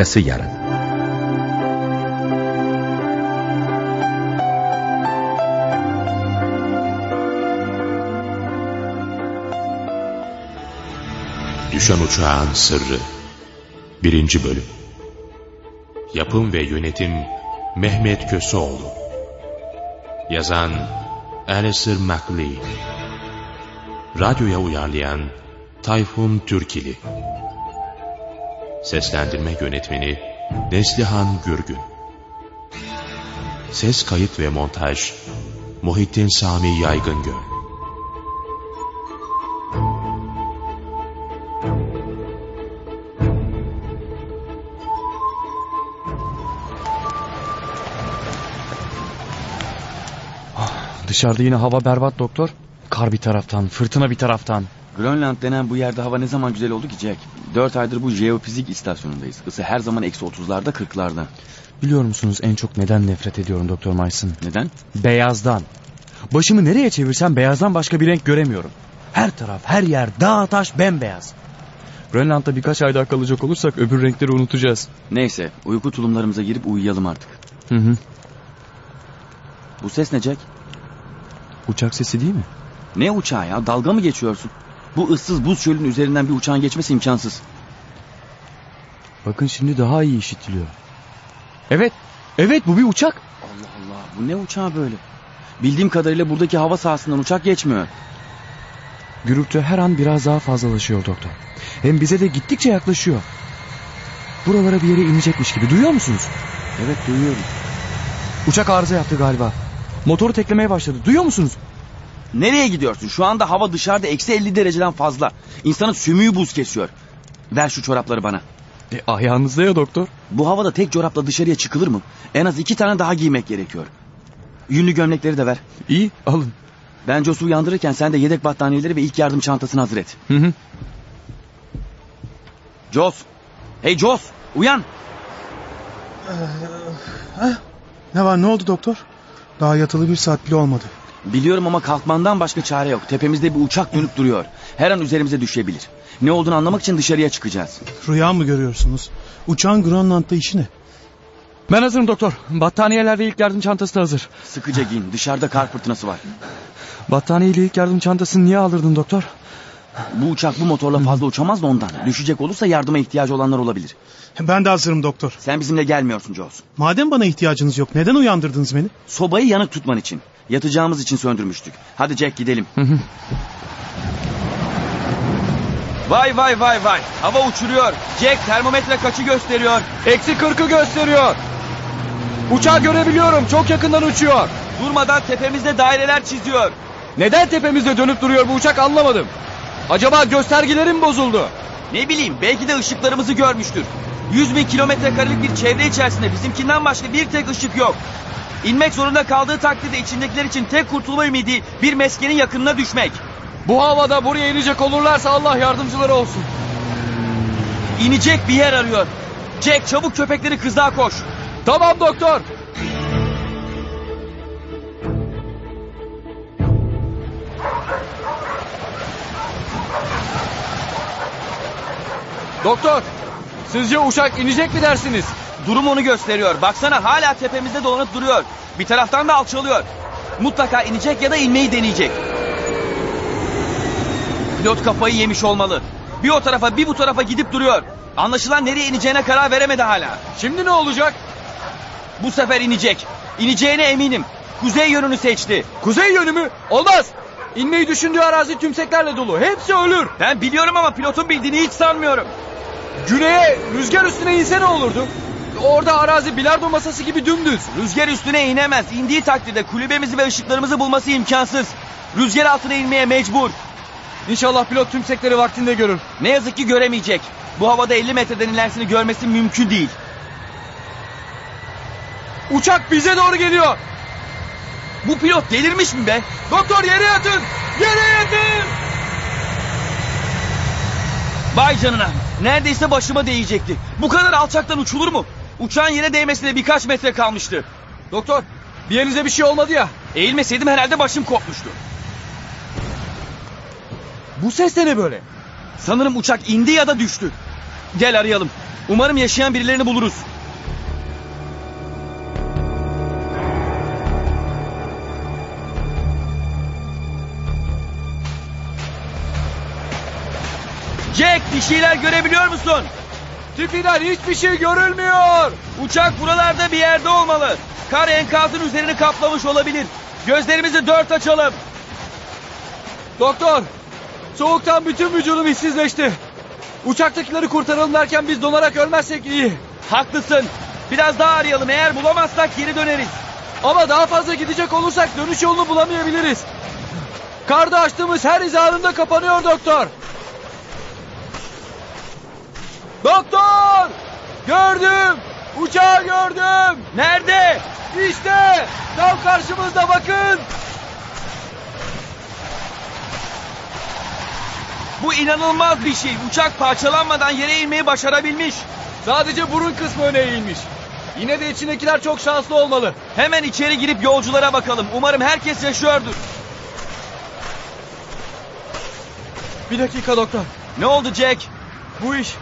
Arkası yarın. Düşen Uçağın Sırrı 1. Bölüm Yapım ve Yönetim Mehmet Köseoğlu Yazan Alistair MacLean Radyoya uyarlayan Tayfun Türkili Seslendirme Yönetmeni Neslihan Gürgün Ses kayıt ve montaj Muhittin Sami Yaygıngöl Dışarıda yine hava berbat doktor. Kar bir taraftan, fırtına bir taraftan. Grönland denen bu yerde hava ne zaman güzel oldu ki Jack? Dört aydır bu jeofizik istasyonundayız. Isı her zaman eksi otuzlarda kırklarda. Biliyor musunuz en çok neden nefret ediyorum Doktor Mason? Neden? Beyazdan. Başımı nereye çevirsem beyazdan başka bir renk göremiyorum. Her taraf, her yer, dağ taş bembeyaz. Grönland'da birkaç ay daha kalacak olursak öbür renkleri unutacağız. Neyse uyku tulumlarımıza girip uyuyalım artık. Hı hı. Bu ses ne Jack? Uçak sesi değil mi? Ne uçağı ya? Dalga mı geçiyorsun? Bu ıssız buz çölün üzerinden bir uçağın geçmesi imkansız. Bakın şimdi daha iyi işitiliyor. Evet, evet bu bir uçak. Allah Allah bu ne uçağı böyle? Bildiğim kadarıyla buradaki hava sahasından uçak geçmiyor. Gürültü her an biraz daha fazlalaşıyor doktor. Hem bize de gittikçe yaklaşıyor. Buralara bir yere inecekmiş gibi duyuyor musunuz? Evet duyuyorum. Uçak arıza yaptı galiba. Motoru teklemeye başladı. Duyuyor musunuz? Nereye gidiyorsun? Şu anda hava dışarıda eksi 50 dereceden fazla. İnsanın sümüğü buz kesiyor. Ver şu çorapları bana. E, ayağınızda ya doktor. Bu havada tek çorapla dışarıya çıkılır mı? En az iki tane daha giymek gerekiyor. Yünlü gömlekleri de ver. İyi alın. Ben Jos'u uyandırırken sen de yedek battaniyeleri ve ilk yardım çantasını hazır et. Hı hı. Jos! Hey Jos! Uyan! Ne var ne oldu doktor? Daha yatılı bir saat bile olmadı. Biliyorum ama kalkmandan başka çare yok. Tepemizde bir uçak dönüp duruyor. Her an üzerimize düşebilir. Ne olduğunu anlamak için dışarıya çıkacağız. Rüya mı görüyorsunuz? Uçağın Grönland'da işi ne? Ben hazırım doktor. Battaniyeler ve ilk yardım çantası da hazır. Sıkıca giyin. Dışarıda kar fırtınası var. Battaniye ile ilk yardım çantasını niye alırdın doktor? Bu uçak bu motorla fazla uçamaz da ondan. Düşecek olursa yardıma ihtiyacı olanlar olabilir. Ben de hazırım doktor. Sen bizimle gelmiyorsun Jos. Madem bana ihtiyacınız yok neden uyandırdınız beni? Sobayı yanık tutman için. Yatacağımız için söndürmüştük. Hadi Jack gidelim. vay vay vay vay. Hava uçuruyor. Jack termometre kaçı gösteriyor? Eksi kırkı gösteriyor. Uçağı görebiliyorum. Çok yakından uçuyor. Durmadan tepemizde daireler çiziyor. Neden tepemizde dönüp duruyor bu uçak anlamadım. Acaba göstergilerim bozuldu? Ne bileyim belki de ışıklarımızı görmüştür. 100 bin kilometre karelik bir çevre içerisinde bizimkinden başka bir tek ışık yok. İnmek zorunda kaldığı takdirde içindekiler için tek kurtulma ümidi bir meskenin yakınına düşmek. Bu havada buraya inecek olurlarsa Allah yardımcıları olsun. İnecek bir yer arıyor. Jack çabuk köpekleri kızlığa koş. Tamam doktor. Doktor, sizce uçak inecek mi dersiniz? Durum onu gösteriyor. Baksana hala tepemizde dolanıp duruyor. Bir taraftan da alçalıyor. Mutlaka inecek ya da inmeyi deneyecek. Pilot kafayı yemiş olmalı. Bir o tarafa bir bu tarafa gidip duruyor. Anlaşılan nereye ineceğine karar veremedi hala. Şimdi ne olacak? Bu sefer inecek. İneceğine eminim. Kuzey yönünü seçti. Kuzey yönü mü? Olmaz. İnmeyi düşündüğü arazi tümseklerle dolu. Hepsi ölür. Ben biliyorum ama pilotun bildiğini hiç sanmıyorum. Güneye rüzgar üstüne inse ne olurdu? Orada arazi bilardo masası gibi dümdüz. Rüzgar üstüne inemez. İndiği takdirde kulübemizi ve ışıklarımızı bulması imkansız. Rüzgar altına inmeye mecbur. İnşallah pilot tümsekleri vaktinde görür. Ne yazık ki göremeyecek. Bu havada 50 metreden ilerisini görmesi mümkün değil. Uçak bize doğru geliyor. Bu pilot delirmiş mi be? Doktor yere yatın. Yere yatın. Vay canına. Neredeyse başıma değecekti. Bu kadar alçaktan uçulur mu? Uçağın yere değmesine birkaç metre kalmıştı. Doktor bir yerinize bir şey olmadı ya. Eğilmeseydim herhalde başım kopmuştu. Bu ses de ne böyle? Sanırım uçak indi ya da düştü. Gel arayalım. Umarım yaşayan birilerini buluruz. Jack bir şeyler görebiliyor musun? Tipinden hiçbir şey görülmüyor. Uçak buralarda bir yerde olmalı. Kar enkazın üzerini kaplamış olabilir. Gözlerimizi dört açalım. Doktor, soğuktan bütün vücudum işsizleşti. Uçaktakileri kurtaralım derken biz donarak ölmezsek iyi. Haklısın. Biraz daha arayalım. Eğer bulamazsak geri döneriz. Ama daha fazla gidecek olursak dönüş yolunu bulamayabiliriz. Karda açtığımız her iz anında kapanıyor doktor. Doktor! Gördüm! Uçağı gördüm! Nerede? İşte! Tam karşımızda bakın! Bu inanılmaz bir şey. Uçak parçalanmadan yere inmeyi başarabilmiş. Sadece burun kısmı öne eğilmiş. Yine de içindekiler çok şanslı olmalı. Hemen içeri girip yolculara bakalım. Umarım herkes yaşıyordur. Bir dakika doktor. Ne oldu Jack? Bu iş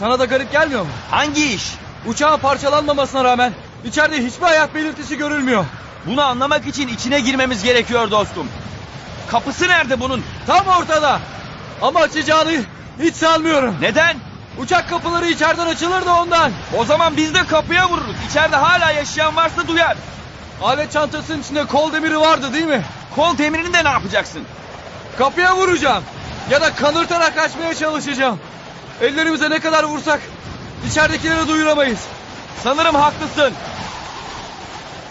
sana da garip gelmiyor mu? Hangi iş? Uçağın parçalanmamasına rağmen içeride hiçbir hayat belirtisi görülmüyor. Bunu anlamak için içine girmemiz gerekiyor dostum. Kapısı nerede bunun? Tam ortada. Ama açacağını hiç sanmıyorum. Neden? Uçak kapıları içeriden açılır da ondan. O zaman biz de kapıya vururuz. İçeride hala yaşayan varsa duyar. Alet çantasının içinde kol demiri vardı değil mi? Kol demirini de ne yapacaksın? Kapıya vuracağım. Ya da kanırtarak açmaya çalışacağım. Ellerimize ne kadar vursak içeridekileri duyuramayız. Sanırım haklısın.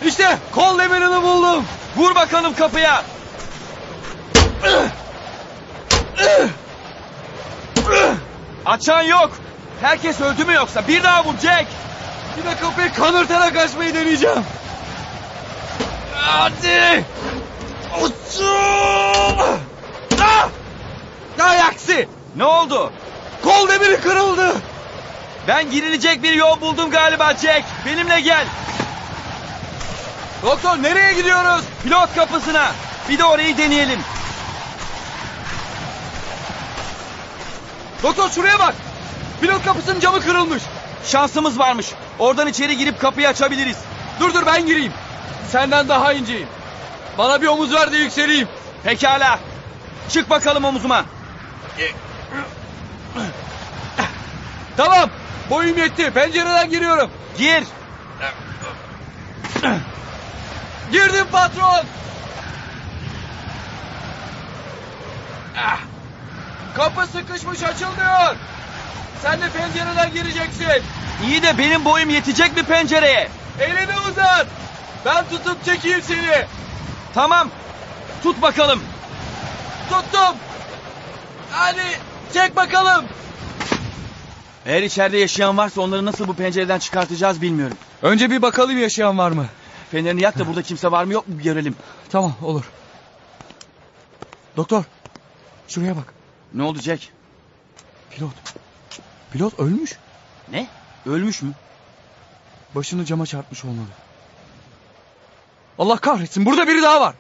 İşte kol demirini buldum. Vur bakalım kapıya. Açan yok. Herkes öldü mü yoksa? Bir daha vur Jack. Bir de kapıyı kanırtarak açmayı deneyeceğim. Hadi. Uçum. Ah! Ay aksi. Ne oldu? Kol demiri kırıldı. Ben girilecek bir yol buldum galiba Jack. Benimle gel. Doktor nereye gidiyoruz? Pilot kapısına. Bir de orayı deneyelim. Doktor şuraya bak. Pilot kapısının camı kırılmış. Şansımız varmış. Oradan içeri girip kapıyı açabiliriz. Dur dur ben gireyim. Senden daha inceyim. Bana bir omuz ver de yükseleyim. Pekala. Çık bakalım omuzuma. Tamam. Boyum yetti. Pencereden giriyorum. Gir. Girdim patron. Kapı sıkışmış açılmıyor. Sen de pencereden gireceksin. İyi de benim boyum yetecek mi pencereye? Elini uzat. Ben tutup çekeyim seni. Tamam. Tut bakalım. Tuttum. Hadi çek bakalım. Eğer içeride yaşayan varsa onları nasıl bu pencereden çıkartacağız bilmiyorum. Önce bir bakalım yaşayan var mı? Fenerini yak da burada kimse var mı yok mu bir görelim. Tamam olur. Doktor. Şuraya bak. Ne oldu Jack? Pilot. Pilot ölmüş. Ne? Ölmüş mü? Başını cama çarpmış olmalı. Allah kahretsin burada biri daha var.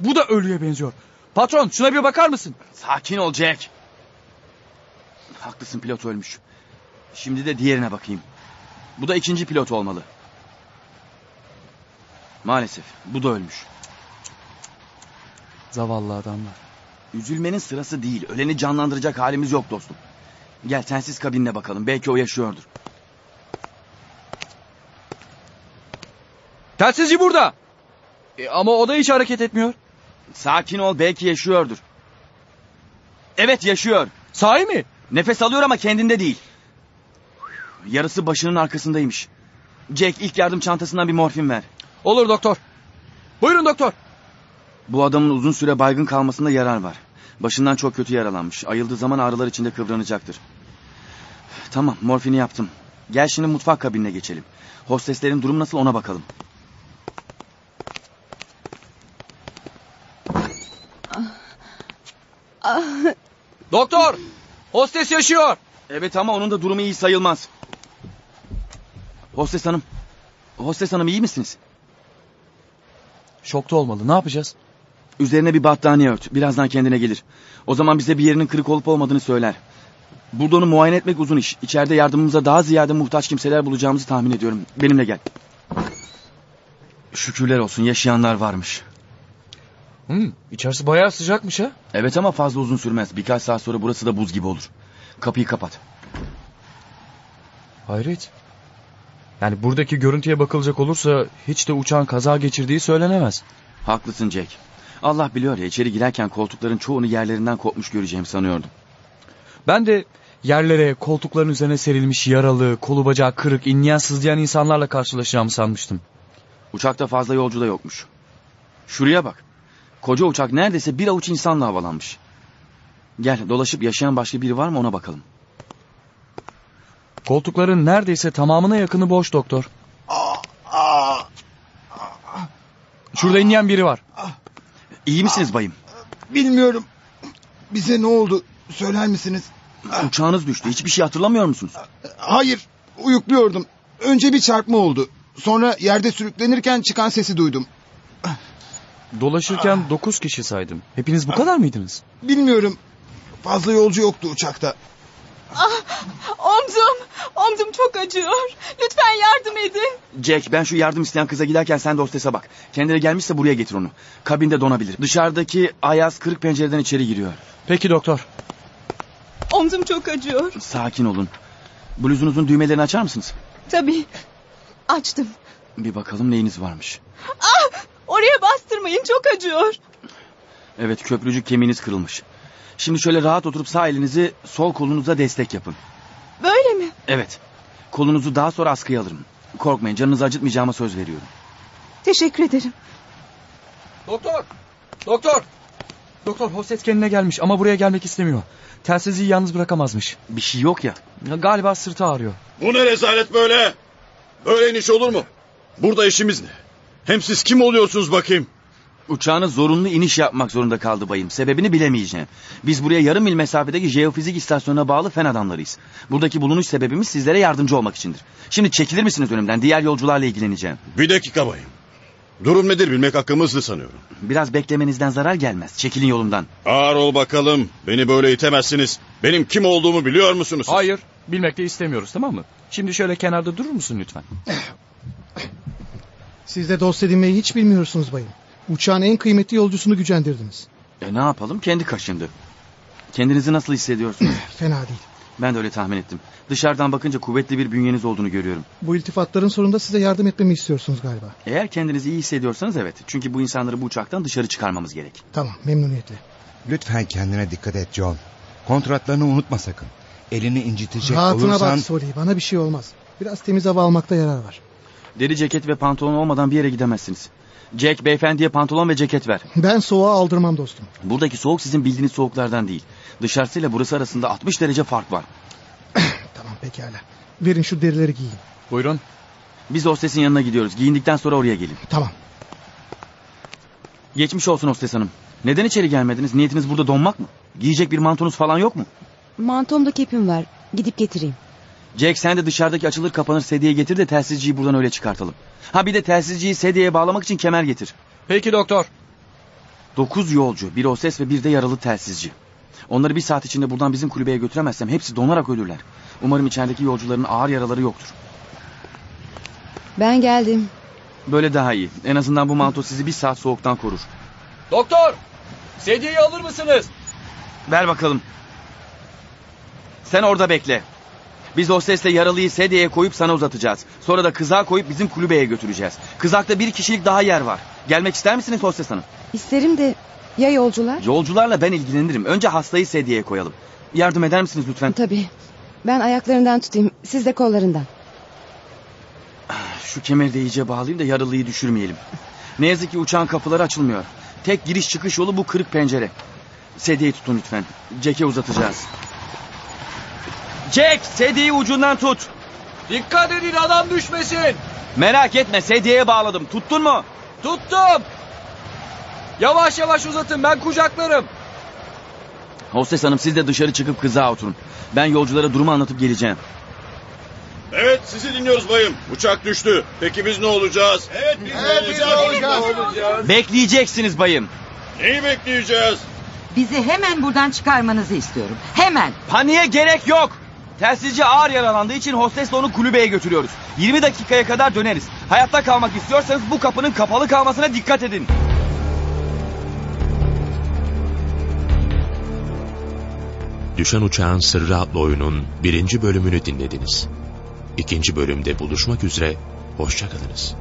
Bu da ölüye benziyor. Patron şuna bir bakar mısın? Sakin ol Jack. Haklısın pilot ölmüş. Şimdi de diğerine bakayım. Bu da ikinci pilot olmalı. Maalesef bu da ölmüş. Zavallı adamlar. Üzülmenin sırası değil. Öleni canlandıracak halimiz yok dostum. Gel sensiz kabinine bakalım. Belki o yaşıyordur. Telsizci burada. E, ama o da hiç hareket etmiyor. Sakin ol belki yaşıyordur. Evet yaşıyor. Sahi mi? Nefes alıyor ama kendinde değil. Yarısı başının arkasındaymış. Jack ilk yardım çantasından bir morfin ver. Olur doktor. Buyurun doktor. Bu adamın uzun süre baygın kalmasında yarar var. Başından çok kötü yaralanmış. Ayıldığı zaman ağrılar içinde kıvranacaktır. Tamam morfini yaptım. Gel şimdi mutfak kabinine geçelim. Hosteslerin durum nasıl ona bakalım. Doktor. Hostes yaşıyor. Evet ama onun da durumu iyi sayılmaz. Hostes hanım. Hostes hanım iyi misiniz? Şokta olmalı. Ne yapacağız? Üzerine bir battaniye ört. Birazdan kendine gelir. O zaman bize bir yerinin kırık olup olmadığını söyler. Burada onu muayene etmek uzun iş. İçeride yardımımıza daha ziyade muhtaç kimseler bulacağımızı tahmin ediyorum. Benimle gel. Şükürler olsun yaşayanlar varmış. Hmm, içerisi bayağı sıcakmış ha. Evet ama fazla uzun sürmez. Birkaç saat sonra burası da buz gibi olur. Kapıyı kapat. Hayret. Yani buradaki görüntüye bakılacak olursa hiç de uçağın kaza geçirdiği söylenemez. Haklısın Jack. Allah biliyor ya içeri girerken koltukların çoğunu yerlerinden kopmuş göreceğimi sanıyordum. Ben de yerlere, koltukların üzerine serilmiş yaralı, kolu bacağı kırık, inleyen sızlayan insanlarla karşılaşacağımı sanmıştım. Uçakta fazla yolcu da yokmuş. Şuraya bak. Koca uçak neredeyse bir avuç insanla havalanmış. Gel dolaşıp yaşayan başka biri var mı ona bakalım. Koltukların neredeyse tamamına yakını boş doktor. Şurada inleyen biri var. İyi misiniz bayım? Bilmiyorum. Bize ne oldu? Söyler misiniz? Uçağınız düştü. Hiçbir şey hatırlamıyor musunuz? Hayır, uyukluyordum. Önce bir çarpma oldu. Sonra yerde sürüklenirken çıkan sesi duydum. Dolaşırken dokuz kişi saydım. Hepiniz bu kadar mıydınız? Bilmiyorum. Fazla yolcu yoktu uçakta. Omzum, omzum çok acıyor. Lütfen yardım edin. Jack ben şu yardım isteyen kıza giderken sen de hostese bak. Kendine gelmişse buraya getir onu. Kabinde donabilir. Dışarıdaki Ayaz kırık pencereden içeri giriyor. Peki doktor. Omzum çok acıyor. Sakin olun. Bluzunuzun düğmelerini açar mısınız? Tabii. Açtım. Bir bakalım neyiniz varmış. Oraya bastırmayın çok acıyor. Evet köprücük kemiğiniz kırılmış. Şimdi şöyle rahat oturup sağ elinizi sol kolunuza destek yapın. Böyle mi? Evet. Kolunuzu daha sonra askıya alırım. Korkmayın canınızı acıtmayacağıma söz veriyorum. Teşekkür ederim. Doktor! Doktor! Doktor hostes kendine gelmiş ama buraya gelmek istemiyor. Telsizi yalnız bırakamazmış. Bir şey yok ya. Ya Galiba sırtı ağrıyor. Bu ne rezalet böyle? Böyle iniş olur mu? Burada işimiz ne? Hem siz kim oluyorsunuz bakayım? Uçağınız zorunlu iniş yapmak zorunda kaldı bayım. Sebebini bilemeyeceğim. Biz buraya yarım mil mesafedeki jeofizik istasyonuna bağlı fen adamlarıyız. Buradaki bulunuş sebebimiz sizlere yardımcı olmak içindir. Şimdi çekilir misiniz önümden? Diğer yolcularla ilgileneceğim. Bir dakika bayım. Durum nedir bilmek hakkımızdı sanıyorum. Biraz beklemenizden zarar gelmez. Çekilin yolumdan. Ağır ol bakalım. Beni böyle itemezsiniz. Benim kim olduğumu biliyor musunuz? Hayır. Bilmek de istemiyoruz tamam mı? Şimdi şöyle kenarda durur musun lütfen? Siz de dost edinmeyi hiç bilmiyorsunuz bayım. Uçağın en kıymetli yolcusunu gücendirdiniz. E ne yapalım? Kendi kaşındı. Kendinizi nasıl hissediyorsunuz? Fena değil. ben de öyle tahmin ettim. Dışarıdan bakınca kuvvetli bir bünyeniz olduğunu görüyorum. Bu iltifatların sonunda size yardım etmemi istiyorsunuz galiba. Eğer kendinizi iyi hissediyorsanız evet. Çünkü bu insanları bu uçaktan dışarı çıkarmamız gerek. Tamam memnuniyetle. Lütfen kendine dikkat et John. Kontratlarını unutma sakın. Elini incitecek Rahatına olursan... bak Soli bana bir şey olmaz. Biraz temiz hava almakta yarar var. Deri ceket ve pantolon olmadan bir yere gidemezsiniz. Jack beyefendiye pantolon ve ceket ver. Ben soğuğa aldırmam dostum. Buradaki soğuk sizin bildiğiniz soğuklardan değil. Dışarısıyla burası arasında 60 derece fark var. Tamam pekala. Verin şu derileri giyin. Buyurun. Biz hostesin yanına gidiyoruz. Giyindikten sonra oraya gelin. Tamam. Geçmiş olsun hostes hanım. Neden içeri gelmediniz? Niyetiniz burada donmak mı? Giyecek bir mantonuz falan yok mu? Mantomda kepim var. Gidip getireyim. Jack sen de dışarıdaki açılır kapanır sedyeye getir de telsizciyi buradan öyle çıkartalım. Ha bir de telsizciyi sedyeye bağlamak için kemer getir. Peki doktor. Dokuz yolcu, bir hostes ve bir de yaralı telsizci. Onları bir saat içinde buradan bizim kulübeye götüremezsem hepsi donarak ölürler. Umarım içerideki yolcuların ağır yaraları yoktur. Ben geldim. Böyle daha iyi. En azından bu manto sizi bir saat soğuktan korur. Doktor! Sedyeyi alır mısınız? Ver bakalım. Sen orada bekle. Biz hostesle yaralıyı sedyeye koyup sana uzatacağız. Sonra da kızağa koyup bizim kulübeye götüreceğiz. Kızakta bir kişilik daha yer var. Gelmek ister misiniz hostes hanım? İsterim de ya yolcular? Yolcularla ben ilgilenirim. Önce hastayı sedyeye koyalım. Yardım eder misiniz lütfen? Tabii. Ben ayaklarından tutayım. Siz de kollarından. Şu kemeri de iyice bağlayayım da yaralıyı düşürmeyelim. Ne yazık ki uçağın kapıları açılmıyor. Tek giriş çıkış yolu bu kırık pencere. Sedyeyi tutun lütfen. Jack'e uzatacağız. Jack sedyeyi ucundan tut. Dikkat edin adam düşmesin. Merak etme sedyeye bağladım. Tuttun mu? Tuttum. Yavaş yavaş uzatın ben kucaklarım. Hostes hanım siz de dışarı çıkıp kızağa oturun. Ben yolculara durumu anlatıp geleceğim. Evet sizi dinliyoruz bayım. Uçak düştü. Peki biz ne olacağız? Evet biz Evet, biz ne olacağız? Bekleyeceksiniz bayım. Neyi bekleyeceğiz? Bizi hemen buradan çıkarmanızı istiyorum. Hemen. Paniğe gerek yok. Telsizci ağır yaralandığı için hostesle onu kulübeye götürüyoruz. 20 dakikaya kadar döneriz. Hayatta kalmak istiyorsanız bu kapının kapalı kalmasına dikkat edin. Düşen Uçağın Sırrı adlı oyunun birinci bölümünü dinlediniz. İkinci bölümde buluşmak üzere, hoşçakalınız.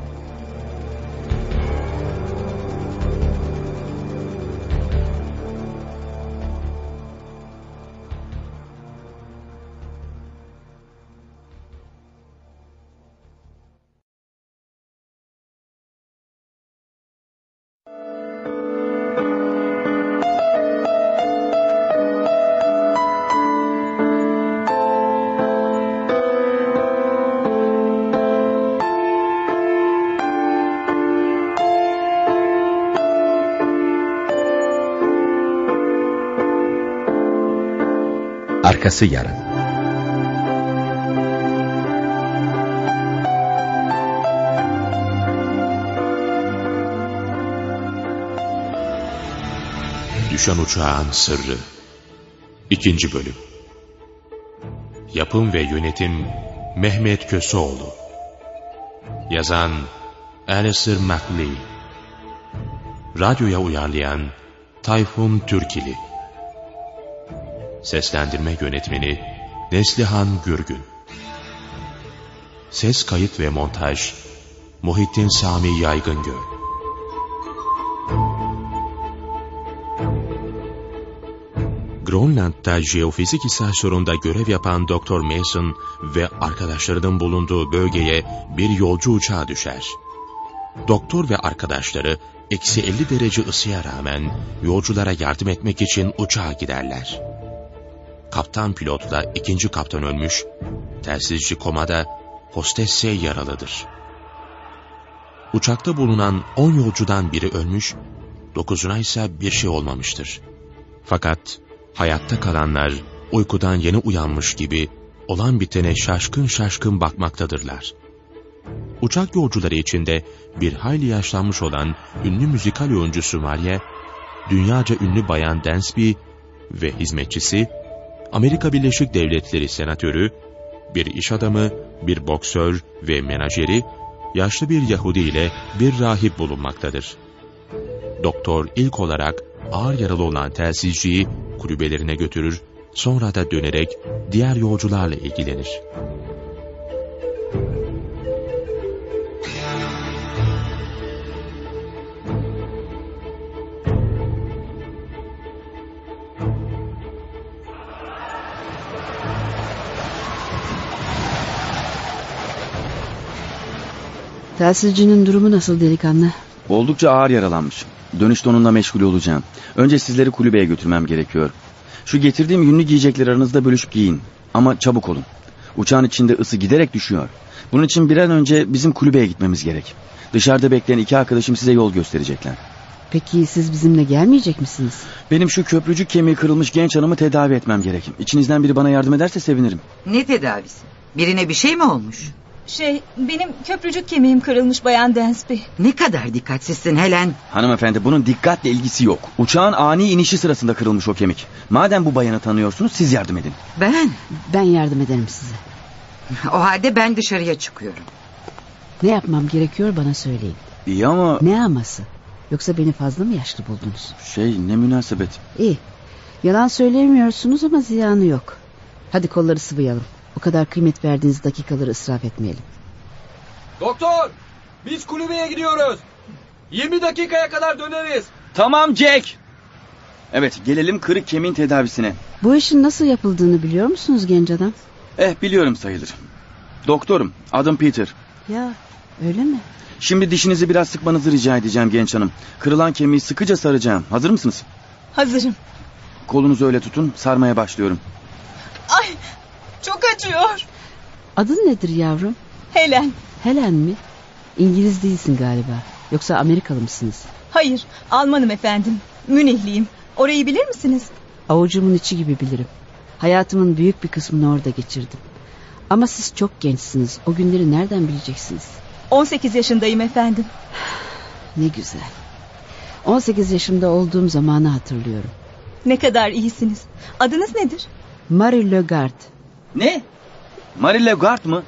Arkası yarın. Düşen Uçağın Sırrı İkinci Bölüm. Yapım ve Yönetim Mehmet Köseoğlu. Yazan Alistair MacLean. Radyoya uyarlayan Tayfun Türkili Seslendirme Yönetmeni Neslihan Gürgün Ses Kayıt ve Montaj Muhittin Sami Yaygıngöl Grönland'da jeofizik istasyonunda görev yapan Dr. Mason ve arkadaşlarının bulunduğu bölgeye bir yolcu uçağı düşer. Doktor ve arkadaşları eksi 50 derece ısıya rağmen yolculara yardım etmek için uçağa giderler. Kaptan pilotla ikinci kaptan ölmüş, telsizci komada, hostesse yaralıdır. Uçakta bulunan 10 yolcudan biri ölmüş, dokuzuna ise bir şey olmamıştır. Fakat hayatta kalanlar uykudan yeni uyanmış gibi olan bitene şaşkın şaşkın bakmaktadırlar. Uçak yolcuları içinde bir hayli yaşlanmış olan ünlü müzikal oyuncusu Maria, dünyaca ünlü bayan Dansby ve hizmetçisi, Amerika Birleşik Devletleri senatörü, bir iş adamı, bir boksör ve menajeri, yaşlı bir Yahudi ile bir rahip bulunmaktadır. Doktor ilk olarak ağır yaralı olan telsizciyi kulübelerine götürür, sonra da dönerek diğer yolcularla ilgilenir. Telsizcinin durumu nasıl delikanlı? Oldukça ağır yaralanmış. Dönüşte onunla meşgul olacağım. Önce sizleri kulübeye götürmem gerekiyor. Şu getirdiğim yünlü giyecekleri aranızda bölüşüp giyin. Ama çabuk olun. Uçağın içinde ısı giderek düşüyor. Bunun için bir an önce bizim kulübeye gitmemiz gerek. Dışarıda bekleyen iki arkadaşım size yol gösterecekler. Peki siz bizimle gelmeyecek misiniz? Benim şu köprücük kemiği kırılmış genç hanımı tedavi etmem gerek. İçinizden biri bana yardım ederse sevinirim. Ne tedavisi? Birine bir şey mi olmuş? Şey benim köprücük kemiğim kırılmış Bayan Dansby. Ne kadar dikkatsizsin Helen. Hanımefendi bunun dikkatle ilgisi yok. Uçağın ani inişi sırasında kırılmış o kemik. Madem bu bayanı tanıyorsunuz siz yardım edin. Ben? Ben yardım ederim size. O halde ben dışarıya çıkıyorum. Ne yapmam gerekiyor bana söyleyin. İyi ama... Ne aması? Yoksa beni fazla mı yaşlı buldunuz? Şey ne münasebet. İyi. Yalan söyleyemiyorsunuz ama ziyanı yok. Hadi kolları sıvayalım. O kadar kıymet verdiğiniz dakikaları israf etmeyelim. Doktor! Biz kulübeye gidiyoruz. 20 dakikaya kadar döneriz. Tamam Jack. Evet gelelim kırık kemiğin tedavisine. Bu işin nasıl yapıldığını biliyor musunuz genç adam? Eh biliyorum sayılır. Doktorum adım Peter. Ya öyle mi? Şimdi dişinizi biraz sıkmanızı rica edeceğim genç hanım. Kırılan kemiği sıkıca saracağım. Hazır mısınız? Hazırım. Kolunuzu öyle tutun sarmaya başlıyorum. Ay çok acıyor. Adın nedir yavrum? Helen. Helen mi? İngiliz değilsin galiba. Yoksa Amerikalı mısınız? Hayır Almanım efendim. Münihliyim. Orayı bilir misiniz? Avucumun içi gibi bilirim. Hayatımın büyük bir kısmını orada geçirdim. Ama siz çok gençsiniz. O günleri nereden bileceksiniz? 18 yaşındayım efendim. Ne güzel. 18 yaşımda olduğum zamanı hatırlıyorum. Ne kadar iyisiniz. Adınız nedir? Marie Legard. Ne? Marie Legard mı?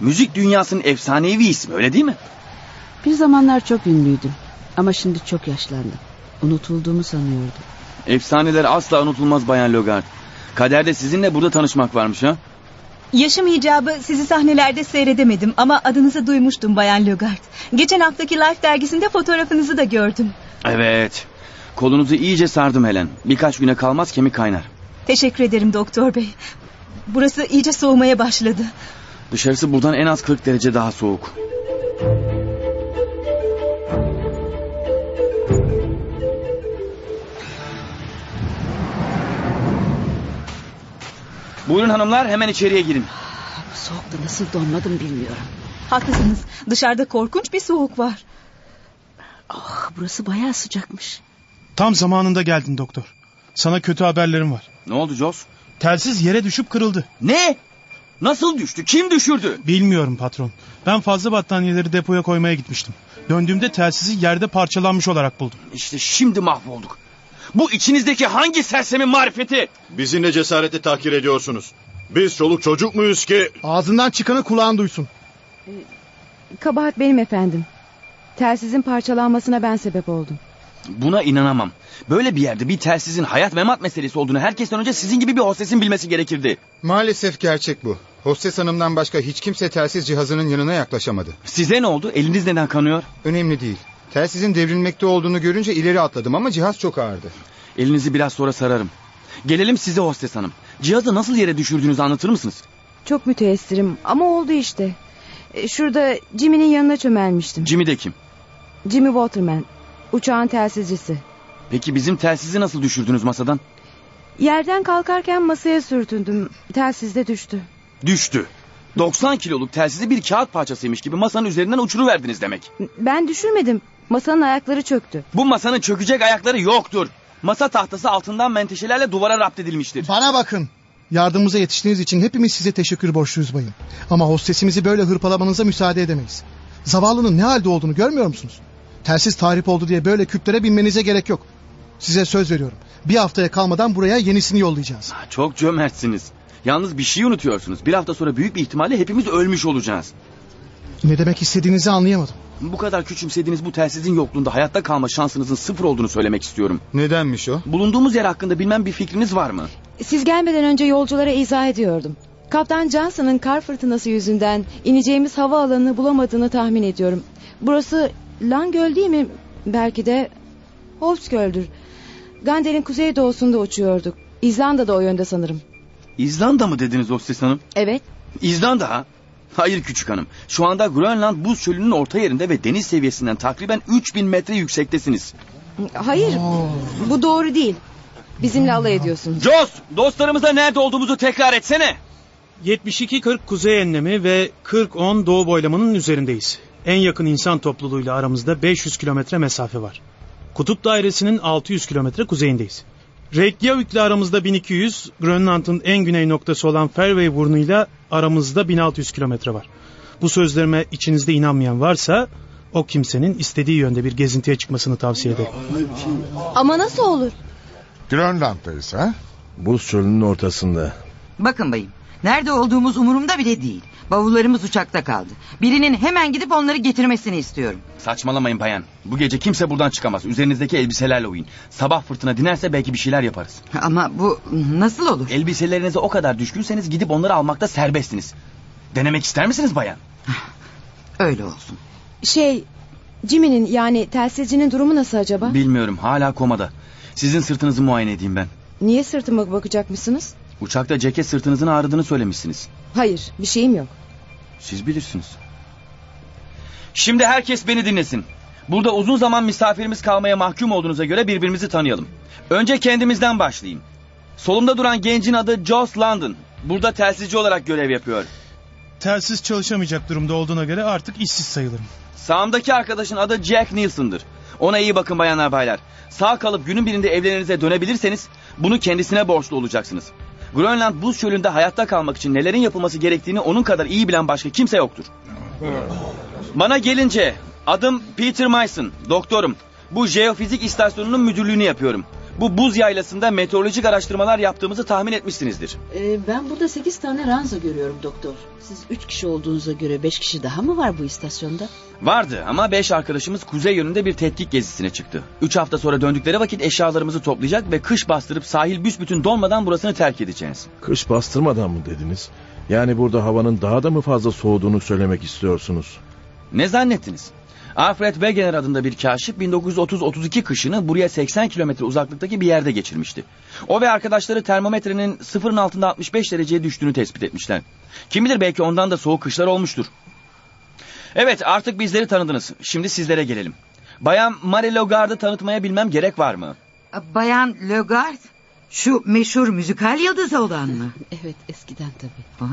Müzik dünyasının efsanevi ismi öyle değil mi? Bir zamanlar çok ünlüydüm. Ama şimdi çok yaşlandım. Unutulduğumu sanıyordum. Efsaneler asla unutulmaz Bayan Legard. Kaderde sizinle burada tanışmak varmış ha? Yaşım icabı sizi sahnelerde seyredemedim ama adınızı duymuştum Bayan Lugard. Geçen haftaki Life dergisinde fotoğrafınızı da gördüm. Evet. Kolunuzu iyice sardım Helen. Birkaç güne kalmaz kemik kaynar. Teşekkür ederim doktor bey. Burası iyice soğumaya başladı. Dışarısı buradan en az 40 derece daha soğuk. Buyurun hanımlar hemen içeriye girin. Bu soğukta nasıl donmadım bilmiyorum. Haklısınız. Dışarıda korkunç bir soğuk var. Ah burası bayağı sıcakmış. Tam zamanında geldin doktor. Sana kötü haberlerim var. Ne oldu Jos? Telsiz yere düşüp kırıldı. Ne? Nasıl düştü? Kim düşürdü? Bilmiyorum patron. Ben fazla battaniyeleri depoya koymaya gitmiştim. Döndüğümde telsizi yerde parçalanmış olarak buldum. İşte şimdi mahvolduk. Bu içinizdeki hangi sersemin marifeti? Bizi ne cesareti tahkir ediyorsunuz? Biz çoluk çocuk muyuz ki? Ağzından çıkanı kulağın duysun. Kabahat benim efendim. Telsizin parçalanmasına ben sebep oldum. Buna inanamam. Böyle bir yerde bir telsizin hayat memat meselesi olduğunu herkesten önce sizin gibi bir hostesin bilmesi gerekirdi. Maalesef gerçek bu. Hostes hanımdan başka hiç kimse telsiz cihazının yanına yaklaşamadı. Size ne oldu? Eliniz neden kanıyor? Önemli değil. Telsizin devrilmekte olduğunu görünce ileri atladım ama cihaz çok ağırdı. Elinizi biraz sonra sararım. Gelelim size hostes hanım. Cihazı nasıl yere düşürdüğünüzü anlatır mısınız? Çok müteessirim ama oldu işte. E, Şurada Jimmy'nin yanına çömelmiştim. Jimmy de kim? Jimmy Waterman. Uçağın telsizcisi. Peki bizim telsizi nasıl düşürdünüz masadan? Yerden kalkarken masaya sürtündüm. Telsiz de düştü. Düştü. 90 kiloluk telsizi bir kağıt parçasıymış gibi masanın üzerinden uçuruverdiniz demek. Ben düşürmedim. Masanın ayakları çöktü. Bu masanın çökecek ayakları yoktur. Masa tahtası altından menteşelerle duvara rapt edilmiştir. Bana bakın. Yardımımıza yetiştiğiniz için hepimiz size teşekkür borçluyuz bayım. Ama hostesimizi böyle hırpalamanıza müsaade edemeyiz. Zavallının ne halde olduğunu görmüyor musunuz? Telsiz tahrip oldu diye böyle küplere binmenize gerek yok. Size söz veriyorum. Bir haftaya kalmadan buraya yenisini yollayacağız. Çok cömertsiniz. Yalnız bir şey unutuyorsunuz. Bir hafta sonra büyük bir ihtimalle hepimiz ölmüş olacağız. Ne demek istediğinizi anlayamadım. Bu kadar küçümsediğiniz bu telsizin yokluğunda hayatta kalma şansınızın sıfır olduğunu söylemek istiyorum. Nedenmiş o? Bulunduğumuz yer hakkında bilmem bir fikriniz var mı? Siz gelmeden önce yolculara izah ediyordum. Kaptan Johnson'ın kar fırtınası yüzünden ineceğimiz hava alanını bulamadığını tahmin ediyorum. Burası Lan Göl değil mi? Belki de Holmes Göl'dür. Gander'in kuzeydoğusunda uçuyorduk. İzlanda'da o yönde sanırım. İzlanda mı dediniz hostes hanım? Evet. İzlanda ha? Hayır küçük hanım. Şu anda Grönland buz çölünün orta yerinde ve deniz seviyesinden takriben 3000 metre yüksektesiniz. Hayır. Bu doğru değil. Bizimle alay ediyorsunuz. Jos dostlarımıza nerede olduğumuzu tekrar etsene. 72-40 kuzey enlemi ve 40-10 doğu boylamanın üzerindeyiz. En yakın insan topluluğuyla aramızda 500 kilometre mesafe var. Kutup dairesinin 600 kilometre kuzeyindeyiz. Reykjavik'le aramızda 1200, Grönland'ın en güney noktası olan Fairway burnuyla aramızda 1600 kilometre var. Bu sözlerime içinizde inanmayan varsa o kimsenin istediği yönde bir gezintiye çıkmasını tavsiye ederim. Ama nasıl olur? Grönland'dayız ha? Buz çölünün ortasında. Bakın bayım. Nerede olduğumuz umurumda bile değil. Bavullarımız uçakta kaldı. Birinin hemen gidip onları getirmesini istiyorum. Saçmalamayın bayan. Bu gece kimse buradan çıkamaz. Üzerinizdeki elbiselerle uyun. Sabah fırtına dinerse belki bir şeyler yaparız. Ama bu nasıl olur? Elbiselerinize o kadar düşkünseniz gidip onları almakta serbestsiniz. Denemek ister misiniz bayan? Öyle olsun. Şey, Jimmy'nin yani telsizcinin durumu nasıl acaba? Bilmiyorum hala komada. Sizin sırtınızı muayene edeyim ben. Niye sırtıma bakacakmışsınız? Uçakta ceket sırtınızın ağrıdığını söylemişsiniz. Hayır, bir şeyim yok. Siz bilirsiniz. Şimdi herkes beni dinlesin. Burada uzun zaman misafirimiz kalmaya mahkum olduğunuza göre birbirimizi tanıyalım. Önce kendimizden başlayayım. Solumda duran gencin adı Joss London. Burada telsizci olarak görev yapıyor. Telsiz çalışamayacak durumda olduğuna göre artık işsiz sayılırım. Sağımdaki arkadaşın adı Jack Nielsen'dır. Ona iyi bakın bayanlar baylar. Sağ kalıp günün birinde evlerinize dönebilirseniz bunu kendisine borçlu olacaksınız. Grönland buz çölünde hayatta kalmak için nelerin yapılması gerektiğini onun kadar iyi bilen başka kimse yoktur. Bana gelince adım Peter Mason, doktorum. Bu jeofizik istasyonunun müdürlüğünü yapıyorum. Bu buz yaylasında meteorolojik araştırmalar yaptığımızı tahmin etmişsinizdir. Ee, ben burada sekiz tane ranza görüyorum doktor. Siz üç kişi olduğunuza göre beş kişi daha mı var bu istasyonda? Vardı ama beş arkadaşımız kuzey yönünde bir tetkik gezisine çıktı. Üç hafta sonra döndükleri vakit eşyalarımızı toplayacak ve kış bastırıp sahil büsbütün donmadan burasını terk edeceğiz. Kış bastırmadan mı dediniz? Yani burada havanın daha da mı fazla soğuduğunu söylemek istiyorsunuz? Ne zannettiniz? Alfred Wegener adında bir kaşif 1930-32 kışını buraya 80 kilometre uzaklıktaki bir yerde geçirmişti. O ve arkadaşları termometrenin sıfırın altında 65 dereceye düştüğünü tespit etmişler. Kim bilir belki ondan da soğuk kışlar olmuştur. Evet artık bizleri tanıdınız. Şimdi sizlere gelelim. Bayan Marie Logard'ı tanıtmaya bilmem gerek var mı? Bayan Logard şu meşhur müzikal yıldızı olan mı? Evet eskiden tabii.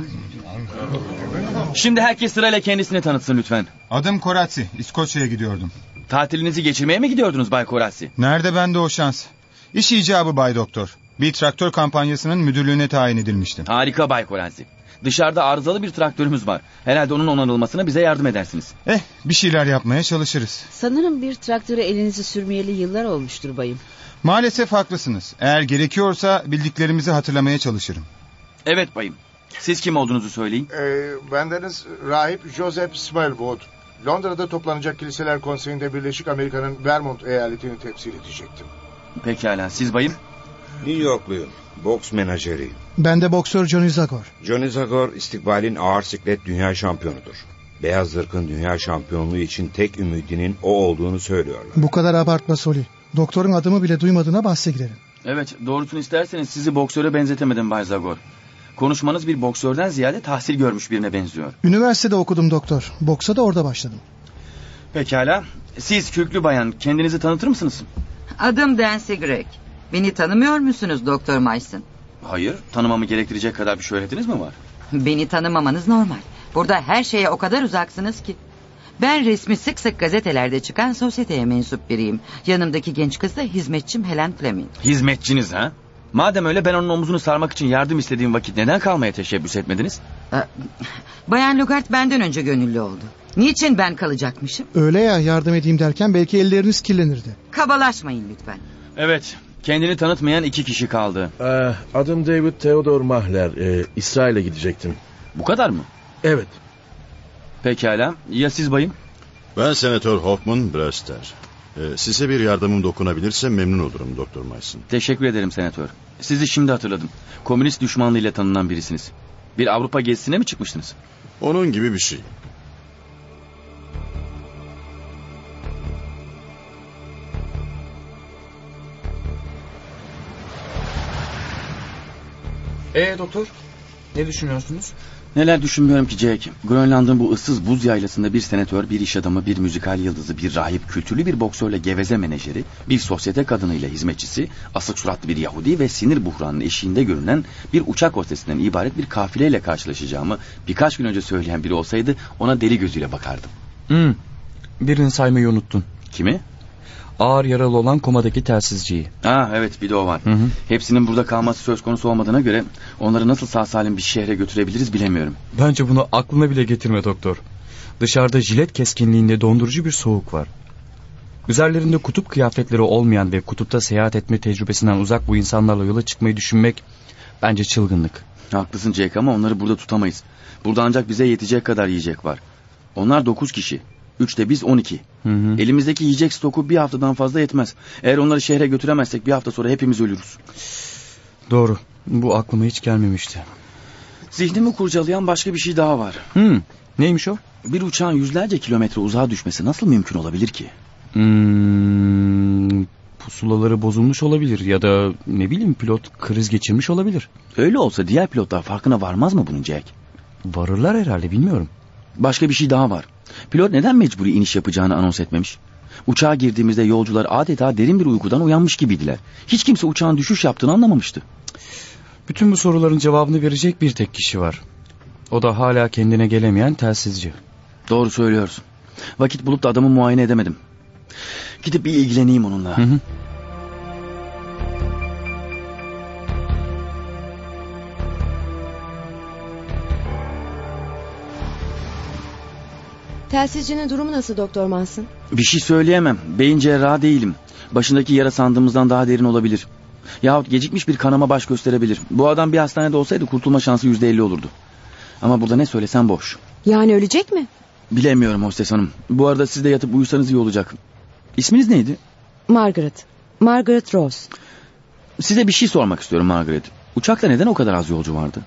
Şimdi herkes sırayla kendisini tanıtsın lütfen. Adım Koratsi. İskoçya'ya gidiyordum. Tatilinizi geçirmeye mi gidiyordunuz Bay Korasi? Nerede bende o şans? İş icabı Bay Doktor. Bir traktör kampanyasının müdürlüğüne tayin edilmiştim. Harika Bay Korasi. Dışarıda arızalı bir traktörümüz var. Herhalde onun onarılmasına bize yardım edersiniz. Eh bir şeyler yapmaya çalışırız. Sanırım bir traktöre elinizi sürmeyeli yıllar olmuştur bayım. Maalesef haklısınız. Eğer gerekiyorsa bildiklerimizi hatırlamaya çalışırım. Evet bayım. Siz kim olduğunuzu söyleyin. Ee, bendeniz rahip Joseph Smallwood. Londra'da toplanacak Kiliseler Konseyi'nde Birleşik Amerika'nın Vermont eyaletini temsil edecektim. Pekala siz bayım. New Yorkluyum. Boks menajeriyim. Ben de boksör Johnny Zagor. Johnny Zagor istikbalin ağır siklet dünya şampiyonudur. Beyaz zırkın dünya şampiyonluğu için tek ümidinin o olduğunu söylüyorlar. Bu kadar abartma Soli. Doktorun adımı bile duymadığına bahse girelim. Evet doğrusunu isterseniz sizi boksöre benzetemedim Bay Zagor. Konuşmanız bir boksörden ziyade tahsil görmüş birine benziyor. Üniversitede okudum doktor. Boksa da orada başladım. Pekala. Siz kürklü bayan kendinizi tanıtır mısınız? Adım Dancy Gregg. Beni tanımıyor musunuz Doktor Mason? Hayır. Tanımamı gerektirecek kadar bir şöhretiniz mi var? Beni tanımamanız normal. Burada her şeye o kadar uzaksınız ki. Ben resmi sık sık gazetelerde çıkan sosyeteye mensup biriyim. Yanımdaki genç kız da hizmetçim Helen Fleming. Hizmetçiniz ha? Madem öyle ben onun omzunu sarmak için yardım istediğim vakit neden kalmaya teşebbüs etmediniz? Bayan Lugart benden önce gönüllü oldu. Niçin ben kalacakmışım? Öyle ya yardım edeyim derken belki elleriniz kirlenirdi. Kabalaşmayın lütfen. Evet. Kendini tanıtmayan iki kişi kaldı. Ee, adım David Theodor Mahler. Ee, İsrail'e gidecektim. Bu kadar mı? Evet. Pekala. Ya siz bayım? Ben Senatör Hoffman Brewster. Ee, size bir yardımım dokunabilirse memnun olurum Doktor Mason. Teşekkür ederim senatör. Sizi şimdi hatırladım. Komünist düşmanlığıyla tanınan birisiniz. Bir Avrupa gezisine mi çıkmıştınız? Onun gibi bir şey. Ee doktor? Ne düşünüyorsunuz? Neler düşünmüyorum ki Jack. Grönland'ın bu ıssız buz yaylasında bir senatör, bir iş adamı, bir müzikal yıldızı, bir rahip, kültürlü bir boksörle geveze menajeri, bir sosyete kadınıyla hizmetçisi, asık suratlı bir Yahudi ve sinir buhranının eşiğinde görünen bir uçak hostesinden ibaret bir kafileyle karşılaşacağımı birkaç gün önce söyleyen biri olsaydı ona deli gözüyle bakardım. Hmm, birini saymayı unuttun. Kimi? Ağır yaralı olan komadaki telsizciyi. Ha evet bir de o var. Hı hı. Hepsinin burada kalması söz konusu olmadığına göre onları nasıl sağ salim bir şehre götürebiliriz bilemiyorum. Bence bunu aklına bile getirme doktor. Dışarıda jilet keskinliğinde dondurucu bir soğuk var. Üzerlerinde kutup kıyafetleri olmayan ve kutupta seyahat etme tecrübesinden uzak bu insanlarla yola çıkmayı düşünmek bence çılgınlık. Haklısın Jack ama onları burada tutamayız. Burada ancak bize yetecek kadar yiyecek var. Onlar dokuz kişi. Üç de biz on iki. Hı hı. Elimizdeki yiyecek stoku bir haftadan fazla yetmez. Eğer onları şehre götüremezsek bir hafta sonra hepimiz ölürüz. Doğru. Bu aklıma hiç gelmemişti. Zihnimi kurcalayan başka bir şey daha var. Hmm, neymiş o? Bir uçağın yüzlerce kilometre uzağa düşmesi nasıl mümkün olabilir ki? Hmm, pusulaları bozulmuş olabilir ya da ne bileyim pilot kriz geçirmiş olabilir. Öyle olsa diğer pilotlar farkına varmaz mı bunun Jack? Varırlar herhalde bilmiyorum. Başka bir şey daha var. Pilot neden mecburi iniş yapacağını anons etmemiş? Uçağa girdiğimizde yolcular adeta derin bir uykudan uyanmış gibiydiler. Hiç kimse uçağın düşüş yaptığını anlamamıştı. Bütün bu soruların cevabını verecek bir tek kişi var. O da hala kendine gelemeyen telsizci. Doğru söylüyorsun. Vakit bulup da adamı muayene edemedim. Gidip bir ilgileneyim onunla. Hı hı. Telsizcinin durumu nasıl Doktor Manson? Bir şey söyleyemem. Beyin cerrahı değilim. Başındaki yara sandığımızdan daha derin olabilir. Yahut gecikmiş bir kanama baş gösterebilir. Bu adam bir hastanede olsaydı kurtulma şansı yüzde elli olurdu. Ama burada ne söylesem boş. Yani ölecek mi? Bilemiyorum hostes hanım. Bu arada siz de yatıp uyusanız iyi olacak. İsminiz neydi? Margaret. Margaret Rose. Size bir şey sormak istiyorum Margaret. Uçakta neden o kadar az yolcu vardı?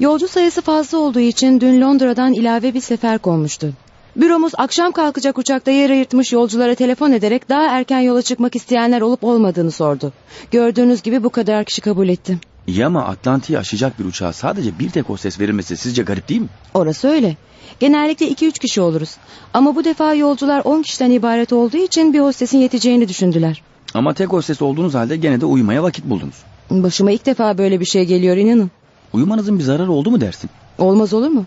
Yolcu sayısı fazla olduğu için dün Londra'dan ilave bir sefer konmuştu. Büromuz akşam kalkacak uçakta yer ayırtmış yolculara telefon ederek daha erken yola çıkmak isteyenler olup olmadığını sordu. Gördüğünüz gibi bu kadar kişi kabul etti. İyi ama Atlantik'i aşacak bir uçağa sadece bir tek hostes verilmesi sizce garip değil mi? Orası öyle. Genellikle 2-3 kişi oluruz. Ama bu defa yolcular 10 kişiden ibaret olduğu için bir hostesin yeteceğini düşündüler. Ama tek hostes olduğunuz halde gene de uyumaya vakit buldunuz. Başıma ilk defa böyle bir şey geliyor inanın. Uyumanızın bir zararı oldu mu dersin? Olmaz olur mu?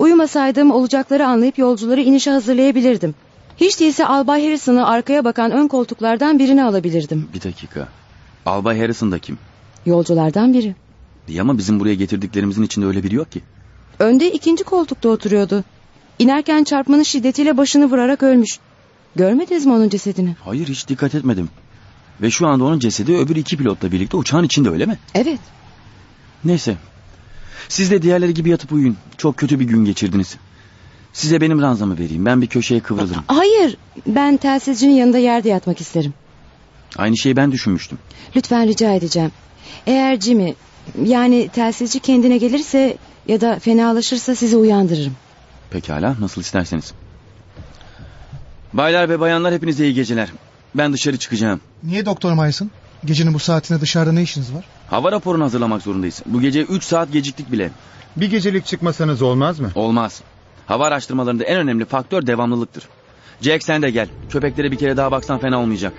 Uyumasaydım olacakları anlayıp yolcuları inişe hazırlayabilirdim. Hiç değilse Albay Harrison'ı arkaya bakan ön koltuklardan birini alabilirdim. Bir dakika. Albay Harrison da kim? Yolculardan biri. İyi ama bizim buraya getirdiklerimizin içinde öyle biri yok ki. Önde ikinci koltukta oturuyordu. İnerken çarpmanın şiddetiyle başını vurarak ölmüş. Görmediniz mi onun cesedini? Hayır hiç dikkat etmedim. Ve şu anda onun cesedi öbür iki pilotla birlikte uçağın içinde öyle mi? Evet. Neyse. Siz de diğerleri gibi yatıp uyuyun. Çok kötü bir gün geçirdiniz. Size benim ranzamı vereyim. Ben bir köşeye kıvrılırım. Hayır. Ben telsizcinin yanında yerde yatmak isterim. Aynı şeyi ben düşünmüştüm. Lütfen rica edeceğim. Eğer Jimmy yani telsizci kendine gelirse ya da fenalaşırsa sizi uyandırırım. Pekala nasıl isterseniz. Baylar ve bayanlar hepinize iyi geceler. Ben dışarı çıkacağım. Niye Doktor Mayıs'ın? Gecenin bu saatinde dışarıda ne işiniz var? Hava raporunu hazırlamak zorundayız. Bu gece 3 saat geciktik bile. Bir gecelik çıkmasanız olmaz mı? Olmaz. Hava araştırmalarında en önemli faktör devamlılıktır. Jack sen de gel. Köpeklere bir kere daha baksan fena olmayacak.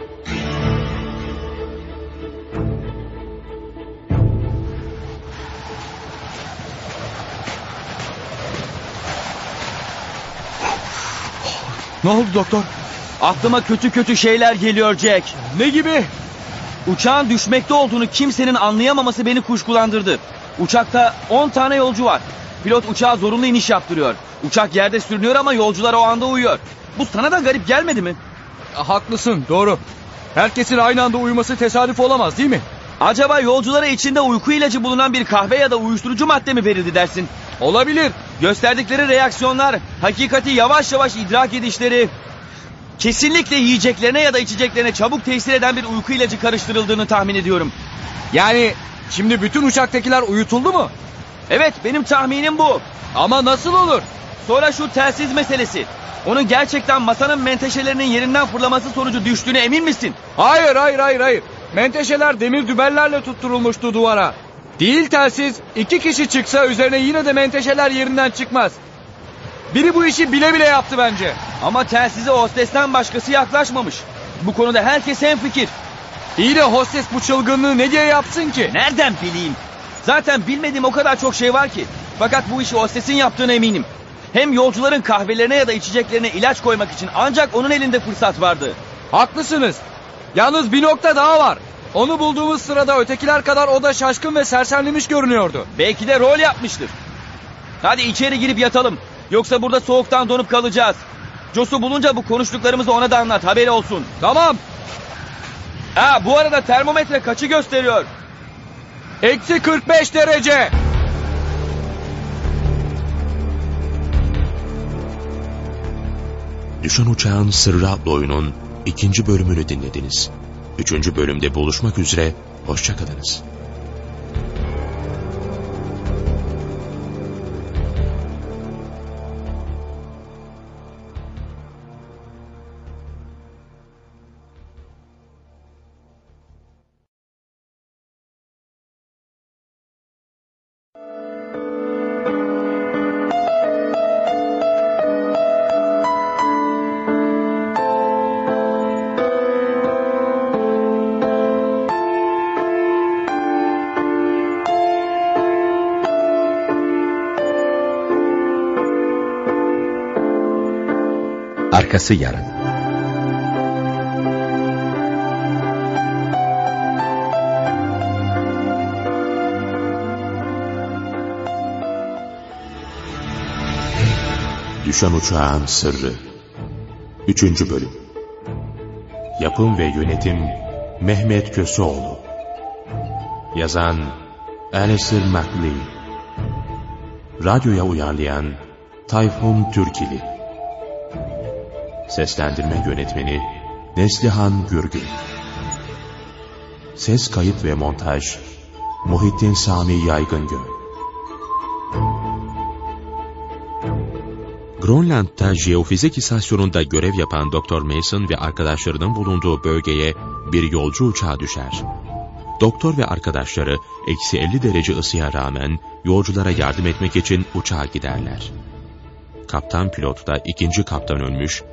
Ne oldu doktor? Aklıma kötü kötü şeyler geliyor Jack. Ne gibi? Uçağın düşmekte olduğunu kimsenin anlayamaması beni kuşkulandırdı. Uçakta 10 tane yolcu var. Pilot uçağa zorunlu iniş yaptırıyor. Uçak yerde sürünüyor ama yolcular o anda uyuyor. Bu sana da garip gelmedi mi? Haklısın doğru. Herkesin aynı anda uyuması tesadüf olamaz değil mi? Acaba yolculara içinde uyku ilacı bulunan bir kahve ya da uyuşturucu madde mi verildi dersin? Olabilir. Gösterdikleri reaksiyonlar, hakikati yavaş yavaş idrak edişleri... Kesinlikle yiyeceklerine ya da içeceklerine çabuk tesir eden bir uyku ilacı karıştırıldığını tahmin ediyorum. Yani şimdi bütün uçaktakiler uyutuldu mu? Evet benim tahminim bu. Ama nasıl olur? Sonra şu telsiz meselesi. Onun gerçekten masanın menteşelerinin yerinden fırlaması sonucu düştüğüne emin misin? Hayır hayır hayır hayır. Menteşeler demir dübellerle tutturulmuştu duvara. Değil telsiz iki kişi çıksa üzerine yine de menteşeler yerinden çıkmaz. Biri bu işi bile bile yaptı bence. Ama telsize hostesten başkası yaklaşmamış. Bu konuda herkes hemfikir. İyi de hostes bu çılgınlığı ne diye yapsın ki? Nereden bileyim? Zaten bilmediğim o kadar çok şey var ki. Fakat bu işi hostesin yaptığına eminim. Hem yolcuların kahvelerine ya da içeceklerine ilaç koymak için ancak onun elinde fırsat vardı. Haklısınız. Yalnız bir nokta daha var. Onu bulduğumuz sırada ötekiler kadar o da şaşkın ve sersemlemiş görünüyordu. Belki de rol yapmıştır. Hadi içeri girip yatalım. Yoksa burada soğuktan donup kalacağız. Jos'u bulunca bu konuştuklarımızı ona da anlat haberi olsun. Tamam. Ha bu arada termometre kaçı gösteriyor? Eksi 45 derece. Düşen Uçağın Sırrı adlı oyunun ikinci bölümünü dinlediniz. Üçüncü bölümde buluşmak üzere, hoşçakalınız. Arkası yarın. Düşen Uçağın Sırrı Üçüncü Bölüm Yapım ve yönetim Mehmet Köseoğlu. Yazan Alistair MacLean. Radyoya uyarlayan Tayfun Türkili. Seslendirme yönetmeni Neslihan Gürgün. Ses kayıt ve montaj Muhittin Sami Yaygıngöl. Grönland'da jeofizik istasyonunda görev yapan Dr. Mason ve arkadaşlarının bulunduğu bölgeye bir yolcu uçağı düşer. Doktor ve arkadaşları eksi 50 derece ısıya rağmen yolculara yardım etmek için uçağa giderler. Kaptan pilot da ikinci kaptan ölmüş,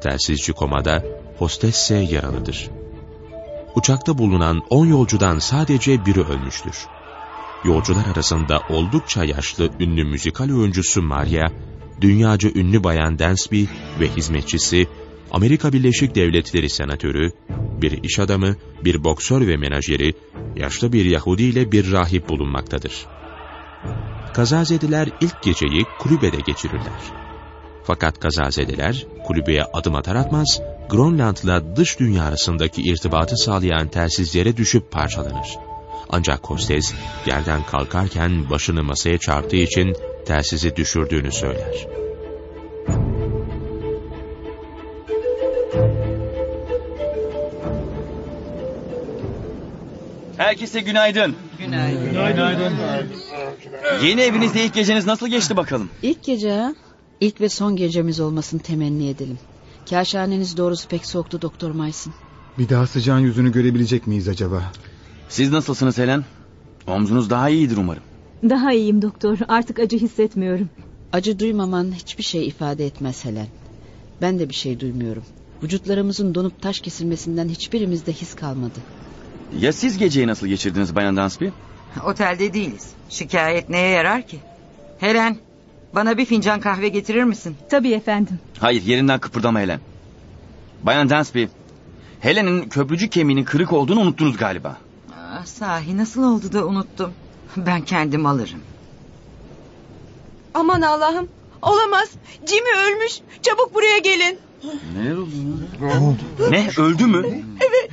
telsizci komada, hostesse yaralıdır. Uçakta bulunan 10 yolcudan sadece biri ölmüştür. Yolcular arasında oldukça yaşlı ünlü müzikal oyuncusu Maria, dünyaca ünlü bayan Dansby ve hizmetçisi, Amerika Birleşik Devletleri senatörü, bir iş adamı, bir boksör ve menajeri, yaşlı bir Yahudi ile bir rahip bulunmaktadır. Kazazedeler ilk geceyi kulübede geçirirler. Fakat kazazedeler kulübeye adım atar atmaz, Grönland'la dış dünya arasındaki irtibatı sağlayan telsizlere düşüp parçalanır. Ancak hostes yerden kalkarken başını masaya çarptığı için telsizi düşürdüğünü söyler. Herkese günaydın. Günaydın. Günaydın. Yeni evinizde ilk geceniz nasıl geçti bakalım? İlk gece ha? İlk ve son gecemiz olmasını temenni edelim. Kaşhaneniz doğrusu pek soğuktu Doktor Mayson. Bir daha sıcağın yüzünü görebilecek miyiz acaba? Siz nasılsınız Helen? Omzunuz daha iyidir umarım. Daha iyiyim doktor. Artık acı hissetmiyorum. Acı duymaman hiçbir şey ifade etmez Helen. Ben de bir şey duymuyorum. Vücutlarımızın donup taş kesilmesinden hiçbirimizde his kalmadı. Ya siz geceyi nasıl geçirdiniz Bayan Dansby? Otelde değiliz. Şikayet neye yarar ki? Helen, bana bir fincan kahve getirir misin? Tabii efendim. Hayır yerinden kıpırdama Helen. Bayan Dansby, Helen'in köprücük kemiğinin kırık olduğunu unuttunuz galiba. Ah, sahi nasıl oldu da unuttum. Ben kendim alırım. Aman Allah'ım. Olamaz. Jimmy ölmüş. Çabuk buraya gelin. Ne oldu? Ne öldü mü? Evet.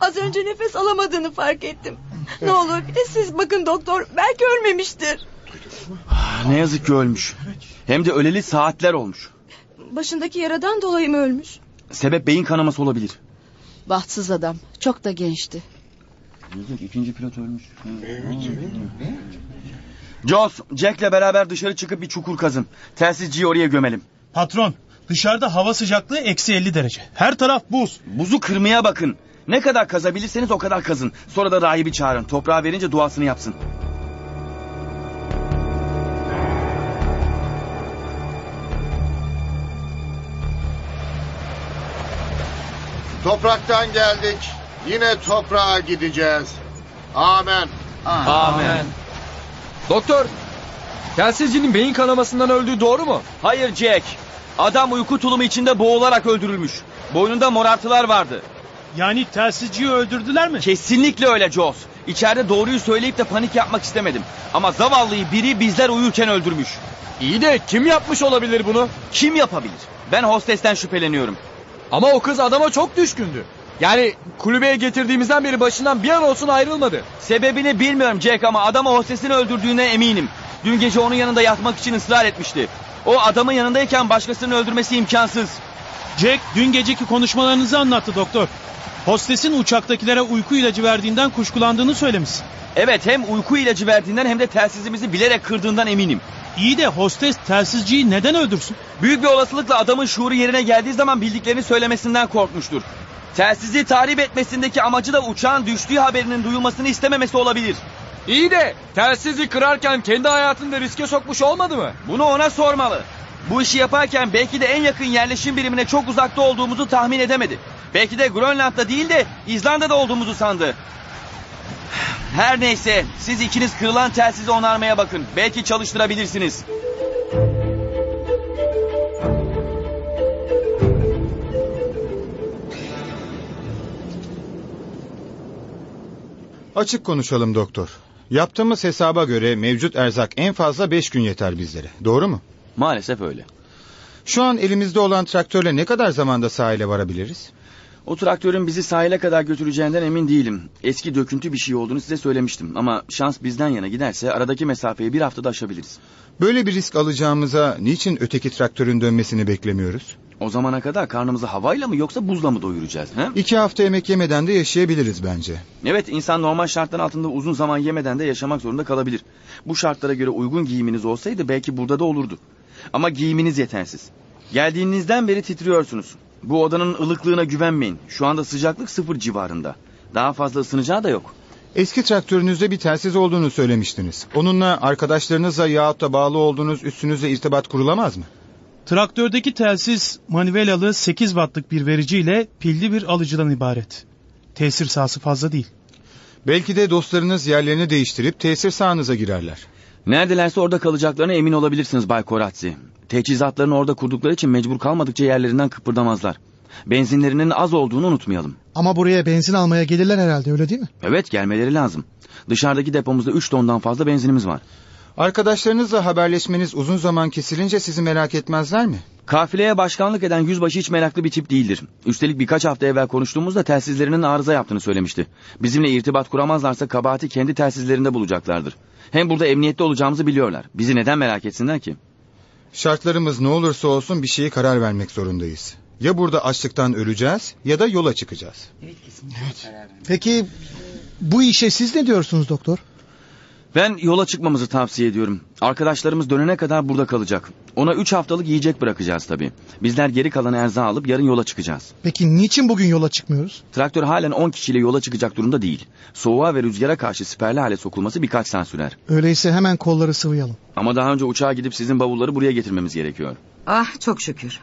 Az önce nefes alamadığını fark ettim. Ne olur bir de siz bakın doktor. Belki ölmemiştir. Ne yazık ki ölmüş. Hem de öleli saatler olmuş. Başındaki yaradan dolayı mı ölmüş? Sebep beyin kanaması olabilir. Bahtsız adam. Çok da gençti. İkinci pilot ölmüş. Joss, Jack'le beraber dışarı çıkıp bir çukur kazın. Telsizciyi oraya gömelim. Patron dışarıda hava sıcaklığı eksi 50 derece. Her taraf buz. Buzu kırmaya bakın. Ne kadar kazabilirseniz o kadar kazın. Sonra da rahibi çağırın. Toprağa verince duasını yapsın. Topraktan geldik. Yine toprağa gideceğiz. Amen. Amen. Doktor, telsizcinin beyin kanamasından öldüğü doğru mu? Hayır Jack. Adam uyku tulumu içinde boğularak öldürülmüş. Boynunda morartılar vardı. Yani telsizciyi öldürdüler mi? Kesinlikle öyle Joss. İçeride doğruyu söyleyip de panik yapmak istemedim. Ama zavallıyı biri bizler uyurken öldürmüş. İyi de kim yapmış olabilir bunu? Kim yapabilir? Ben hostesten şüpheleniyorum. Ama o kız adama çok düşkündü. Yani kulübeye getirdiğimizden beri başından bir an olsun ayrılmadı. Sebebini bilmiyorum Jack ama adamı hostesini öldürdüğüne eminim. Dün gece onun yanında yatmak için ısrar etmişti. O adamın yanındayken başkasını öldürmesi imkansız. Jack dün geceki konuşmalarınızı anlattı doktor. Hostesin uçaktakilere uyku ilacı verdiğinden kuşkulandığını söylemişsin. Evet hem uyku ilacı verdiğinden hem de telsizimizi bilerek kırdığından eminim. İyi de hostes telsizciyi neden öldürsün? Büyük bir olasılıkla adamın şuuru yerine geldiği zaman bildiklerini söylemesinden korkmuştur. Telsizi tahrip etmesindeki amacı da uçağın düştüğü haberinin duyulmasını istememesi olabilir. İyi de telsizi kırarken kendi hayatını da riske sokmuş olmadı mı? Bunu ona sormalı. Bu işi yaparken belki de en yakın yerleşim birimine çok uzakta olduğumuzu tahmin edemedi. Belki de Grönland'da değil de İzlanda'da olduğumuzu sandı. Her neyse siz ikiniz kırılan telsizi onarmaya bakın. Belki çalıştırabilirsiniz. Açık konuşalım doktor. Yaptığımız hesaba göre mevcut erzak en fazla beş gün yeter bizlere. Doğru mu? Maalesef öyle. Şu an elimizde olan traktörle ne kadar zamanda sahile varabiliriz? O traktörün bizi sahile kadar götüreceğinden emin değilim. Eski döküntü bir şey olduğunu size söylemiştim. Ama şans bizden yana giderse aradaki mesafeyi bir haftada aşabiliriz. Böyle bir risk alacağımıza niçin öteki traktörün dönmesini beklemiyoruz? O zamana kadar karnımızı havayla mı yoksa buzla mı doyuracağız? He? İki hafta yemek yemeden de yaşayabiliriz bence. Evet insan normal şartlar altında uzun zaman yemeden de yaşamak zorunda kalabilir. Bu şartlara göre uygun giyiminiz olsaydı belki burada da olurdu. Ama giyiminiz yetersiz. Geldiğinizden beri titriyorsunuz. Bu odanın ılıklığına güvenmeyin. Şu anda sıcaklık sıfır civarında. Daha fazla ısınacağı da yok. Eski traktörünüzde bir telsiz olduğunu söylemiştiniz. Onunla arkadaşlarınızla yahut da bağlı olduğunuz üstünüzle irtibat kurulamaz mı? Traktördeki telsiz manivelalı 8 wattlık bir vericiyle pilli bir alıcıdan ibaret. Tesir sahası fazla değil. Belki de dostlarınız yerlerini değiştirip tesir sahanıza girerler. Neredelerse orada kalacaklarına emin olabilirsiniz Bay Koratsi. Teçhizatlarını orada kurdukları için mecbur kalmadıkça yerlerinden kıpırdamazlar. Benzinlerinin az olduğunu unutmayalım. Ama buraya benzin almaya gelirler herhalde öyle değil mi? Evet gelmeleri lazım. Dışarıdaki depomuzda 3 tondan fazla benzinimiz var. Arkadaşlarınızla haberleşmeniz uzun zaman kesilince sizi merak etmezler mi? Kafileye başkanlık eden yüzbaşı hiç meraklı bir tip değildir. Üstelik birkaç hafta evvel konuştuğumuzda telsizlerinin arıza yaptığını söylemişti. Bizimle irtibat kuramazlarsa kabahati kendi telsizlerinde bulacaklardır. Hem burada emniyette olacağımızı biliyorlar. Bizi neden merak etsinler ki? Şartlarımız ne olursa olsun bir şeye karar vermek zorundayız. Ya burada açlıktan öleceğiz ya da yola çıkacağız. Evet kesinlikle. Peki bu işe siz ne diyorsunuz doktor? Ben yola çıkmamızı tavsiye ediyorum. Arkadaşlarımız dönene kadar burada kalacak. Ona 3 haftalık yiyecek bırakacağız tabii. Bizler geri kalan erzağı alıp yarın yola çıkacağız. Peki niçin bugün yola çıkmıyoruz? Traktör halen 10 kişiyle yola çıkacak durumda değil. Soğuğa ve rüzgara karşı siperli hale sokulması birkaç saat sürer. Öyleyse hemen kolları sıvayalım. Ama daha önce uçağa gidip sizin bavulları buraya getirmemiz gerekiyor. Ah çok şükür.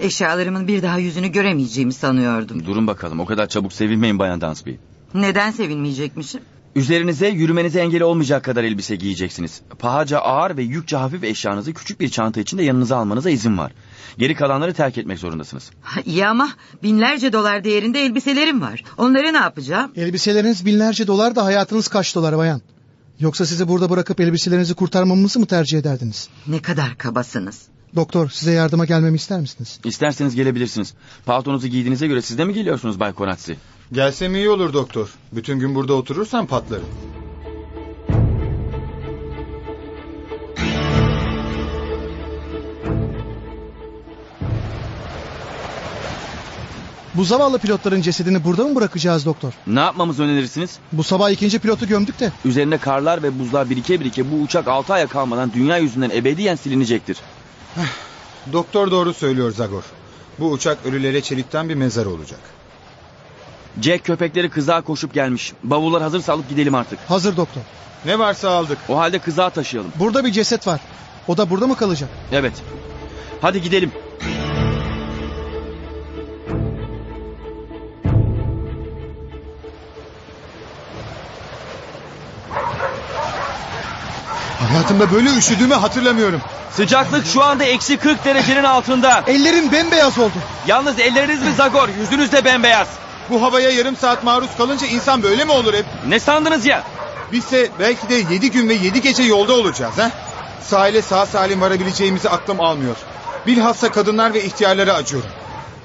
Eşyalarımın bir daha yüzünü göremeyeceğimi sanıyordum. Durun bakalım o kadar çabuk sevinmeyin Bayan Dansby. Neden sevinmeyecekmişim? Üzerinize yürümenize engel olmayacak kadar elbise giyeceksiniz. Pahaca ağır ve yükçe hafif eşyanızı küçük bir çanta içinde yanınıza almanıza izin var. Geri kalanları terk etmek zorundasınız. İyi ama binlerce dolar değerinde elbiselerim var. Onları ne yapacağım? Elbiseleriniz binlerce dolar da hayatınız kaç dolar bayan? Yoksa sizi burada bırakıp elbiselerinizi kurtarmamızı mı tercih ederdiniz? Ne kadar kabasınız. Doktor size yardıma gelmemi ister misiniz? İsterseniz gelebilirsiniz. Paltonuzu giydiğinize göre siz de mi geliyorsunuz Bay Koratsi? Gelsem iyi olur doktor. Bütün gün burada oturursam patlarım. Bu zavallı pilotların cesedini burada mı bırakacağız doktor? Ne yapmamızı önerirsiniz? Bu sabah ikinci pilotu gömdük de. Üzerinde karlar ve buzlar birike birike bu uçak 6 aya kalmadan dünya yüzünden ebediyen silinecektir. Doktor doğru söylüyor Zagor. Bu uçak ölülere çelikten bir mezar olacak. Jack köpekleri kızağa koşup gelmiş. Bavullar hazırsa alıp gidelim artık. Hazır doktor. Ne varsa aldık. O halde kızağa taşıyalım. Burada bir ceset var. O da burada mı kalacak? Evet. Hadi gidelim. Hayatımda böyle üşüdüğümü hatırlamıyorum. Sıcaklık şu anda eksi 40 derecenin altında. Ellerim bembeyaz oldu. Yalnız elleriniz mi Zagor? Yüzünüz de bembeyaz. Bu havaya yarım saat maruz kalınca insan böyle mi olur hep? Ne sandınız ya? Bizse belki de yedi gün ve yedi gece yolda olacağız ha? Sahile sağ salim varabileceğimizi aklım almıyor. Bilhassa kadınlar ve ihtiyarlara acıyorum.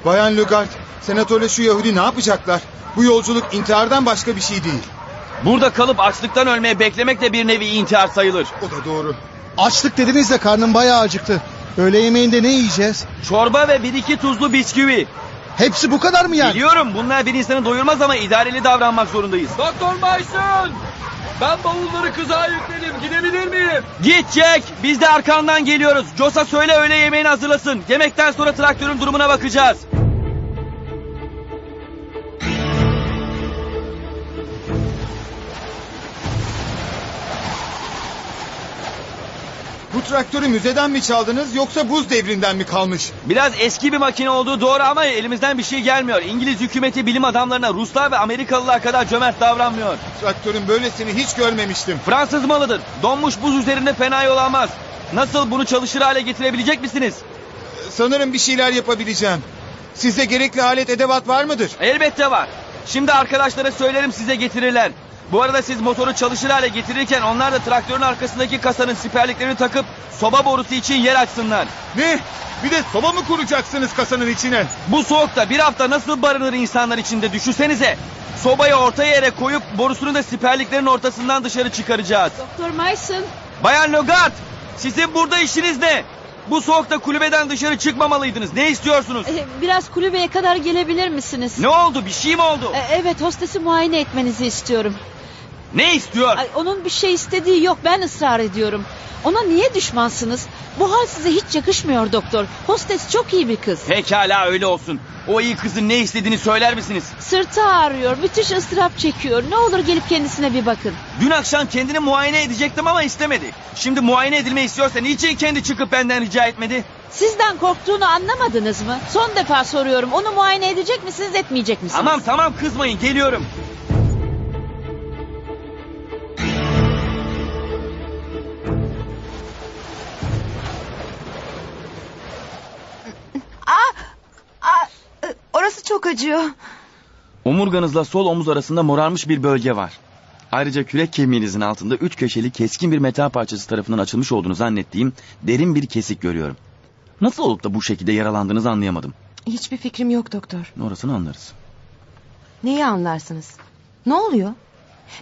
Bayan Lugard, senatörle şu Yahudi ne yapacaklar? Bu yolculuk intihardan başka bir şey değil. Burada kalıp açlıktan ölmeye beklemek de bir nevi intihar sayılır. O da doğru. Açlık dediniz de karnım bayağı acıktı. Öğle yemeğinde ne yiyeceğiz? Çorba ve bir iki tuzlu bisküvi. Hepsi bu kadar mı yani? Biliyorum bunlar bir insanı doyurmaz ama idareli davranmak zorundayız. Doktor Baysun! Ben bavulları kızağa yükledim. Gidebilir miyim? Git Jack. Biz de arkandan geliyoruz. Josa söyle öğle yemeğini hazırlasın. Yemekten sonra traktörün durumuna bakacağız. Bu traktörü müzeden mi çaldınız yoksa buz devrinden mi kalmış? Biraz eski bir makine olduğu doğru ama elimizden bir şey gelmiyor. İngiliz hükümeti bilim adamlarına Ruslar ve Amerikalılar kadar cömert davranmıyor. Traktörün böylesini hiç görmemiştim. Fransız malıdır. Donmuş buz üzerinde fena yol almaz. Nasıl bunu çalışır hale getirebilecek misiniz? Sanırım bir şeyler yapabileceğim. Sizde gerekli alet edevat var mıdır? Elbette var. Şimdi arkadaşlara söylerim size getirirler. Bu arada siz motoru çalışır hale getirirken onlar da traktörün arkasındaki kasanın siperliklerini takıp soba borusu için yer açsınlar. Ne? Bir de soba mı kuracaksınız kasanın içine? Bu soğukta bir hafta nasıl barınır insanlar içinde düşünsenize. Sobayı orta yere koyup borusunu da siperliklerin ortasından dışarı çıkaracağız. Doktor Mason. Bayan Logart, sizin burada işiniz ne? Bu soğukta kulübeden dışarı çıkmamalıydınız. Ne istiyorsunuz? Ee, biraz kulübeye kadar gelebilir misiniz? Ne oldu? Bir şey mi oldu? Ee, evet hostesi muayene etmenizi istiyorum. Ne istiyor? Ay, onun bir şey istediği yok ben ısrar ediyorum. Ona niye düşmansınız? Bu hal size hiç yakışmıyor doktor. Hostes çok iyi bir kız. Pekala öyle olsun. O iyi kızın ne istediğini söyler misiniz? Sırtı ağrıyor, müthiş ıstırap çekiyor. Ne olur gelip kendisine bir bakın. Dün akşam kendini muayene edecektim ama istemedi. Şimdi muayene edilmeyi istiyorsa niçin kendi çıkıp benden rica etmedi? Sizden korktuğunu anlamadınız mı? Son defa soruyorum. Onu muayene edecek misiniz, etmeyecek misiniz? Tamam tamam kızmayın geliyorum. Acıyor. Omurganızla sol omuz arasında morarmış bir bölge var. Ayrıca kürek kemiğinizin altında üç köşeli keskin bir metal parçası tarafından açılmış olduğunu zannettiğim derin bir kesik görüyorum. Nasıl olup da bu şekilde yaralandığınızı anlayamadım. Hiçbir fikrim yok doktor. Orasını anlarız. Neyi anlarsınız? Ne oluyor?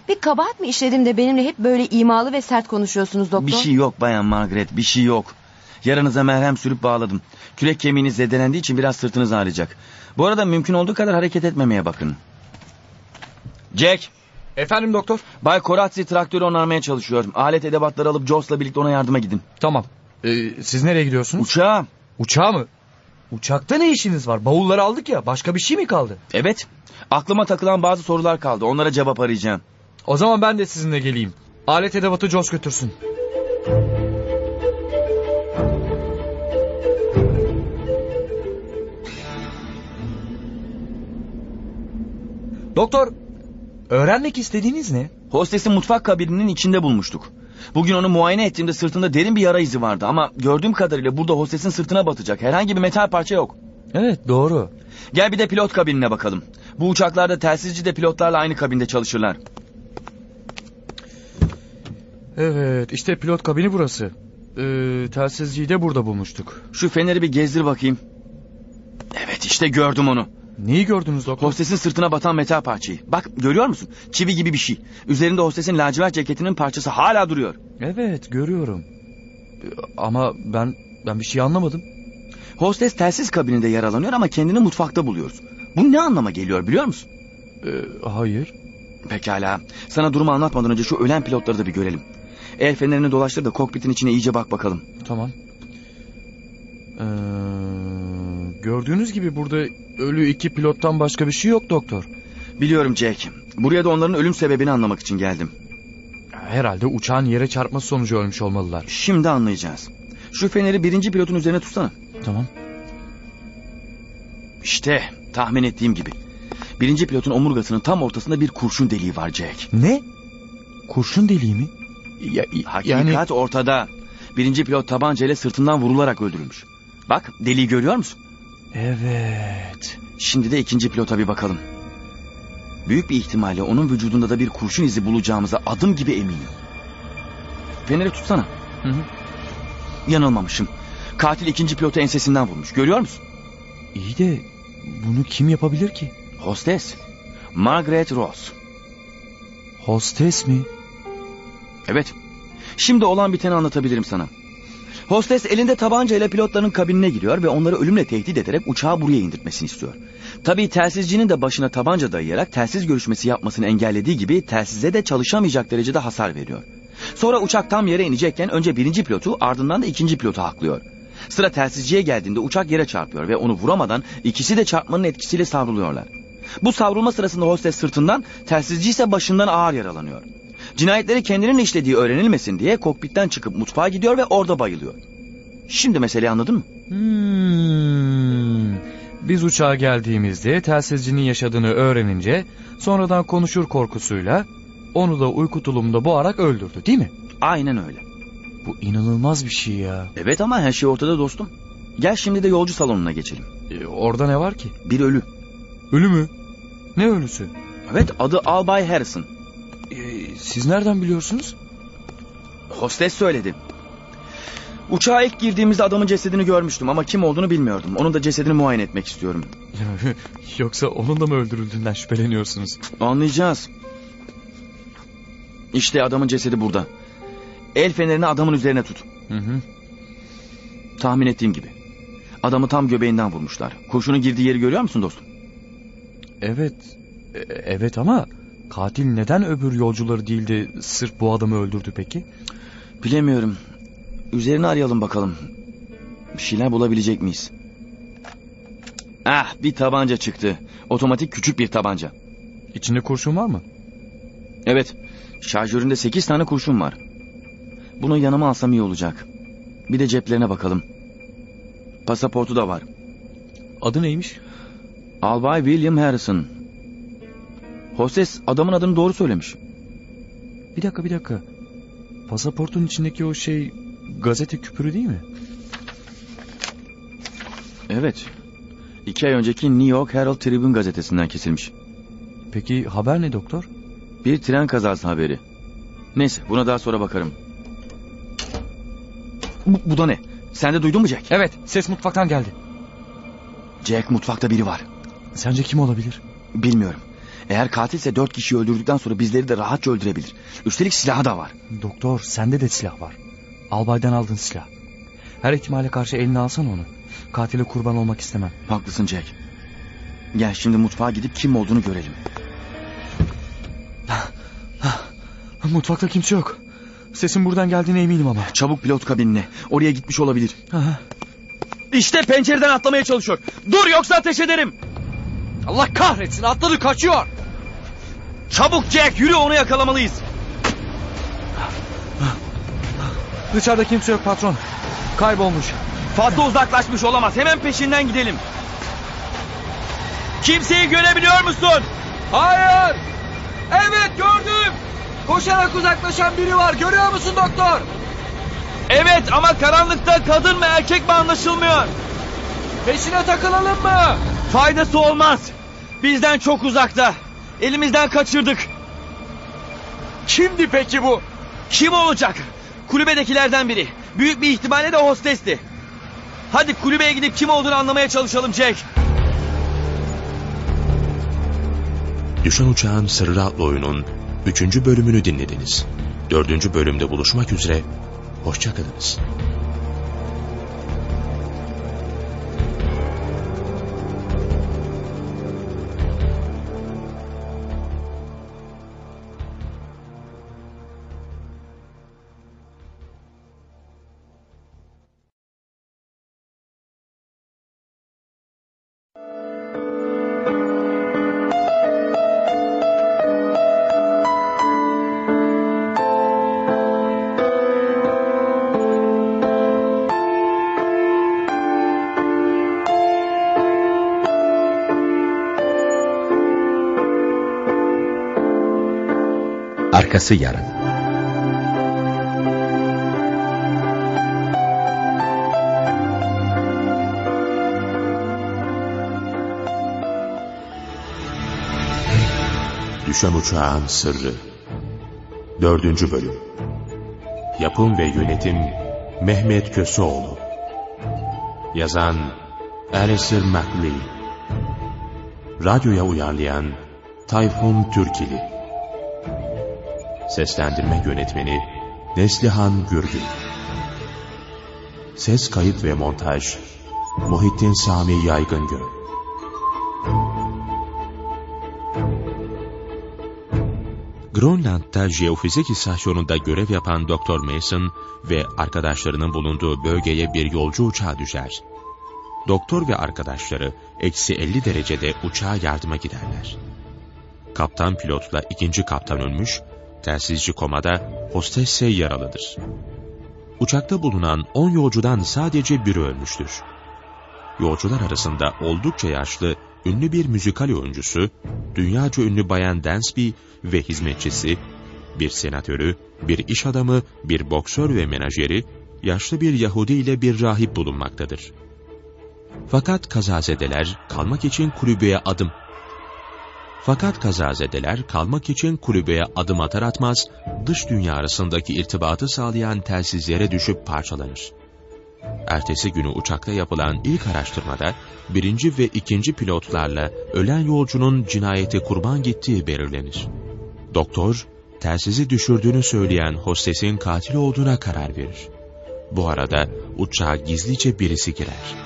Bir kabahat mi işledim de benimle hep böyle imalı ve sert konuşuyorsunuz doktor? Bir şey yok bayan Margaret bir şey yok. Yaranıza merhem sürüp bağladım. Kürek kemiğiniz zedelendiği için biraz sırtınız ağrıyacak. Bu arada mümkün olduğu kadar hareket etmemeye bakın. Jack. Efendim doktor? Bay Koratsi traktörü onarmaya çalışıyor. Alet edevatları alıp Jos'la birlikte ona yardıma gidin. Tamam. Ee, siz nereye gidiyorsunuz? Uçağa. Uçağa mı? Uçakta ne işiniz var? Bavulları aldık ya. Başka bir şey mi kaldı? Evet. Aklıma takılan bazı sorular kaldı. Onlara cevap arayacağım. O zaman ben de sizinle geleyim. Alet edevatı Jos götürsün. Doktor, öğrenmek istediğiniz ne? Hostesin mutfak kabininin içinde bulmuştuk. Bugün onu muayene ettiğimde sırtında derin bir yara izi vardı ama gördüğüm kadarıyla burada hostesin sırtına batacak herhangi bir metal parça yok. Evet doğru. Gel bir de pilot kabinine bakalım. Bu uçaklarda telsizci de pilotlarla aynı kabinde çalışırlar. Evet işte pilot kabini burası. Ee, telsizciyi de burada bulmuştuk. Şu feneri bir gezdir bakayım. Evet işte gördüm onu. Neyi gördünüz doktor? Hostesin sırtına batan metal parçayı. Bak görüyor musun? Çivi gibi bir şey. Üzerinde hostesin lacivert ceketinin parçası hala duruyor. Evet görüyorum. Ama ben ben bir şey anlamadım. Hostes telsiz kabininde yaralanıyor ama kendini mutfakta buluyoruz. Bu ne anlama geliyor biliyor musun? Ee, hayır. Pekala. Sana durumu anlatmadan önce şu ölen pilotları da bir görelim. El fenerini dolaştır da kokpitin içine iyice bak bakalım. Tamam. Ee, gördüğünüz gibi burada ölü iki pilottan başka bir şey yok doktor. Biliyorum Jack. Buraya da onların ölüm sebebini anlamak için geldim. Herhalde uçağın yere çarpması sonucu ölmüş olmalılar. Şimdi anlayacağız. Şu feneri birinci pilotun üzerine tutsana. Tamam. İşte tahmin ettiğim gibi. Birinci pilotun omurgasının tam ortasında bir kurşun deliği var Jack. Ne? Kurşun deliği mi? Ya, Hakikat yani... ortada. Birinci pilot tabancayla sırtından vurularak öldürülmüş. Bak deliği görüyor musun? Evet. Şimdi de ikinci pilota bir bakalım. Büyük bir ihtimalle onun vücudunda da bir kurşun izi bulacağımıza adım gibi eminim. Feneri tutsana. Hı hı. Yanılmamışım. Katil ikinci pilotu ensesinden vurmuş. Görüyor musun? İyi de bunu kim yapabilir ki? Hostes. Margaret Ross. Hostes mi? Evet. Şimdi olan biteni anlatabilirim sana. Hostes elinde tabancayla pilotların kabinine giriyor ve onları ölümle tehdit ederek uçağı buraya indirtmesini istiyor. Tabii telsizcinin de başına tabanca dayayarak telsiz görüşmesi yapmasını engellediği gibi telsize de çalışamayacak derecede hasar veriyor. Sonra uçak tam yere inecekken önce birinci pilotu ardından da ikinci pilotu haklıyor. Sıra telsizciye geldiğinde uçak yere çarpıyor ve onu vuramadan ikisi de çarpmanın etkisiyle savruluyorlar. Bu savrulma sırasında hostes sırtından, telsizci ise başından ağır yaralanıyor. Cinayetleri kendinin işlediği öğrenilmesin diye kokpitten çıkıp mutfağa gidiyor ve orada bayılıyor. Şimdi meseleyi anladın mı? Hmm. Biz uçağa geldiğimizde telsizcinin yaşadığını öğrenince sonradan konuşur korkusuyla onu da uyku tulumunda boğarak öldürdü değil mi? Aynen öyle. Bu inanılmaz bir şey ya. Evet ama her şey ortada dostum. Gel şimdi de yolcu salonuna geçelim. Ee, orada ne var ki? Bir ölü. Ölü mü? Ne ölüsü? Evet adı Albay Harrison. Ee, siz nereden biliyorsunuz? Hostes söyledi. Uçağa ilk girdiğimizde adamın cesedini görmüştüm ama kim olduğunu bilmiyordum. Onun da cesedini muayene etmek istiyorum. Yoksa onun da mı öldürüldüğünden şüpheleniyorsunuz? Anlayacağız. İşte adamın cesedi burada. El fenerini adamın üzerine tut. Hı hı. Tahmin ettiğim gibi. Adamı tam göbeğinden vurmuşlar. Kurşunun girdiği yeri görüyor musun dostum? Evet. E, evet ama katil neden öbür yolcuları değil de sırf bu adamı öldürdü peki? Bilemiyorum. Üzerine arayalım bakalım. Bir şeyler bulabilecek miyiz? Ah bir tabanca çıktı. Otomatik küçük bir tabanca. İçinde kurşun var mı? Evet. Şarjöründe sekiz tane kurşun var. Bunu yanıma alsam iyi olacak. Bir de ceplerine bakalım. Pasaportu da var. Adı neymiş? Albay William Harrison. Hostes adamın adını doğru söylemiş. Bir dakika bir dakika. Pasaportun içindeki o şey gazete küpürü değil mi? Evet. İki ay önceki New York Herald Tribune gazetesinden kesilmiş. Peki haber ne doktor? Bir tren kazası haberi. Neyse buna daha sonra bakarım. Bu, bu da ne? Sen de duydun mu Jack? Evet ses mutfaktan geldi. Jack mutfakta biri var. Sence kim olabilir? Bilmiyorum. Eğer katilse dört kişiyi öldürdükten sonra bizleri de rahatça öldürebilir. Üstelik silahı da var. Doktor sende de silah var. Albaydan aldığın silah. Her ihtimale karşı eline alsan onu. Katile kurban olmak istemem. Haklısın Jack. Gel şimdi mutfağa gidip kim olduğunu görelim. Mutfakta kimse yok. Sesin buradan geldiğine eminim ama. Çabuk pilot kabinine. Oraya gitmiş olabilir. Aha. İşte pencereden atlamaya çalışıyor. Dur yoksa ateş ederim. Allah kahretsin atladı kaçıyor. Çabuk Jack yürü onu yakalamalıyız. Dışarıda kimse yok patron. Kaybolmuş. Fazla uzaklaşmış olamaz. Hemen peşinden gidelim. Kimseyi görebiliyor musun? Hayır. Evet gördüm. Koşarak uzaklaşan biri var görüyor musun doktor? Evet ama karanlıkta kadın mı erkek mi anlaşılmıyor. Peşine takılalım mı? Faydası olmaz. Bizden çok uzakta. Elimizden kaçırdık. Kimdi peki bu? Kim olacak? Kulübedekilerden biri. Büyük bir ihtimalle de hostesti. Hadi kulübeye gidip kim olduğunu anlamaya çalışalım Jack. Düşen Uçağın Sırrı adlı oyunun 3. bölümünü dinlediniz. 4. bölümde buluşmak üzere, hoşçakalınız. Arkası yarın. Düşen Uçağın Sırrı 4. Bölüm Yapım ve Yönetim Mehmet Köseoğlu Yazan Alistair MacLean Radyoya uyarlayan Tayfun Türkili Seslendirme Yönetmeni Neslihan Gürgün Ses kayıt ve montaj Muhittin Sami Yaygıngöl Grönland'da jeofizik istasyonunda görev yapan Dr. Mason ve arkadaşlarının bulunduğu bölgeye bir yolcu uçağı düşer. Doktor ve arkadaşları eksi 50 derecede uçağa yardıma giderler. Kaptan pilotla ikinci kaptan ölmüş, telsizci komada, hostes ise yaralıdır. Uçakta bulunan 10 yolcudan sadece biri ölmüştür. Yolcular arasında oldukça yaşlı, ünlü bir müzikal oyuncusu, dünyaca ünlü Bayan Dansby ve hizmetçisi, bir senatörü, bir iş adamı, bir boksör ve menajeri, yaşlı bir Yahudi ile bir rahip bulunmaktadır. Fakat kazazedeler kalmak için kulübeye adım. Fakat kazazedeler kalmak için kulübeye adım atar atmaz dış dünya arasındaki irtibatı sağlayan telsizlere düşüp parçalanır. Ertesi günü uçakta yapılan ilk araştırmada birinci ve ikinci pilotlarla ölen yolcunun cinayete kurban gittiği belirlenir. Doktor, telsizi düşürdüğünü söyleyen hostesin katil olduğuna karar verir. Bu arada uçağa gizlice birisi girer.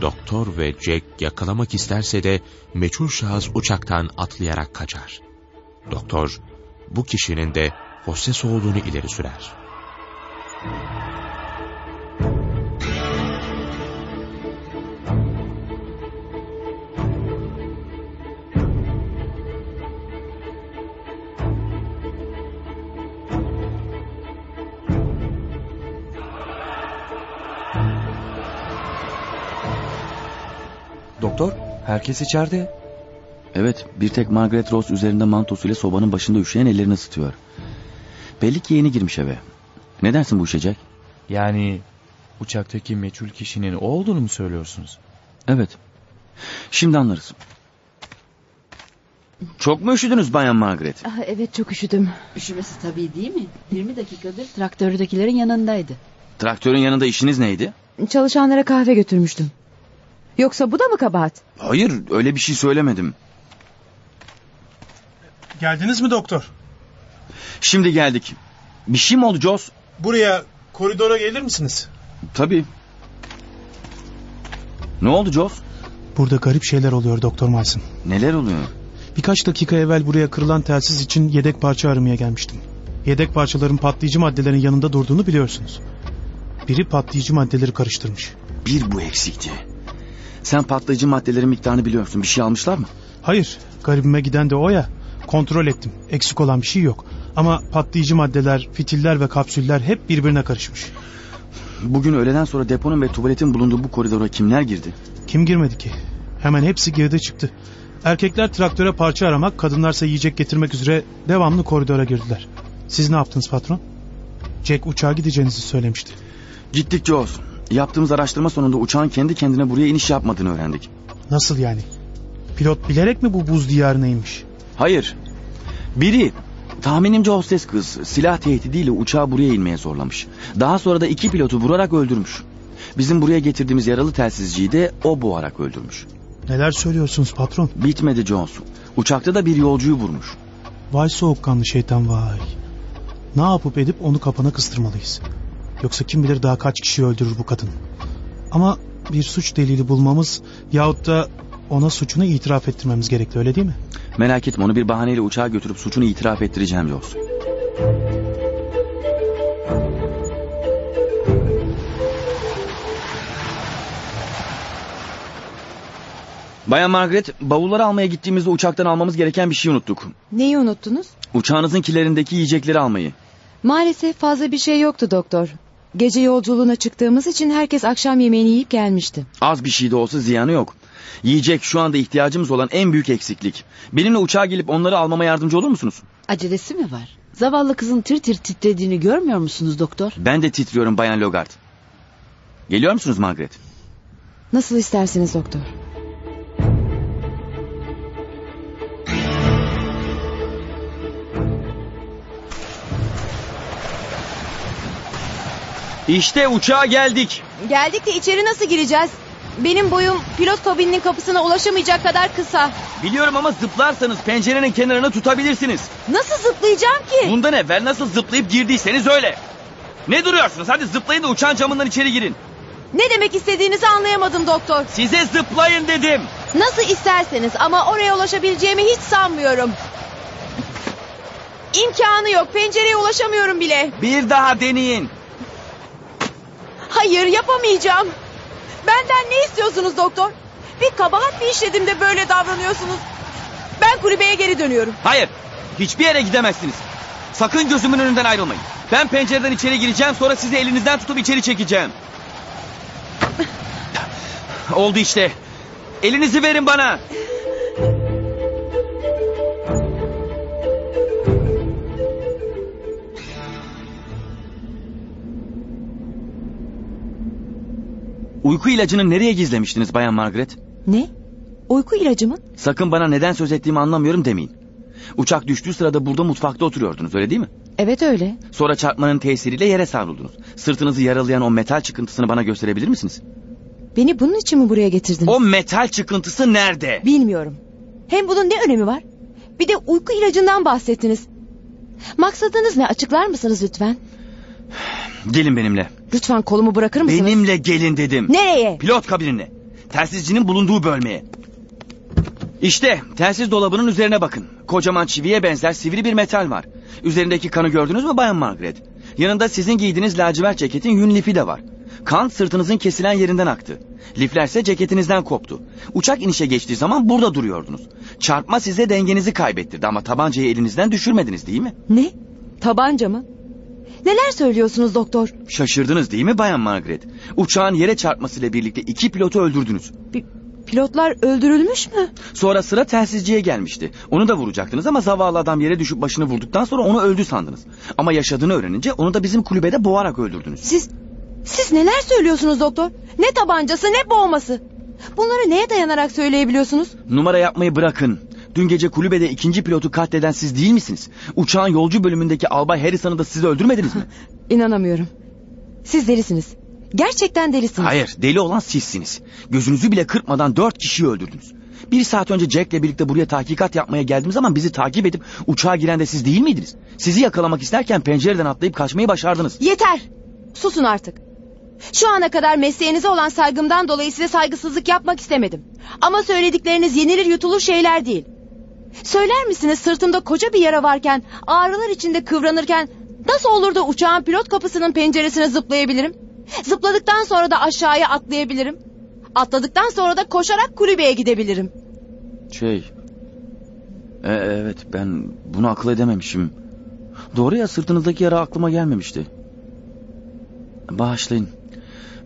Doktor ve Jack yakalamak isterse de meçhul şahıs uçaktan atlayarak kaçar. Doktor, bu kişinin de hostes olduğunu ileri sürer. Herkes içeride. Evet, bir tek Margaret Rose üzerinde mantosuyla sobanın başında üşüyen ellerini ısıtıyor. Belli ki yeni girmiş eve. Ne dersin bu işe Jack? Yani uçaktaki meçhul kişinin o olduğunu mu söylüyorsunuz? Evet. Şimdi anlarız. Çok mu üşüdünüz Bayan Margaret? Ah, evet çok üşüdüm. Üşümesi tabii değil mi? 20 dakikadır traktördekilerin yanındaydı. Traktörün yanında işiniz neydi? Çalışanlara kahve götürmüştüm. Yoksa bu da mı kabahat? Hayır, öyle bir şey söylemedim. Geldiniz mi doktor? Şimdi geldik. Bir şey mi oldu Joss? Buraya koridora gelir misiniz? Tabii. Ne oldu Joss? Burada garip şeyler oluyor Doktor Mason. Neler oluyor? Birkaç dakika evvel buraya kırılan telsiz için yedek parça aramaya gelmiştim. Yedek parçaların patlayıcı maddelerin yanında durduğunu biliyorsunuz. Biri patlayıcı maddeleri karıştırmış. Bir bu eksikti. Sen patlayıcı maddelerin miktarını biliyorsun. Bir şey almışlar mı? Hayır, garibime giden de o ya. Kontrol ettim. Eksik olan bir şey yok. Ama patlayıcı maddeler, fitiller ve kapsüller hep birbirine karışmış. Bugün öğleden sonra deponun ve tuvaletin bulunduğu bu koridora kimler girdi? Kim girmedi ki? Hemen hepsi girdi çıktı. Erkekler traktöre parça aramak, kadınlarsa yiyecek getirmek üzere devamlı koridora girdiler. Siz ne yaptınız patron? Jack uçağa gideceğinizi söylemişti. Gittik Joss. Yaptığımız araştırma sonunda uçağın kendi kendine buraya iniş yapmadığını öğrendik. Nasıl yani? Pilot bilerek mi bu buz diyarına inmiş? Hayır. Biri tahminimce hostes kız silah tehdidiyle uçağı buraya inmeye zorlamış. Daha sonra da iki pilotu vurarak öldürmüş. Bizim buraya getirdiğimiz yaralı telsizciyi de o boğarak öldürmüş. Neler söylüyorsunuz patron? Bitmedi Jones. Uçakta da bir yolcuyu vurmuş. Vay soğukkanlı şeytan vay. Ne yapıp edip onu kapana kıstırmalıyız. Yoksa kim bilir daha kaç kişi öldürür bu kadın. Ama bir suç delili bulmamız yahut da ona suçunu itiraf ettirmemiz gerekli öyle değil mi? Merak etme onu bir bahaneyle uçağa götürüp suçunu itiraf ettireceğim Jones. Bayan Margaret, bavulları almaya gittiğimizde uçaktan almamız gereken bir şey unuttuk. Neyi unuttunuz? Uçağınızın kilerindeki yiyecekleri almayı. Maalesef fazla bir şey yoktu doktor. Gece yolculuğuna çıktığımız için herkes akşam yemeğini yiyip gelmişti. Az bir şey de olsa ziyanı yok. Yiyecek şu anda ihtiyacımız olan en büyük eksiklik. Benimle uçağa gelip onları almama yardımcı olur musunuz? Acelesi mi var? Zavallı kızın tir tir titrediğini görmüyor musunuz doktor? Ben de titriyorum Bayan Logart. Geliyor musunuz Margaret? Nasıl isterseniz doktor. İşte uçağa geldik. Geldik de içeri nasıl gireceğiz? Benim boyum pilot kabininin kapısına ulaşamayacak kadar kısa. Biliyorum ama zıplarsanız pencerenin kenarını tutabilirsiniz. Nasıl zıplayacağım ki? Bundan evvel nasıl zıplayıp girdiyseniz öyle. Ne duruyorsunuz? Hadi zıplayın da uçağın camından içeri girin. Ne demek istediğinizi anlayamadım doktor. Size zıplayın dedim. Nasıl isterseniz ama oraya ulaşabileceğimi hiç sanmıyorum. İmkanı yok. Pencereye ulaşamıyorum bile. Bir daha deneyin. Hayır yapamayacağım. Benden ne istiyorsunuz doktor? Bir kabahat mi işledim de böyle davranıyorsunuz? Ben kulübeye geri dönüyorum. Hayır. Hiçbir yere gidemezsiniz. Sakın gözümün önünden ayrılmayın. Ben pencereden içeri gireceğim sonra sizi elinizden tutup içeri çekeceğim. Oldu işte. Elinizi verin bana. Uyku ilacını nereye gizlemiştiniz Bayan Margaret? Ne? Uyku ilacı mı? Sakın bana neden söz ettiğimi anlamıyorum demeyin. Uçak düştüğü sırada burada mutfakta oturuyordunuz öyle değil mi? Evet öyle. Sonra çarpmanın tesiriyle yere savruldunuz. Sırtınızı yaralayan o metal çıkıntısını bana gösterebilir misiniz? Beni bunun için mi buraya getirdiniz? O metal çıkıntısı nerede? Bilmiyorum. Hem bunun ne önemi var? Bir de uyku ilacından bahsettiniz. Maksadınız ne açıklar mısınız lütfen? Gelin benimle. Lütfen kolumu bırakır mısınız? Benimle gelin dedim. Nereye? Pilot kabinine. Telsizcinin bulunduğu bölmeye. İşte telsiz dolabının üzerine bakın. Kocaman çiviye benzer sivri bir metal var. Üzerindeki kanı gördünüz mü Bayan Margaret? Yanında sizin giydiğiniz lacivert ceketin yün lifi de var. Kan sırtınızın kesilen yerinden aktı. Liflerse ceketinizden koptu. Uçak inişe geçtiği zaman burada duruyordunuz. Çarpma size dengenizi kaybettirdi ama tabancayı elinizden düşürmediniz değil mi? Ne? Tabanca mı? Neler söylüyorsunuz doktor? Şaşırdınız değil mi Bayan Margaret? Uçağın yere çarpmasıyla birlikte iki pilotu öldürdünüz. Pilotlar öldürülmüş mü? Sonra sıra telsizciye gelmişti. Onu da vuracaktınız ama zavallı adam yere düşüp başını vurduktan sonra onu öldü sandınız. Ama yaşadığını öğrenince onu da bizim kulübede boğarak öldürdünüz. Siz, siz neler söylüyorsunuz doktor? Ne tabancası ne boğması? Bunları neye dayanarak söyleyebiliyorsunuz? Numara yapmayı bırakın. Dün gece kulübede ikinci pilotu katleden siz değil misiniz? Uçağın yolcu bölümündeki Albay Harrison'ı da siz öldürmediniz mi? İnanamıyorum. Siz delisiniz. Gerçekten delisiniz. Hayır deli olan sizsiniz. Gözünüzü bile kırpmadan dört kişiyi öldürdünüz. Bir saat önce Jack'le birlikte buraya tahkikat yapmaya geldiğimiz zaman bizi takip edip uçağa giren de siz değil miydiniz? Sizi yakalamak isterken pencereden atlayıp kaçmayı başardınız. Yeter. Susun artık. Şu ana kadar mesleğinize olan saygımdan dolayı size saygısızlık yapmak istemedim. Ama söyledikleriniz yenilir yutulur şeyler değil. Söyler misiniz sırtımda koca bir yara varken, ağrılar içinde kıvranırken nasıl olur da uçağın pilot kapısının penceresine zıplayabilirim? Zıpladıktan sonra da aşağıya atlayabilirim. Atladıktan sonra da koşarak kulübeye gidebilirim. Şey... E, evet ben bunu akıl edememişim. Doğru ya sırtınızdaki yara aklıma gelmemişti. Bağışlayın.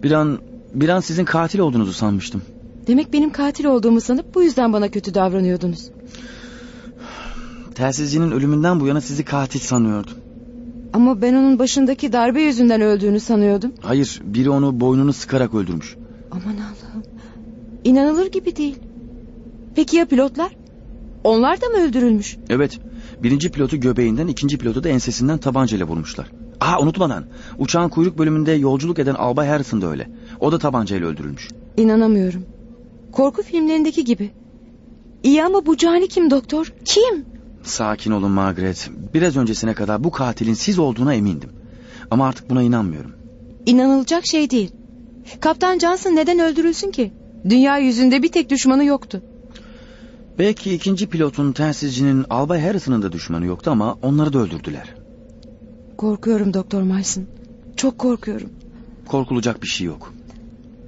Bir an, bir an sizin katil olduğunuzu sanmıştım. Demek benim katil olduğumu sanıp bu yüzden bana kötü davranıyordunuz. Telsizcinin ölümünden bu yana sizi katil sanıyordum. Ama ben onun başındaki darbe yüzünden öldüğünü sanıyordum. Hayır biri onu boynunu sıkarak öldürmüş. Aman Allah'ım. İnanılır gibi değil. Peki ya pilotlar? Onlar da mı öldürülmüş? Evet birinci pilotu göbeğinden ikinci pilotu da ensesinden tabancayla vurmuşlar. Aa unutmadan uçağın kuyruk bölümünde yolculuk eden Albay Harrison da öyle. O da tabancayla öldürülmüş. İnanamıyorum. Korku filmlerindeki gibi. İyi ama bu cani kim doktor? Kim? Sakin olun Margaret. Biraz öncesine kadar bu katilin siz olduğuna emindim. Ama artık buna inanmıyorum. İnanılacak şey değil. Kaptan Johnson neden öldürülsün ki? Dünya yüzünde bir tek düşmanı yoktu. Belki ikinci pilotun telsizcinin Albay Harrison'ın da düşmanı yoktu ama onları da öldürdüler. Korkuyorum Doktor Mason. Çok korkuyorum. Korkulacak bir şey yok.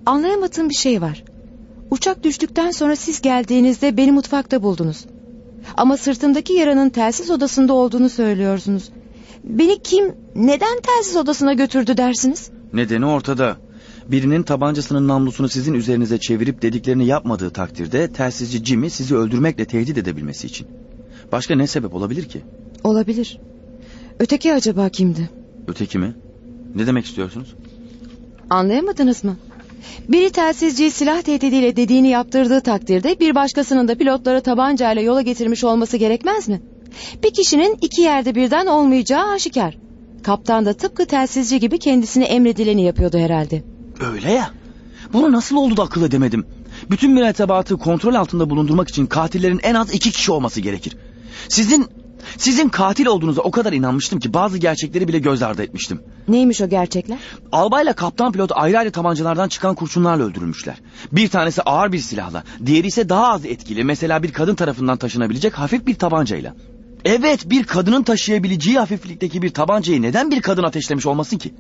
Anlayamadığım bir şey var. Uçak düştükten sonra siz geldiğinizde beni mutfakta buldunuz. Ama sırtımdaki yaranın telsiz odasında olduğunu söylüyorsunuz. Beni kim, neden telsiz odasına götürdü dersiniz? Nedeni ortada. Birinin tabancasının namlusunu sizin üzerinize çevirip dediklerini yapmadığı takdirde telsizci Jimmy sizi öldürmekle tehdit edebilmesi için. Başka ne sebep olabilir ki? Olabilir. Öteki acaba kimdi? Öteki mi? Ne demek istiyorsunuz? Anlayamadınız mı? Biri telsizciyi silah tehdidiyle dediğini yaptırdığı takdirde bir başkasının da pilotları tabancayla yola getirmiş olması gerekmez mi? Bir kişinin iki yerde birden olmayacağı aşikar. Kaptan da tıpkı telsizci gibi kendisine emredileni yapıyordu herhalde. Öyle ya. Bunu nasıl oldu da akıl edemedim. Bütün mürettebatı kontrol altında bulundurmak için katillerin en az iki kişi olması gerekir. Sizin sizin katil olduğunuza o kadar inanmıştım ki bazı gerçekleri bile göz ardı etmiştim. Neymiş o gerçekler? Albayla kaptan pilot ayrı ayrı tabancalardan çıkan kurşunlarla öldürülmüşler. Bir tanesi ağır bir silahla, diğeri ise daha az etkili. Mesela bir kadın tarafından taşınabilecek hafif bir tabancayla. Evet bir kadının taşıyabileceği hafiflikteki bir tabancayı neden bir kadın ateşlemiş olmasın ki?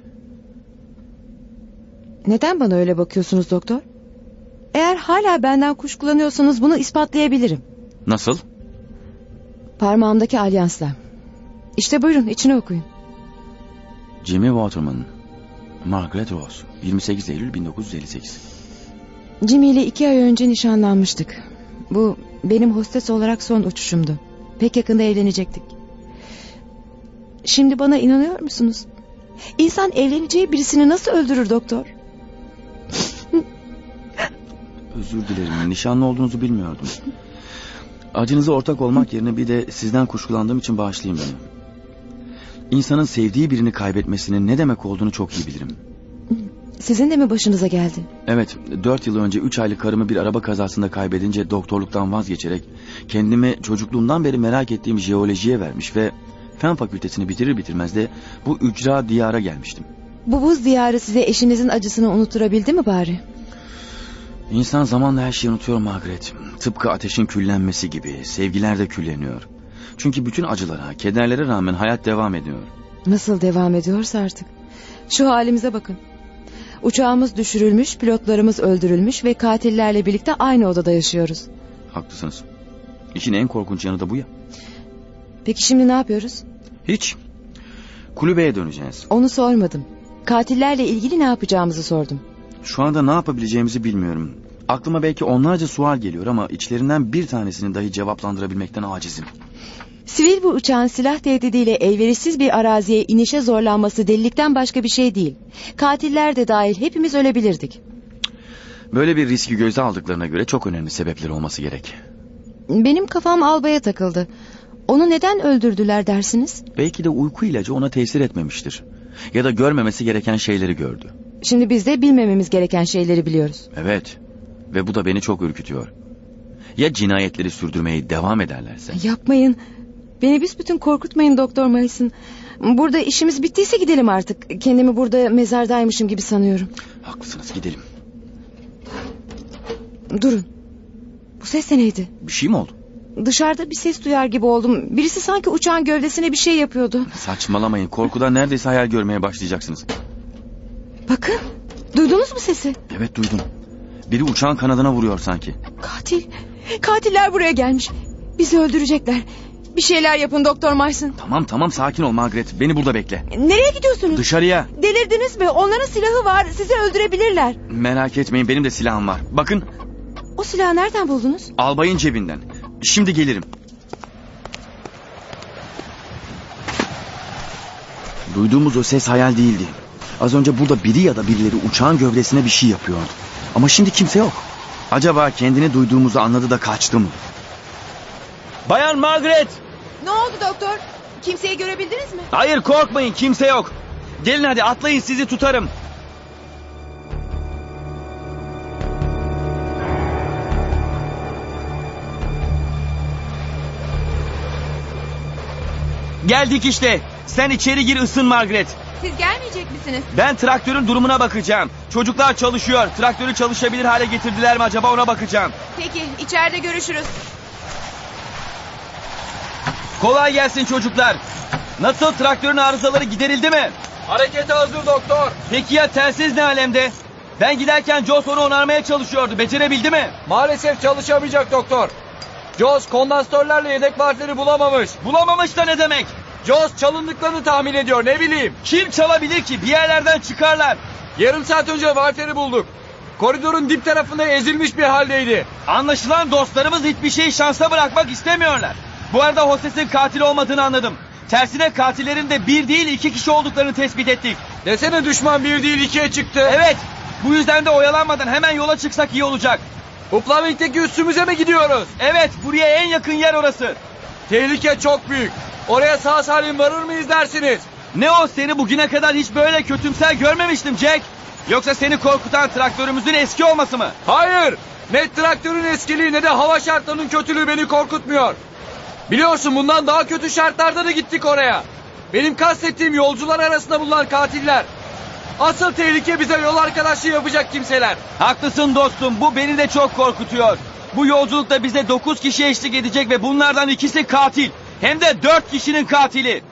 Neden bana öyle bakıyorsunuz doktor? Eğer hala benden kuşkulanıyorsanız bunu ispatlayabilirim. Nasıl? Parmağımdaki alyansla. İşte buyurun içine okuyun. Jimmy Waterman, Margaret Rose, 28 Eylül 1958. Jimmy ile iki ay önce nişanlanmıştık. Bu benim hostes olarak son uçuşumdu. Pek yakında evlenecektik. Şimdi bana inanıyor musunuz? İnsan evleneceği birisini nasıl öldürür doktor? Özür dilerim. Nişanlı olduğunuzu bilmiyordum. Acınıza ortak olmak yerine bir de sizden kuşkulandığım için bağışlayın beni. İnsanın sevdiği birini kaybetmesinin ne demek olduğunu çok iyi bilirim. Sizin de mi başınıza geldi? Evet, dört yıl önce üç aylık karımı bir araba kazasında kaybedince doktorluktan vazgeçerek kendimi çocukluğumdan beri merak ettiğim jeolojiye vermiş ve fen fakültesini bitirir bitirmez de bu ücra diyara gelmiştim. Bu buz diyarı size eşinizin acısını unutturabildi mi bari? İnsan zamanla her şeyi unutuyor Margaret. Tıpkı ateşin küllenmesi gibi sevgiler de külleniyor. Çünkü bütün acılara, kederlere rağmen hayat devam ediyor. Nasıl devam ediyorsa artık. Şu halimize bakın. Uçağımız düşürülmüş, pilotlarımız öldürülmüş ve katillerle birlikte aynı odada yaşıyoruz. Haklısınız. İşin en korkunç yanı da bu ya. Peki şimdi ne yapıyoruz? Hiç. Kulübeye döneceğiz. Onu sormadım. Katillerle ilgili ne yapacağımızı sordum. Şu anda ne yapabileceğimizi bilmiyorum. Aklıma belki onlarca sual geliyor ama içlerinden bir tanesini dahi cevaplandırabilmekten acizim. Sivil bu uçağın silah tehdidiyle elverişsiz bir araziye inişe zorlanması delilikten başka bir şey değil. Katiller de dahil hepimiz ölebilirdik. Böyle bir riski göze aldıklarına göre çok önemli sebepleri olması gerek. Benim kafam albaya takıldı. Onu neden öldürdüler dersiniz? Belki de uyku ilacı ona tesir etmemiştir. Ya da görmemesi gereken şeyleri gördü. Şimdi biz de bilmememiz gereken şeyleri biliyoruz. Evet. Ve bu da beni çok ürkütüyor. Ya cinayetleri sürdürmeye devam ederlerse? Yapmayın. Beni büsbütün korkutmayın Doktor Mayıs'ın. Burada işimiz bittiyse gidelim artık. Kendimi burada mezardaymışım gibi sanıyorum. Haklısınız gidelim. Durun. Bu ses de neydi? Bir şey mi oldu? Dışarıda bir ses duyar gibi oldum. Birisi sanki uçağın gövdesine bir şey yapıyordu. Saçmalamayın. Korkudan neredeyse hayal görmeye başlayacaksınız. Bakın. Duydunuz mu sesi? Evet duydum. Biri uçağın kanadına vuruyor sanki. Katil. Katiller buraya gelmiş. Bizi öldürecekler. Bir şeyler yapın Doktor Marsın. Tamam tamam sakin ol Margaret. Beni burada bekle. Nereye gidiyorsunuz? Dışarıya. Delirdiniz mi? Onların silahı var. Sizi öldürebilirler. Merak etmeyin benim de silahım var. Bakın O silahı nereden buldunuz? albayın cebinden. Şimdi gelirim. Duyduğumuz o ses hayal değildi. Az önce burada biri ya da birileri uçağın gövdesine bir şey yapıyordu. Ama şimdi kimse yok. Acaba kendini duyduğumuzu anladı da kaçtı mı? Bayan Margaret! Ne oldu doktor? Kimseyi görebildiniz mi? Hayır korkmayın kimse yok. Gelin hadi atlayın sizi tutarım. Geldik işte. Sen içeri gir ısın Margaret. Siz gelmeyecek misiniz? Ben traktörün durumuna bakacağım. Çocuklar çalışıyor. Traktörü çalışabilir hale getirdiler mi acaba ona bakacağım. Peki içeride görüşürüz. Kolay gelsin çocuklar. Nasıl traktörün arızaları giderildi mi? Harekete hazır doktor. Peki ya telsiz ne alemde? Ben giderken Joss onu onarmaya çalışıyordu. Becerebildi mi? Maalesef çalışamayacak doktor. Joss kondansatörlerle yedek partleri bulamamış. Bulamamış da ne demek? Joss çalındıklarını tahmin ediyor ne bileyim. Kim çalabilir ki? Bir yerlerden çıkarlar. Yarım saat önce valferi bulduk. Koridorun dip tarafında ezilmiş bir haldeydi. Anlaşılan dostlarımız hiçbir şeyi şansa bırakmak istemiyorlar. Bu arada hostesin katil olmadığını anladım. Tersine katillerin de bir değil iki kişi olduklarını tespit ettik. Desene düşman bir değil ikiye çıktı. Evet. Bu yüzden de oyalanmadan hemen yola çıksak iyi olacak. Uplaving'deki üstümüze mi gidiyoruz? Evet buraya en yakın yer orası. Tehlike çok büyük. Oraya sağ salim varır mıyız dersiniz? Ne o seni bugüne kadar hiç böyle kötümser görmemiştim Jack. Yoksa seni korkutan traktörümüzün eski olması mı? Hayır. Ne traktörün eskiliği ne de hava şartlarının kötülüğü beni korkutmuyor. Biliyorsun bundan daha kötü şartlarda da gittik oraya. Benim kastettiğim yolcular arasında bulunan katiller. Asıl tehlike bize yol arkadaşlığı yapacak kimseler. Haklısın dostum bu beni de çok korkutuyor. Bu yolculukta bize dokuz kişi eşlik edecek ve bunlardan ikisi katil. Hem de dört kişinin katili.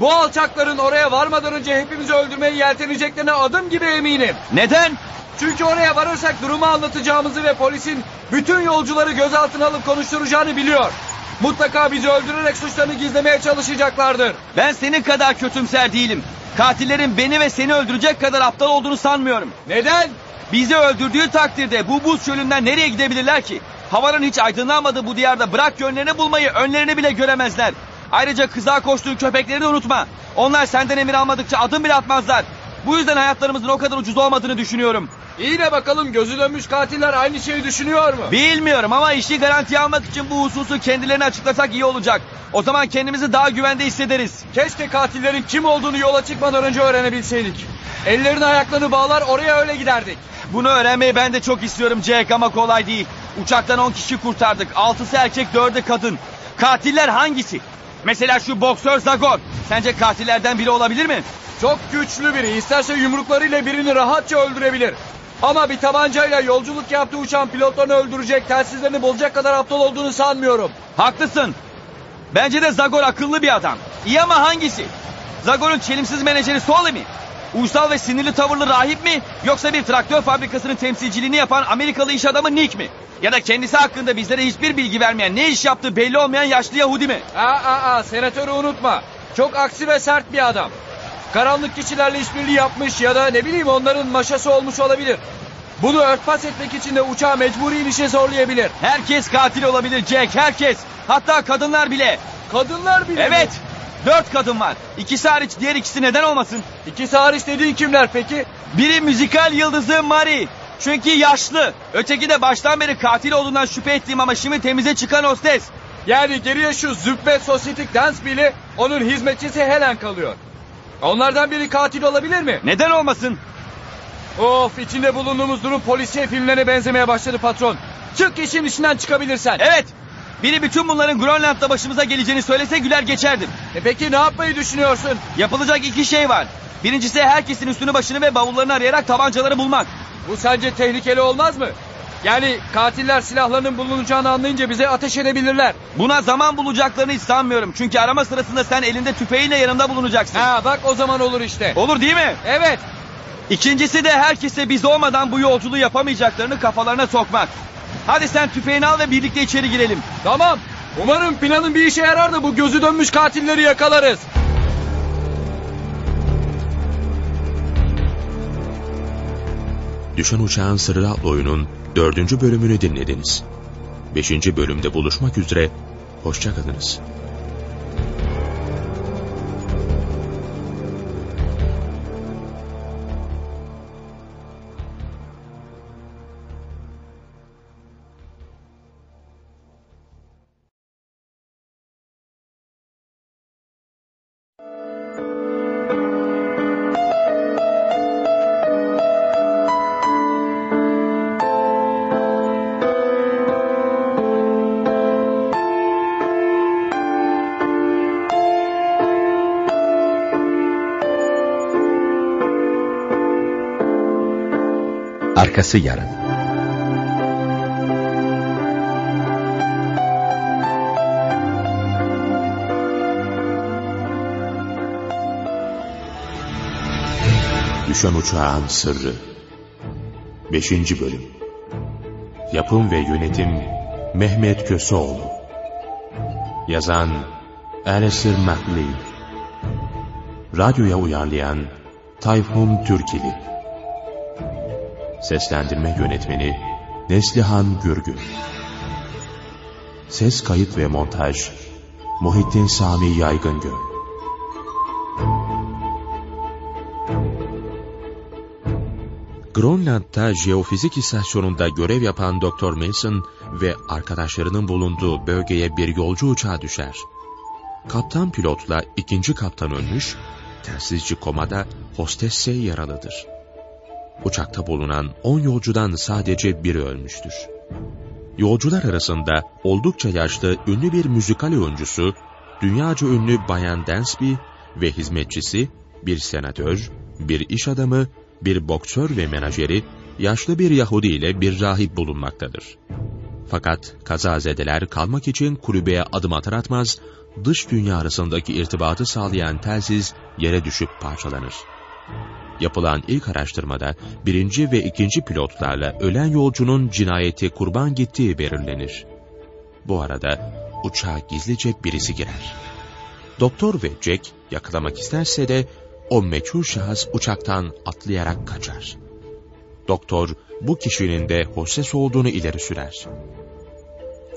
Bu alçakların oraya varmadan önce hepimizi öldürmeye yelteneceklerine adım gibi eminim. Neden? Çünkü oraya varırsak durumu anlatacağımızı ve polisin bütün yolcuları gözaltına alıp konuşturacağını biliyor. Mutlaka bizi öldürerek suçlarını gizlemeye çalışacaklardır. Ben senin kadar kötümser değilim. Katillerin beni ve seni öldürecek kadar aptal olduğunu sanmıyorum. Neden? Bizi öldürdüğü takdirde bu buz çölünden nereye gidebilirler ki? Havanın hiç aydınlanmadığı bu diyarda bırak yönlerini bulmayı önlerini bile göremezler. Ayrıca kıza koştuğun köpekleri de unutma. Onlar senden emir almadıkça adım bile atmazlar. Bu yüzden hayatlarımızın o kadar ucuz olmadığını düşünüyorum. İyi de bakalım gözü dönmüş katiller aynı şeyi düşünüyor mu? Bilmiyorum ama işi garantiye almak için bu hususu kendilerine açıklasak iyi olacak. O zaman kendimizi daha güvende hissederiz. Keşke katillerin kim olduğunu yola çıkmadan önce öğrenebilseydik. Ellerini ayaklarını bağlar oraya öyle giderdik. Bunu öğrenmeyi ben de çok istiyorum Jack ama kolay değil. Uçaktan 10 kişi kurtardık. 6'sı erkek 4'ü kadın. Katiller hangisi? Mesela şu boksör Zagor. Sence katillerden biri olabilir mi? Çok güçlü biri. İsterse yumruklarıyla birini rahatça öldürebilir. Ama bir tabancayla yolculuk yaptığı uçağın pilotlarını öldürecek, telsizlerini bozacak kadar aptal olduğunu sanmıyorum. Haklısın. Bence de Zagor akıllı bir adam. İyi ama hangisi? Zagor'un çelimsiz menajeri Soli mi? Uysal ve sinirli tavırlı rahip mi? Yoksa bir traktör fabrikasının temsilciliğini yapan Amerikalı iş adamı Nick mi? Ya da kendisi hakkında bizlere hiçbir bilgi vermeyen, ne iş yaptığı belli olmayan yaşlı Yahudi mi? Aa, aa, aa, senatörü unutma. Çok aksi ve sert bir adam. Karanlık kişilerle işbirliği yapmış ya da ne bileyim onların maşası olmuş olabilir. Bunu örtbas etmek için de uçağı mecburi inişe zorlayabilir. Herkes katil olabilir Jack, herkes. Hatta kadınlar bile. Kadınlar bile Evet. mi? Dört kadın var. İkisi hariç diğer ikisi neden olmasın? İkisi hariç dediğin kimler peki? Biri müzikal yıldızı Marie. Çünkü yaşlı. Öteki de baştan beri katil olduğundan şüphe ettiğim ama şimdi temize çıkan hostes. Yani geriye şu züppe sosyetik dans bile onun hizmetçisi Helen kalıyor. Onlardan biri katil olabilir mi? Neden olmasın? Of içinde bulunduğumuz durum polisiye filmlerine benzemeye başladı patron. Çık işin içinden çıkabilirsen. Evet. Biri bütün bunların Grönland'da başımıza geleceğini söylese güler geçerdim. E peki ne yapmayı düşünüyorsun? Yapılacak iki şey var. Birincisi herkesin üstünü başını ve bavullarını arayarak tabancaları bulmak. Bu sence tehlikeli olmaz mı? Yani katiller silahlarının bulunacağını anlayınca bize ateş edebilirler. Buna zaman bulacaklarını hiç sanmıyorum. Çünkü arama sırasında sen elinde tüfeğiyle yanımda bulunacaksın. Ha bak o zaman olur işte. Olur değil mi? Evet. İkincisi de herkese biz olmadan bu yolculuğu yapamayacaklarını kafalarına sokmak. Hadi sen tüfeğini al ve birlikte içeri girelim. Tamam. Umarım planın bir işe yarar da bu gözü dönmüş katilleri yakalarız. Düşen Uçağın Sırrı adlı oyunun dördüncü bölümünü dinlediniz. Beşinci bölümde buluşmak üzere, hoşçakalınız. Arkası yarın. Düşen Uçağın Sırrı 5. Bölüm Yapım ve Yönetim Mehmet Köseoğlu Yazan Alistair MacLeod Radyoya uyarlayan Tayfun Türkili Seslendirme Yönetmeni Neslihan Gürgün Ses Kayıt ve Montaj Muhittin Sami Yaygıngöl Grönland'da jeofizik istasyonunda görev yapan Dr. Mason ve arkadaşlarının bulunduğu bölgeye bir yolcu uçağı düşer. Kaptan pilotla ikinci kaptan ölmüş, telsizci komada hostesse yaralıdır. Uçakta bulunan 10 yolcudan sadece biri ölmüştür. Yolcular arasında oldukça yaşlı ünlü bir müzikal oyuncusu, dünyaca ünlü Bayan Dansby ve hizmetçisi, bir senatör, bir iş adamı, bir boksör ve menajeri, yaşlı bir Yahudi ile bir rahip bulunmaktadır. Fakat kazazedeler kalmak için kulübeye adım atar atmaz, dış dünya arasındaki irtibatı sağlayan telsiz yere düşüp parçalanır. Yapılan ilk araştırmada birinci ve ikinci pilotlarla ölen yolcunun cinayeti kurban gittiği belirlenir. Bu arada uçağa gizlice birisi girer. Doktor ve Jack yakalamak isterse de o meçhul şahıs uçaktan atlayarak kaçar. Doktor bu kişinin de hostes olduğunu ileri sürer.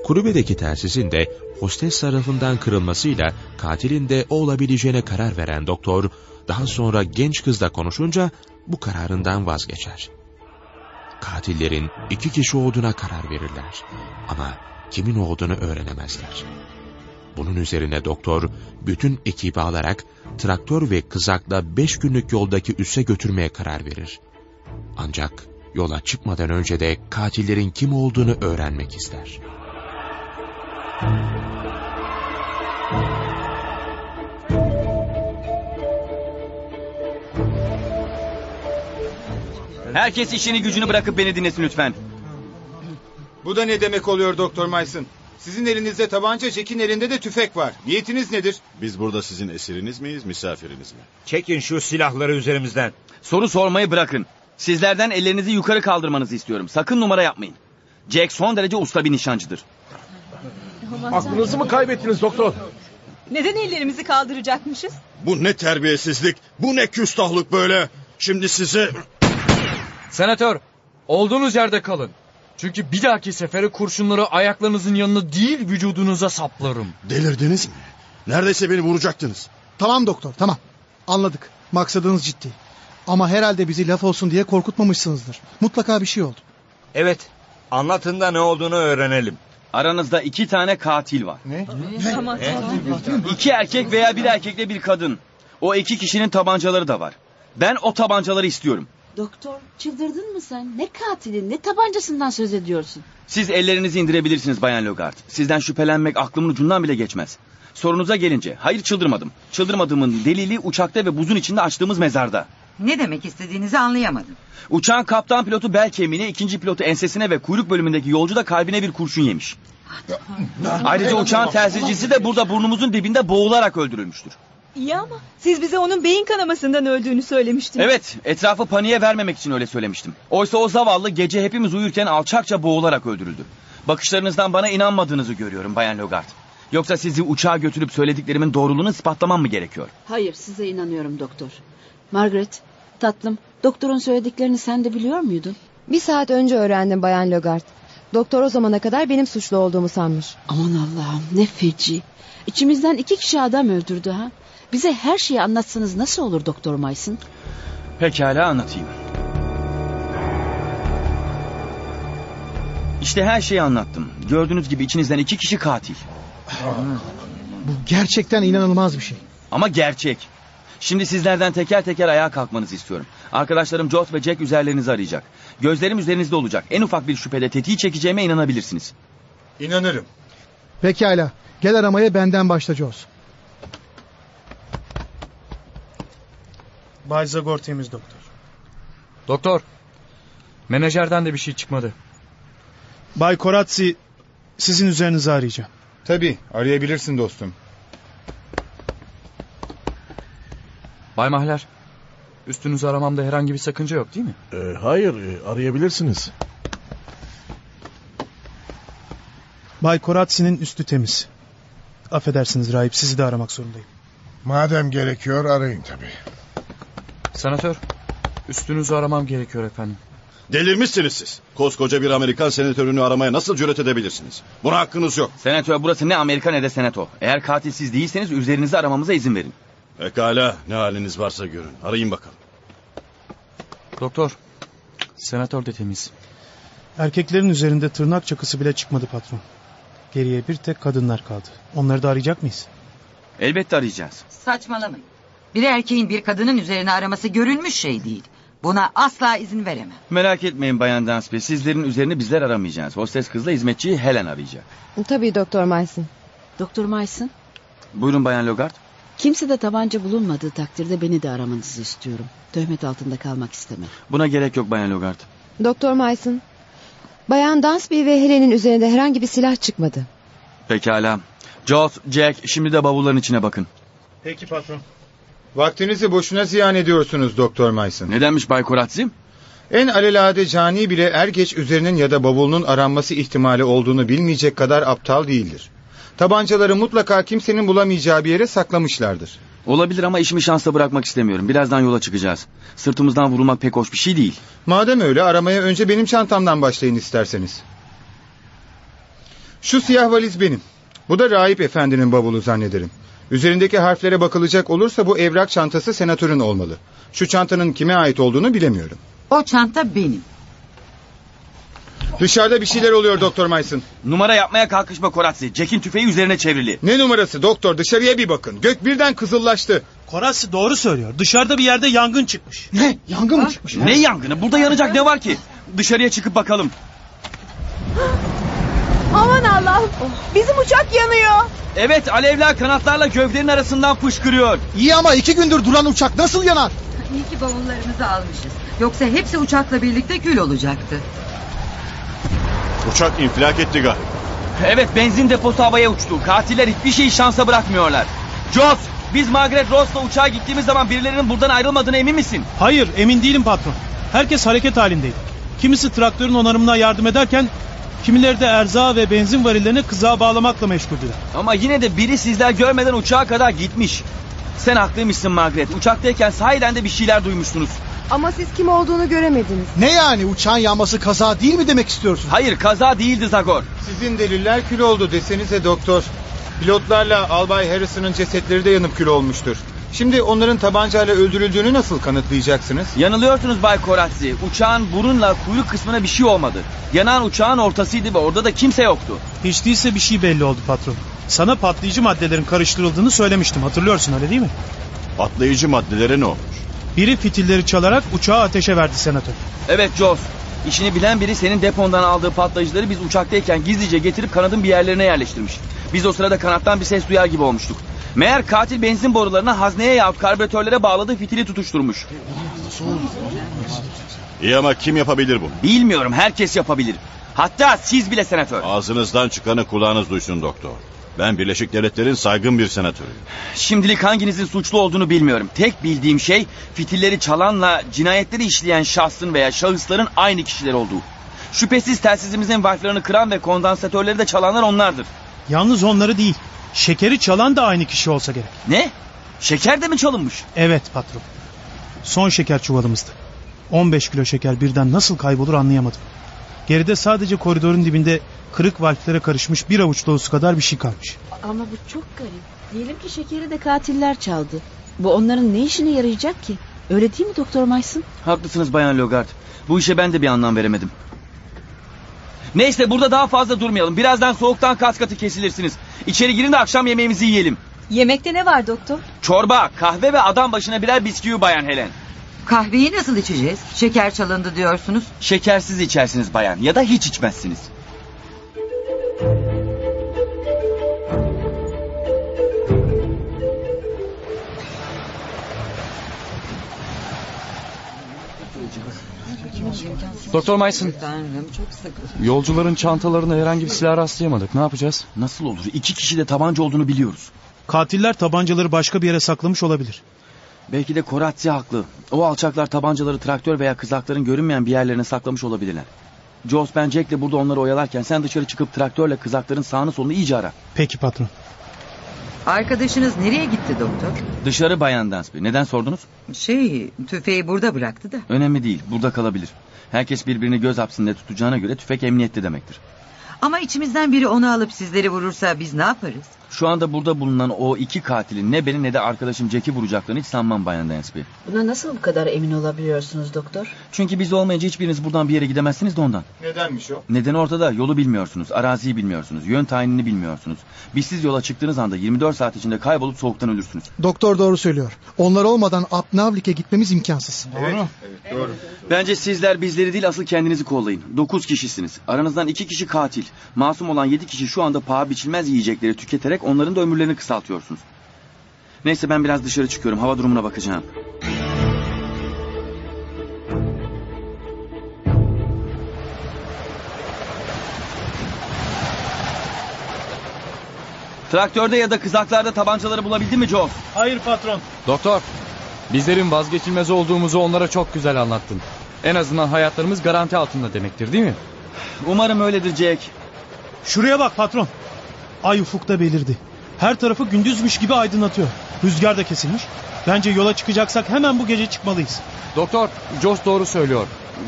Kulübedeki telsizin de hostes tarafından kırılmasıyla katilin de o olabileceğine karar veren doktor, daha sonra genç kızla konuşunca bu kararından vazgeçer. katillerin iki kişi olduğuna karar verirler. Ama kimin olduğunu öğrenemezler. Bunun üzerine doktor bütün ekibi alarak traktör ve kızakla beş günlük yoldaki üsse götürmeye karar verir. Ancak yola çıkmadan önce de katillerin kim olduğunu öğrenmek ister. Herkes işini gücünü bırakıp beni dinlesin lütfen. Bu da ne demek oluyor Doktor Mason? Sizin elinizde tabanca, Jack'in elinde de tüfek var. Niyetiniz nedir? Biz burada sizin esiriniz miyiz, misafiriniz mi? Çekin şu silahları üzerimizden. Soru sormayı bırakın. Sizlerden ellerinizi yukarı kaldırmanızı istiyorum. Sakın numara yapmayın. Jack son derece usta bir nişancıdır. Aklınızı mı kaybettiniz doktor? Neden ellerimizi kaldıracakmışız? Bu ne terbiyesizlik, bu ne küstahlık böyle. Şimdi size... Senatör, olduğunuz yerde kalın. Çünkü bir dahaki sefere kurşunları ayaklarınızın yanına değil vücudunuza saplarım. Delirdiniz mi? Neredeyse beni vuracaktınız. Tamam doktor tamam. Anladık. Maksadınız ciddi. Ama herhalde bizi laf olsun diye korkutmamışsınızdır. Mutlaka bir şey oldu. Evet. Anlatın da ne olduğunu öğrenelim. Aranızda iki tane katil var. Ne? Tamam İki erkek veya bir erkekle bir kadın. O iki kişinin tabancaları da var. Ben o tabancaları istiyorum. Doktor çıldırdın mı sen? Ne katilin ne tabancasından söz ediyorsun? Siz ellerinizi indirebilirsiniz Bayan Logart. Sizden şüphelenmek aklımın ucundan bile geçmez. Sorunuza gelince, hayır çıldırmadım. Çıldırmadığımın delili uçakta ve buzun içinde açtığımız mezarda. Ne demek istediğinizi anlayamadım. Uçağın kaptan pilotu bel kemiğine, ikinci pilotu ensesine ve kuyruk bölümündeki yolcu da kalbine bir kurşun yemiş. Ayrıca uçağın telsizcisi de burada burnumuzun dibinde boğularak öldürülmüştür. İyi ama siz bize onun beyin kanamasından öldüğünü söylemiştiniz. Evet, etrafı paniğe vermemek için öyle söylemiştim. Oysa o zavallı gece hepimiz uyurken alçakça boğularak öldürüldü. Bakışlarınızdan bana inanmadığınızı görüyorum Bayan Logart. Yoksa sizi uçağa götürüp söylediklerimin doğruluğunu ispatlamam mı gerekiyor? Hayır size inanıyorum doktor. Margaret tatlım doktorun söylediklerini sen de biliyor muydun? Bir saat önce öğrendim Bayan Logart. Doktor o zamana kadar benim suçlu olduğumu sanmış. Aman Allah'ım ne feci. İçimizden iki kişi adam öldürdü ha. Bize her şeyi anlatsanız nasıl olur Doktor Maysın? Pekala anlatayım. İşte her şeyi anlattım. Gördüğünüz gibi içinizden iki kişi katil. Bu gerçekten inanılmaz bir şey. Ama gerçek. Şimdi sizlerden teker teker ayağa kalkmanızı istiyorum. Arkadaşlarım Jot ve Jack üzerlerinizi arayacak. Gözlerim üzerinizde olacak. En ufak bir şüphede tetiği çekeceğime inanabilirsiniz. İnanırım. Pekala. Gel aramaya benden başla Jaws. Bay Zagor temiz doktor. Doktor, menajerden de bir şey çıkmadı. Bay Koratsi sizin üzerinizi arayacağım. Tabii arayabilirsin dostum. Bay Mahler, üstünüzü aramamda herhangi bir sakınca yok değil mi? Ee, hayır e, arayabilirsiniz. Bay Koratsi'nin üstü temiz. Affedersiniz rahip sizi de aramak zorundayım. Madem gerekiyor arayın tabii. Senatör, üstünüzü aramam gerekiyor efendim. Delirmişsiniz siz. Koskoca bir Amerikan senatörünü aramaya nasıl cüret edebilirsiniz? Buna hakkınız yok. Senatör burası ne Amerika ne de senato. Eğer katilsiz değilseniz üzerinizi aramamıza izin verin. Pekala ne haliniz varsa görün. Arayın bakalım. Doktor, senatör de temiz. Erkeklerin üzerinde tırnak çakısı bile çıkmadı patron. Geriye bir tek kadınlar kaldı. Onları da arayacak mıyız? Elbette arayacağız. Saçmalamayın. Bir erkeğin bir kadının üzerine araması görülmüş şey değil. Buna asla izin veremem. Merak etmeyin Bayan Dansby. Sizlerin üzerine bizler aramayacağız. Hostes kızla hizmetçiyi Helen arayacak. Tabii Doktor Maysın. Doktor Maysın Buyurun Bayan Logart. Kimse de tabanca bulunmadığı takdirde beni de aramanızı istiyorum. Töhmet altında kalmak istemem. Buna gerek yok Bayan Logart. Doktor Maysın. Bayan Dansby ve Helen'in üzerinde herhangi bir silah çıkmadı. Pekala. Jot, Jack şimdi de bavulların içine bakın. Peki patron. Vaktinizi boşuna ziyan ediyorsunuz Doktor Mason. Nedenmiş Bay Koratzi? En alelade cani bile er geç üzerinin ya da bavulunun aranması ihtimali olduğunu bilmeyecek kadar aptal değildir. Tabancaları mutlaka kimsenin bulamayacağı bir yere saklamışlardır. Olabilir ama işimi şansla bırakmak istemiyorum. Birazdan yola çıkacağız. Sırtımızdan vurulmak pek hoş bir şey değil. Madem öyle aramaya önce benim çantamdan başlayın isterseniz. Şu siyah valiz benim. Bu da rahip efendinin bavulu zannederim. Üzerindeki harflere bakılacak olursa bu evrak çantası senatörün olmalı. Şu çantanın kime ait olduğunu bilemiyorum. O çanta benim. Dışarıda bir şeyler oluyor Doktor Mason. Numara yapmaya kalkışma Koratsi. Jack'in tüfeği üzerine çevrili. Ne numarası doktor dışarıya bir bakın. Gök birden kızıllaştı. Korasi doğru söylüyor. Dışarıda bir yerde yangın çıkmış. Ne? Yangın mı çıkmış? Ne yangını? Burada yanacak ne var ki? Dışarıya çıkıp bakalım. Aman Allah'ım. Bizim uçak yanıyor. Evet alevler kanatlarla gövdenin arasından fışkırıyor. İyi ama iki gündür duran uçak nasıl yanar? İyi ki bavullarımızı almışız. Yoksa hepsi uçakla birlikte kül olacaktı. Uçak infilak etti galiba. Evet benzin deposu havaya uçtu. Katiller hiçbir şeyi şansa bırakmıyorlar. Joss biz Margaret Ross'la uçağa gittiğimiz zaman birilerinin buradan ayrılmadığına emin misin? Hayır emin değilim patron. Herkes hareket halindeydi. Kimisi traktörün onarımına yardım ederken kimileri de erzağı ve benzin varillerini kızağa bağlamakla meşguldüler. Ama yine de biri sizler görmeden uçağa kadar gitmiş. Sen haklıymışsın Margaret. Uçaktayken sahiden de bir şeyler duymuşsunuz. Ama siz kim olduğunu göremediniz. Ne yani uçağın yanması kaza değil mi demek istiyorsun? Hayır kaza değildi Zagor. Sizin deliller kül oldu desenize doktor. Pilotlarla Albay Harrison'ın cesetleri de yanıp kül olmuştur. Şimdi onların tabancayla öldürüldüğünü nasıl kanıtlayacaksınız? Yanılıyorsunuz Bay Koratsi. Uçağın burunla kuyruk kısmına bir şey olmadı. Yanan uçağın ortasıydı ve orada da kimse yoktu. Hiç değilse bir şey belli oldu patron. Sana patlayıcı maddelerin karıştırıldığını söylemiştim hatırlıyorsun öyle değil mi? Patlayıcı maddelere ne olmuş? Biri fitilleri çalarak uçağı ateşe verdi senatör. Evet Joss. İşini bilen biri senin depondan aldığı patlayıcıları biz uçaktayken gizlice getirip kanadın bir yerlerine yerleştirmiş. Biz o sırada kanattan bir ses duyar gibi olmuştuk. Meğer katil benzin borularına hazneye yahut karbüratörlere bağladığı fitili tutuşturmuş. İyi ama kim yapabilir bunu? Bilmiyorum herkes yapabilir. Hatta siz bile senatör. Ağzınızdan çıkanı kulağınız duysun doktor. Ben Birleşik Devletler'in saygın bir senatörüyüm. Şimdilik hanginizin suçlu olduğunu bilmiyorum. Tek bildiğim şey fitilleri çalanla cinayetleri işleyen şahsın veya şahısların aynı kişiler olduğu. Şüphesiz telsizimizin valflarını kıran ve kondansatörleri de çalanlar onlardır. Yalnız onları değil. Şekeri çalan da aynı kişi olsa gerek. Ne? Şeker de mi çalınmış? Evet patron. Son şeker çuvalımızdı. 15 kilo şeker birden nasıl kaybolur anlayamadım. Geride sadece koridorun dibinde kırık valflere karışmış bir avuç dolusu kadar bir şey kalmış. Ama bu çok garip. Diyelim ki şekeri de katiller çaldı. Bu onların ne işine yarayacak ki? Öyle değil mi Doktor Mason? Haklısınız Bayan Logard. Bu işe ben de bir anlam veremedim. Neyse burada daha fazla durmayalım. Birazdan soğuktan kas katı kesilirsiniz. İçeri girin de akşam yemeğimizi yiyelim. Yemekte ne var doktor? Çorba, kahve ve adam başına birer bisküvi Bayan Helen. Kahveyi nasıl içeceğiz? Şeker çalındı diyorsunuz. Şekersiz içersiniz bayan ya da hiç içmezsiniz. Doktor Mason. Tanrım çok sıkı. Yolcuların çantalarına herhangi bir silah rastlayamadık. Ne yapacağız? Nasıl olur? İki kişi de tabanca olduğunu biliyoruz. Katiller tabancaları başka bir yere saklamış olabilir. Belki de Koratsi haklı. O alçaklar tabancaları traktör veya kızakların görünmeyen bir yerlerine saklamış olabilirler. Joss ben Jack'le burada onları oyalarken sen dışarı çıkıp traktörle kızakların sağını solunu iyice ara. Peki patron. Arkadaşınız nereye gitti doktor? Dışarı Bayan Dansby. Neden sordunuz? Şey, tüfeği burada bıraktı da. Önemli değil. Burada kalabilir. Herkes birbirini göz hapsinde tutacağına göre tüfek emniyette demektir. Ama içimizden biri onu alıp sizleri vurursa biz ne yaparız? Şu anda burada bulunan o iki katilin ne beni ne de arkadaşım Jack'i vuracaklarını hiç sanmam Bayan Dansby. Buna nasıl bu kadar emin olabiliyorsunuz doktor? Çünkü biz olmayınca hiçbiriniz buradan bir yere gidemezsiniz de ondan. Nedenmiş o? Neden ortada? Yolu bilmiyorsunuz, araziyi bilmiyorsunuz, yön tayinini bilmiyorsunuz. Biz siz yola çıktığınız anda 24 saat içinde kaybolup soğuktan ölürsünüz. Doktor doğru söylüyor. Onlar olmadan Apnavlik'e gitmemiz imkansız. Evet, evet doğru. Bence sizler bizleri değil asıl kendinizi kollayın. Dokuz kişisiniz. Aranızdan iki kişi katil. Masum olan yedi kişi şu anda paha biçilmez yiyecekleri tüketerek onların da ömürlerini kısaltıyorsunuz. Neyse ben biraz dışarı çıkıyorum. Hava durumuna bakacağım. Traktörde ya da kızaklarda tabancaları bulabildin mi Joe? Hayır patron. Doktor, bizlerin vazgeçilmez olduğumuzu onlara çok güzel anlattın. En azından hayatlarımız garanti altında demektir değil mi? Umarım öyledir Jack. Şuraya bak patron. Ay ufukta belirdi. Her tarafı gündüzmüş gibi aydınlatıyor. Rüzgar da kesilmiş. Bence yola çıkacaksak hemen bu gece çıkmalıyız. Doktor, Joss doğru söylüyor.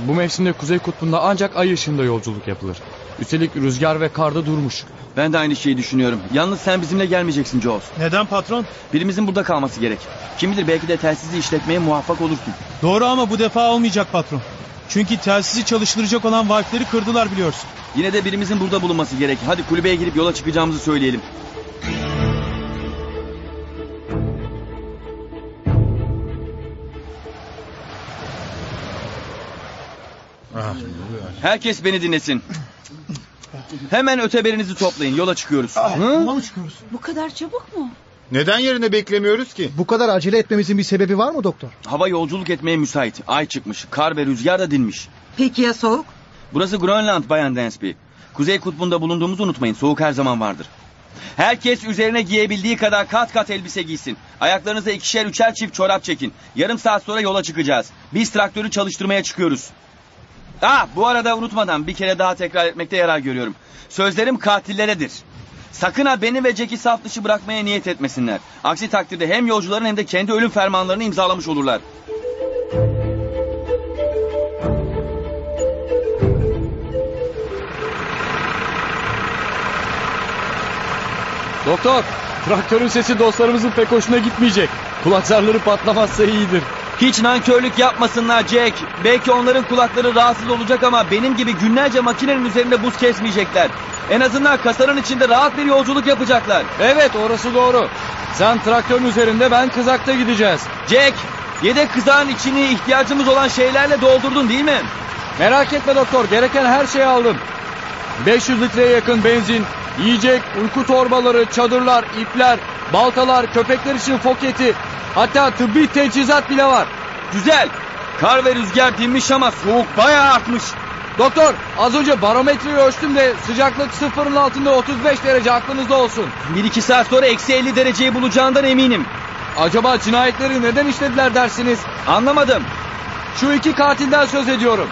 Bu mevsimde Kuzey Kutbu'nda ancak ay ışığında yolculuk yapılır. Üstelik rüzgar ve karda durmuş. Ben de aynı şeyi düşünüyorum. Yalnız sen bizimle gelmeyeceksin Jaws. Neden patron? Birimizin burada kalması gerek. Kim bilir belki de telsizi işletmeye muvaffak olursun. Doğru ama bu defa olmayacak patron. Çünkü telsizi çalıştıracak olan valfleri kırdılar biliyorsun. Yine de birimizin burada bulunması gerek. Hadi kulübeye girip yola çıkacağımızı söyleyelim. Herkes beni dinlesin. Hemen öteberinizi toplayın. Yola çıkıyoruz. mı çıkıyoruz? Bu kadar çabuk mu? Neden yerine beklemiyoruz ki? Bu kadar acele etmemizin bir sebebi var mı doktor? Hava yolculuk etmeye müsait. Ay çıkmış. Kar ve rüzgar da dinmiş. Peki ya soğuk? Burası Grönland Bayan Dansby. Kuzey kutbunda bulunduğumuzu unutmayın. Soğuk her zaman vardır. Herkes üzerine giyebildiği kadar kat kat elbise giysin. Ayaklarınıza ikişer üçer çift çorap çekin. Yarım saat sonra yola çıkacağız. Biz traktörü çalıştırmaya çıkıyoruz. Ah bu arada unutmadan bir kere daha tekrar etmekte yarar görüyorum. Sözlerim katilleredir. Sakın ha beni ve Jack'i saf dışı bırakmaya niyet etmesinler. Aksi takdirde hem yolcuların hem de kendi ölüm fermanlarını imzalamış olurlar. Doktor, traktörün sesi dostlarımızın pek hoşuna gitmeyecek. Kulak zarları patlamazsa iyidir. Hiç nankörlük yapmasınlar Jack. Belki onların kulakları rahatsız olacak ama benim gibi günlerce makinenin üzerinde buz kesmeyecekler. En azından kasanın içinde rahat bir yolculuk yapacaklar. Evet orası doğru. Sen traktörün üzerinde ben kızakta gideceğiz. Jack, yedek kızağın içini ihtiyacımız olan şeylerle doldurdun değil mi? Merak etme doktor gereken her şeyi aldım. 500 litreye yakın benzin, yiyecek, uyku torbaları, çadırlar, ipler, baltalar, köpekler için foketi, hatta tıbbi teçhizat bile var. Güzel. Kar ve rüzgar dinmiş ama soğuk bayağı artmış. Doktor az önce barometreyi ölçtüm de sıcaklık sıfırın altında 35 derece aklınızda olsun. Bir iki saat sonra eksi 50 dereceyi bulacağından eminim. Acaba cinayetleri neden işlediler dersiniz? Anlamadım. Şu iki katilden söz ediyorum.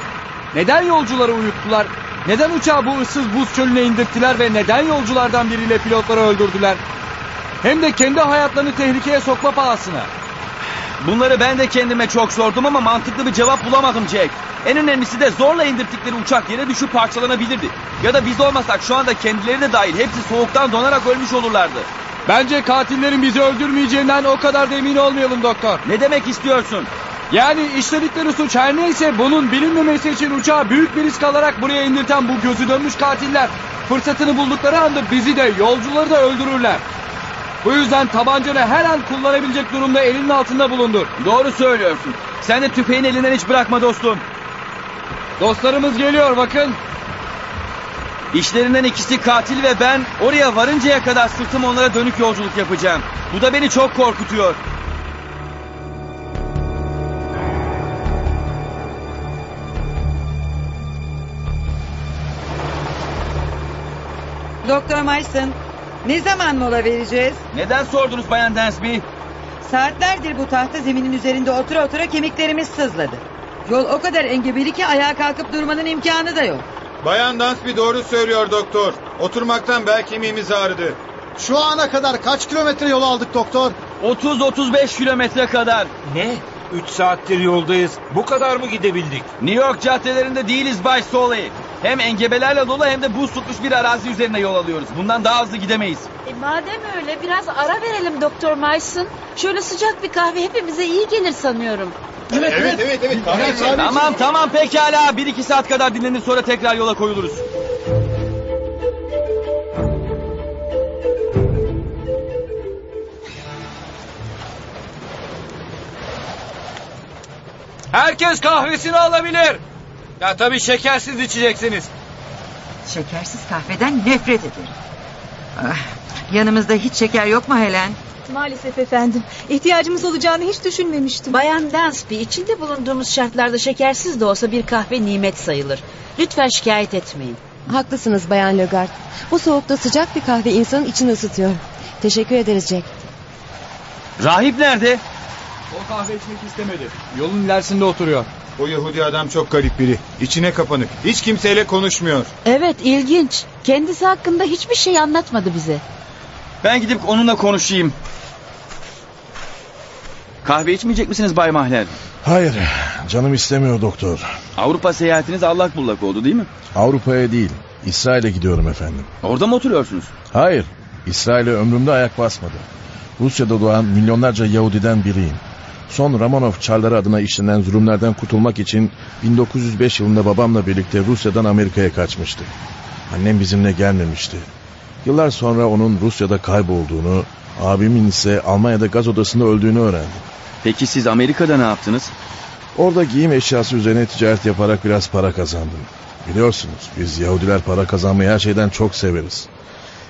Neden yolcuları uyuttular? Neden uçağı bu ıssız buz çölüne indirttiler ve neden yolculardan biriyle pilotları öldürdüler? Hem de kendi hayatlarını tehlikeye sokma pahasına. Bunları ben de kendime çok sordum ama mantıklı bir cevap bulamadım Jack. En önemlisi de zorla indirttikleri uçak yere düşüp parçalanabilirdi. Ya da biz olmasak şu anda kendileri de dahil hepsi soğuktan donarak ölmüş olurlardı. Bence katillerin bizi öldürmeyeceğinden o kadar da emin olmayalım doktor. Ne demek istiyorsun? Yani işledikleri suç her neyse bunun bilinmemesi için uçağı büyük bir risk alarak buraya indirten bu gözü dönmüş katiller fırsatını buldukları anda bizi de yolcuları da öldürürler. Bu yüzden tabancanı her an kullanabilecek durumda elinin altında bulundur. Doğru söylüyorsun. Sen de tüfeğin elinden hiç bırakma dostum. Dostlarımız geliyor bakın. İşlerinden ikisi katil ve ben oraya varıncaya kadar sırtım onlara dönük yolculuk yapacağım. Bu da beni çok korkutuyor. Doktor Mason, ne zaman mola vereceğiz? Neden sordunuz Bayan Dansby? Saatlerdir bu tahta zeminin üzerinde otura otura kemiklerimiz sızladı. Yol o kadar engebeli ki ayağa kalkıp durmanın imkanı da yok. Bayan Dansby doğru söylüyor doktor. Oturmaktan bel kemiğimiz ağrıdı. Şu ana kadar kaç kilometre yol aldık doktor? 30-35 kilometre kadar. Ne? 3 saattir yoldayız. Bu kadar mı gidebildik? New York caddelerinde değiliz Bay Soley. Hem engebelerle dolu hem de buz tutmuş bir arazi üzerine yol alıyoruz. Bundan daha hızlı gidemeyiz. E madem öyle biraz ara verelim Doktor Mason. Şöyle sıcak bir kahve hepimize iyi gelir sanıyorum. Evet evet evet. evet. Kahve içelim. Tamam tamam pekala. Bir iki saat kadar dinlenir sonra tekrar yola koyuluruz. Herkes kahvesini alabilir. Ya tabii şekersiz içeceksiniz. Şekersiz kahveden nefret ederim. Ah, yanımızda hiç şeker yok mu Helen? Maalesef efendim. İhtiyacımız olacağını hiç düşünmemiştim. Bayan Dansby içinde bulunduğumuz şartlarda şekersiz de olsa bir kahve nimet sayılır. Lütfen şikayet etmeyin. Haklısınız Bayan Lögard. Bu soğukta sıcak bir kahve insanın içini ısıtıyor. Teşekkür ederiz Jack. Rahip nerede? O kahve içmek istemedi. Yolun ilerisinde oturuyor. O Yahudi adam çok garip biri. İçine kapanık. Hiç kimseyle konuşmuyor. Evet ilginç. Kendisi hakkında hiçbir şey anlatmadı bize. Ben gidip onunla konuşayım. Kahve içmeyecek misiniz Bay Mahler? Hayır, canım istemiyor doktor. Avrupa seyahatiniz allak bullak oldu değil mi? Avrupa'ya değil, İsrail'e gidiyorum efendim. Orada mı oturuyorsunuz? Hayır, İsrail'e ömrümde ayak basmadı. Rusya'da doğan milyonlarca Yahudiden biriyim. Son Romanov Çarları adına işlenen zulümlerden kurtulmak için 1905 yılında babamla birlikte Rusya'dan Amerika'ya kaçmıştı. Annem bizimle gelmemişti. Yıllar sonra onun Rusya'da kaybolduğunu, abimin ise Almanya'da gaz odasında öldüğünü öğrendim. Peki siz Amerika'da ne yaptınız? Orada giyim eşyası üzerine ticaret yaparak biraz para kazandım. Biliyorsunuz biz Yahudiler para kazanmayı her şeyden çok severiz.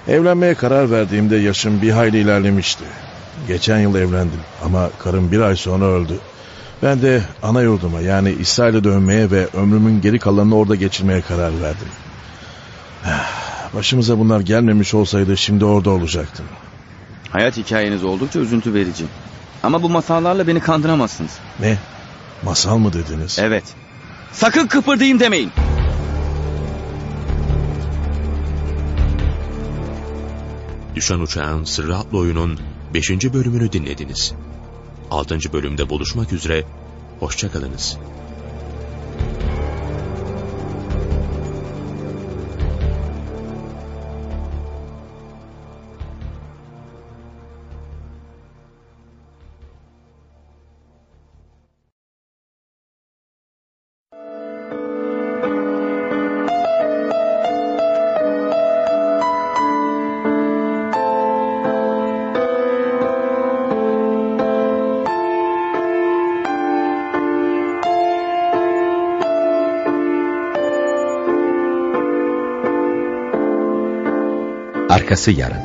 Evlenmeye karar verdiğimde yaşım bir hayli ilerlemişti. Geçen yıl evlendim ama karım bir ay sonra öldü. Ben de ana yurduma yani İsrail'e dönmeye ve ömrümün geri kalanını orada geçirmeye karar verdim. Başımıza bunlar gelmemiş olsaydı şimdi orada olacaktım. Hayat hikayeniz oldukça üzüntü verici. Ama bu masallarla beni kandıramazsınız. Ne? Masal mı dediniz? Evet. Sakın kıpırdayım demeyin. Düşen Uçağın Sırrı adlı oyunun 5. bölümünü dinlediniz. 6. bölümde buluşmak üzere, hoşçakalınız. Arkası yarın.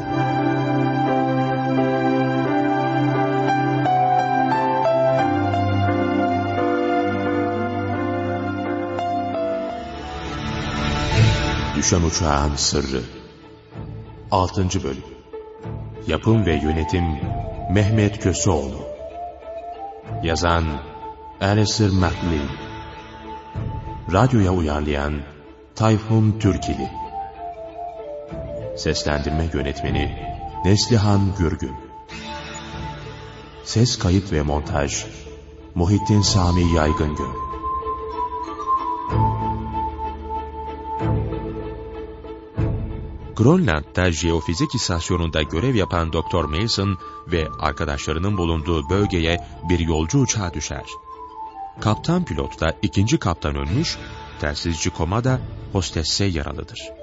Düşen Uçağın Sırrı 6. Bölüm Yapım ve Yönetim Mehmet Köseoğlu Yazan Alistair MacLean Radyoya uyarlayan Tayfun Türkili Seslendirme Yönetmeni Neslihan Gürgün Ses kayıt ve montaj Muhittin Sami Yaygıngöl Grönland'da jeofizik istasyonunda görev yapan Doktor Mason ve arkadaşlarının bulunduğu bölgeye bir yolcu uçağı düşer. Kaptan pilot da ikinci kaptan ölmüş, telsizci komada hostesse yaralıdır.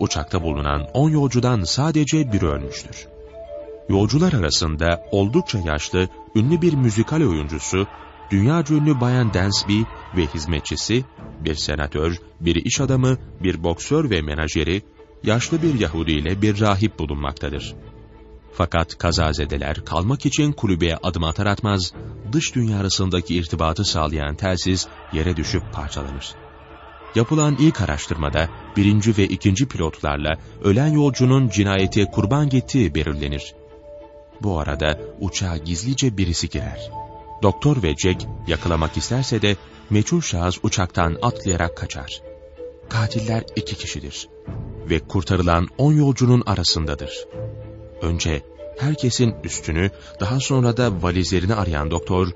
Uçakta bulunan 10 yolcudan sadece biri ölmüştür. Yolcular arasında oldukça yaşlı, ünlü bir müzikal oyuncusu, dünya ünlü Bayan Dansby ve hizmetçisi, bir senatör, bir iş adamı, bir boksör ve menajeri, yaşlı bir Yahudi ile bir rahip bulunmaktadır. Fakat kazazedeler kalmak için kulübeye adım atar atmaz, dış dünya arasındaki irtibatı sağlayan telsiz yere düşüp parçalanır. Yapılan ilk araştırmada birinci ve ikinci pilotlarla ölen yolcunun cinayete kurban gittiği belirlenir. Bu arada uçağa gizlice birisi girer. Doktor ve Jack yakalamak isterse de meçhul şahıs uçaktan atlayarak kaçar. Katiller iki kişidir ve kurtarılan on yolcunun arasındadır. Önce herkesin üstünü, daha sonra da valizlerini arayan doktor,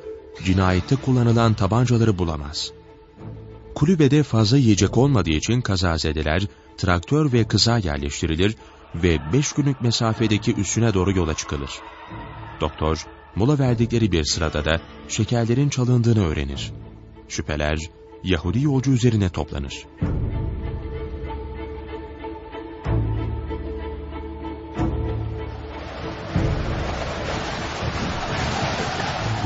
cinayette kullanılan tabancaları bulamaz. Kulübede fazla yiyecek olmadığı için kazazedeler traktör ve kıza yerleştirilir ve beş günlük mesafedeki üssüne doğru yola çıkılır. Doktor, mola verdikleri bir sırada da şekerlerin çalındığını öğrenir. Şüpheler Yahudi yolcu üzerine toplanır.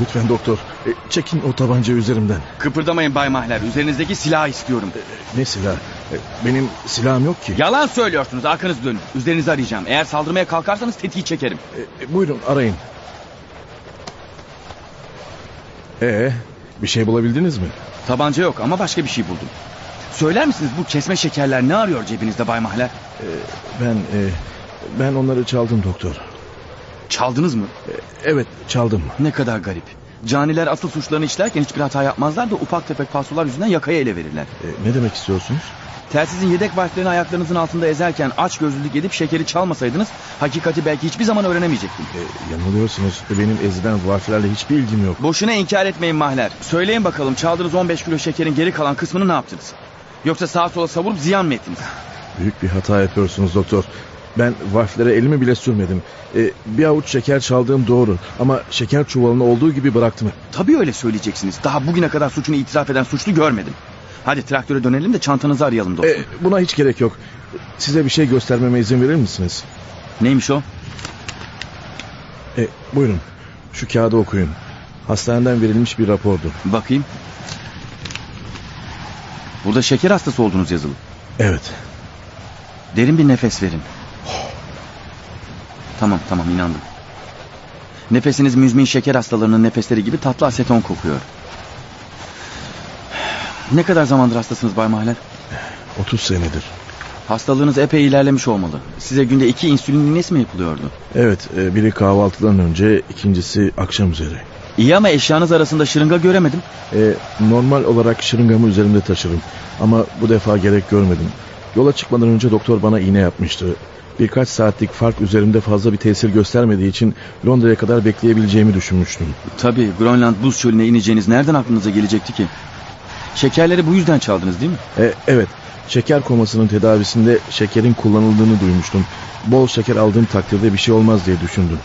Lütfen doktor, e, çekin o tabanca üzerimden. Kıpırdamayın Bay Mahler. Üzerinizdeki silahı istiyorum. Ne silah? E, Benim silahım yok ki. Yalan söylüyorsunuz. Arkanızı dönün. Üzerinizi arayacağım. Eğer saldırmaya kalkarsanız tetiği çekerim. E, Buyurun arayın. Ee, bir şey bulabildiniz mi? Tabanca yok ama başka bir şey buldum. Söyler misiniz bu kesme şekerler ne arıyor cebinizde Bay Mahler? Ben e, ben onları çaldım doktor. Çaldınız mı? Evet çaldım. Ne kadar garip. Caniler asıl suçlarını işlerken hiçbir hata yapmazlar da ufak tefek falsolar yüzünden yakaya ele verirler. ne demek istiyorsunuz? Telsizin yedek valflerini ayaklarınızın altında ezerken aç gözlülük edip şekeri çalmasaydınız hakikati belki hiçbir zaman öğrenemeyecektim. Yanılıyorsunuz. Benim ezilen varflerle hiçbir ilgim yok. Boşuna inkar etmeyin Mahler. Söyleyin bakalım çaldığınız 15 kilo şekerin geri kalan kısmını ne yaptınız? Yoksa sağa sola savurup ziyan mı ettiniz? Büyük bir hata yapıyorsunuz doktor. Ben valflere elimi bile sürmedim. E, bir avuç şeker çaldığım doğru. Ama şeker çuvalını olduğu gibi bıraktım. Tabii öyle söyleyeceksiniz. Daha bugüne kadar suçunu itiraf eden suçlu görmedim. Hadi traktöre dönelim de çantanızı arayalım dostum. E, buna hiç gerek yok. Size bir şey göstermeme izin verir misiniz? Neymiş o? E, buyurun. Şu kağıdı okuyun. Hastaneden verilmiş bir rapordu. Bakayım. Burada şeker hastası olduğunuz yazılı. Evet. Derin bir nefes verin. Tamam tamam inandım. Nefesiniz müzmin şeker hastalarının nefesleri gibi tatlı aseton kokuyor. Ne kadar zamandır hastasınız Bay Mahler? 30 senedir. Hastalığınız epey ilerlemiş olmalı. Size günde iki insülin iğnesi mi yapılıyordu? Evet, e, biri kahvaltıdan önce, ikincisi akşam üzeri. İyi ama eşyanız arasında şırınga göremedim. E, normal olarak şırıngamı üzerimde taşırım. Ama bu defa gerek görmedim. Yola çıkmadan önce doktor bana iğne yapmıştı. Birkaç saatlik fark üzerimde fazla bir tesir göstermediği için Londra'ya kadar bekleyebileceğimi düşünmüştüm. Tabii Grönland buz çölüne ineceğiniz nereden aklınıza gelecekti ki? Şekerleri bu yüzden çaldınız değil mi? E, evet, şeker komasının tedavisinde şekerin kullanıldığını duymuştum. Bol şeker aldığım takdirde bir şey olmaz diye düşündüm.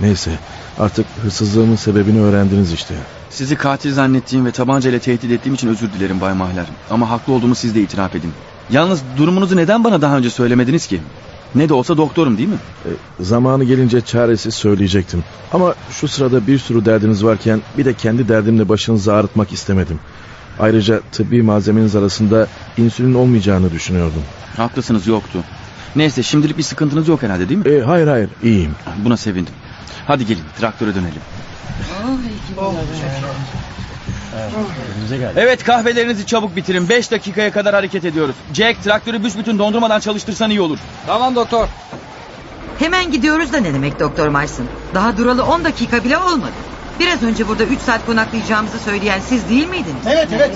Neyse, artık hırsızlığımın sebebini öğrendiniz işte. Sizi katil zannettiğim ve tabancayla tehdit ettiğim için özür dilerim Bay Mahler. Ama haklı olduğumu siz de itiraf edin. Yalnız durumunuzu neden bana daha önce söylemediniz ki? Ne de olsa doktorum değil mi? E, zamanı gelince çaresiz söyleyecektim. Ama şu sırada bir sürü derdiniz varken bir de kendi derdimle başınızı ağrıtmak istemedim. Ayrıca tıbbi malzemeniz arasında insülin olmayacağını düşünüyordum. Haklısınız yoktu. Neyse şimdilik bir sıkıntınız yok herhalde değil mi? E, hayır hayır iyiyim. Buna sevindim. Hadi gelin traktöre dönelim. Evet kahvelerinizi çabuk bitirin. 5 dakikaya kadar hareket ediyoruz. Jack traktörü büsbütün dondurmadan çalıştırsan iyi olur. Tamam doktor. Hemen gidiyoruz da ne demek Doktor Marsın? Daha duralı 10 dakika bile olmadı. Biraz önce burada 3 saat konaklayacağımızı söyleyen siz değil miydiniz? Evet evet.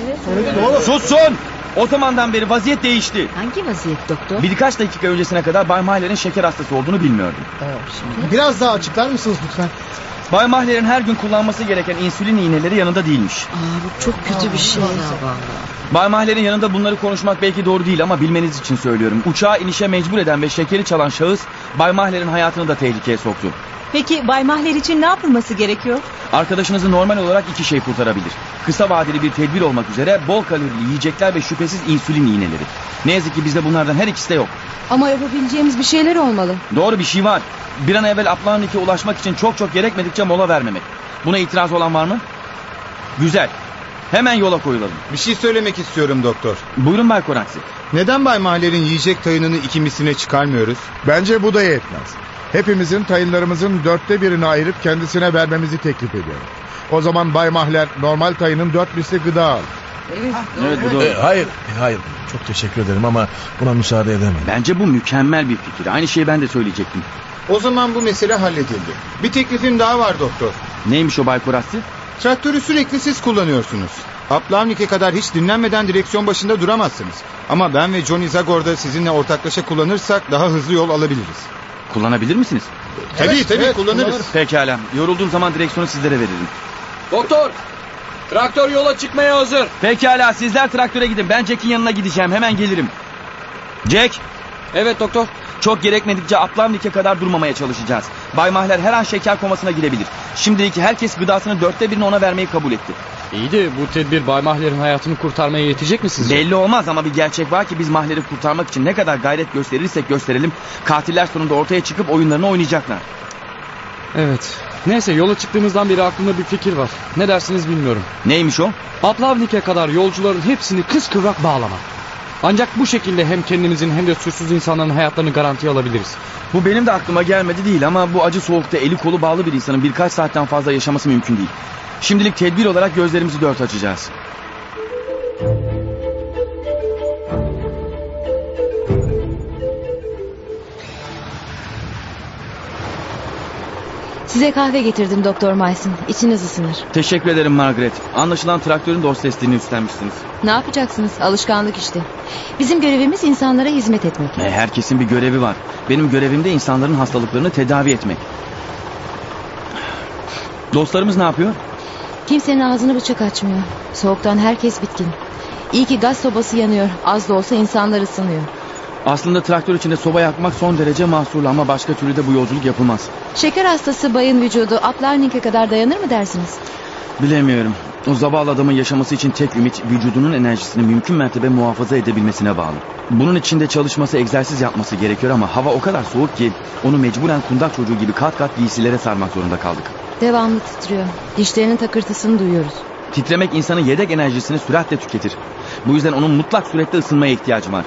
Doğru. Sussun! O zamandan beri vaziyet değişti. Hangi vaziyet doktor? Birkaç dakika öncesine kadar Bay Mahler'in şeker hastası olduğunu bilmiyordum. Biraz daha açıklar mısınız lütfen? Bay Mahler'in her gün kullanması gereken insülin iğneleri yanında değilmiş. Aa, bu çok kötü bir şey. Bay Mahler'in yanında bunları konuşmak belki doğru değil ama bilmeniz için söylüyorum. Uçağı inişe mecbur eden ve şekeri çalan şahıs Bay Mahler'in hayatını da tehlikeye soktu. Peki Bay Mahler için ne yapılması gerekiyor? Arkadaşınızı normal olarak iki şey kurtarabilir. Kısa vadeli bir tedbir olmak üzere bol kalorili yiyecekler ve şüphesiz insülin iğneleri. Ne yazık ki bizde bunlardan her ikisi de yok. Ama yapabileceğimiz bir şeyler olmalı. Doğru bir şey var. Bir an evvel Aplanlik'e ulaşmak için çok çok gerekmedikçe mola vermemek. Buna itiraz olan var mı? Güzel. Hemen yola koyulalım. Bir şey söylemek istiyorum doktor. Buyurun Bay Koraksi. Neden Bay Mahler'in yiyecek tayınını iki misline çıkarmıyoruz? Bence bu da yetmez. Hepimizin tayınlarımızın dörtte birini ayırıp kendisine vermemizi teklif ediyorum. O zaman Bay Mahler normal tayının dört misli gıda alır. Evet bu doğru. E, hayır, hayır. Çok teşekkür ederim ama buna müsaade edemem. Bence bu mükemmel bir fikir. Aynı şeyi ben de söyleyecektim. O zaman bu mesele halledildi. Bir teklifim daha var doktor. Neymiş o Bay Koraksi? Traktörü sürekli siz kullanıyorsunuz. Aplavnik'e kadar hiç dinlenmeden direksiyon başında duramazsınız. Ama ben ve Johnny Zagor'da sizinle ortaklaşa kullanırsak daha hızlı yol alabiliriz. Kullanabilir misiniz? Tabii tabii evet, kullanırız. kullanırız. Pekala. Yorulduğum zaman direksiyonu sizlere veririm. Doktor. Traktör yola çıkmaya hazır. Pekala sizler traktöre gidin. Ben Jack'in yanına gideceğim. Hemen gelirim. Jack. Evet doktor. Çok gerekmedikçe Aplamnik'e kadar durmamaya çalışacağız. Bay Mahler her an şeker komasına girebilir. Şimdilik herkes gıdasının dörtte birini ona vermeyi kabul etti. İyi de bu tedbir Bay Mahler'in hayatını kurtarmaya yetecek mi sizce? Belli olmaz ama bir gerçek var ki biz Mahler'i kurtarmak için ne kadar gayret gösterirsek gösterelim... ...katiller sonunda ortaya çıkıp oyunlarını oynayacaklar. Evet. Neyse yola çıktığımızdan beri aklımda bir fikir var. Ne dersiniz bilmiyorum. Neymiş o? Aplavnik'e kadar yolcuların hepsini kıskıvrak bağlamak. Ancak bu şekilde hem kendimizin hem de suçsuz insanların hayatlarını garantiye alabiliriz. Bu benim de aklıma gelmedi değil ama bu acı soğukta eli kolu bağlı bir insanın birkaç saatten fazla yaşaması mümkün değil. Şimdilik tedbir olarak gözlerimizi dört açacağız. Size kahve getirdim Doktor Mayson. İçiniz ısınır. Teşekkür ederim Margaret. Anlaşılan traktörün de hostesliğini üstlenmişsiniz. Ne yapacaksınız? Alışkanlık işte. Bizim görevimiz insanlara hizmet etmek. E, herkesin bir görevi var. Benim görevim de insanların hastalıklarını tedavi etmek. Dostlarımız ne yapıyor? Kimsenin ağzını bıçak açmıyor. Soğuktan herkes bitkin. İyi ki gaz sobası yanıyor. Az da olsa insanlar ısınıyor. Aslında traktör içinde soba yakmak son derece mahsurlu ama başka türlü de bu yolculuk yapılmaz. Şeker hastası bayın vücudu Uplearning'e kadar dayanır mı dersiniz? Bilemiyorum. O zavallı adamın yaşaması için tek ümit vücudunun enerjisini mümkün mertebe muhafaza edebilmesine bağlı. Bunun için de çalışması, egzersiz yapması gerekiyor ama hava o kadar soğuk ki onu mecburen kundak çocuğu gibi kat kat giysilere sarmak zorunda kaldık. Devamlı titriyor. Dişlerinin takırtısını duyuyoruz. Titremek insanın yedek enerjisini süratle tüketir. Bu yüzden onun mutlak surette ısınmaya ihtiyacı var.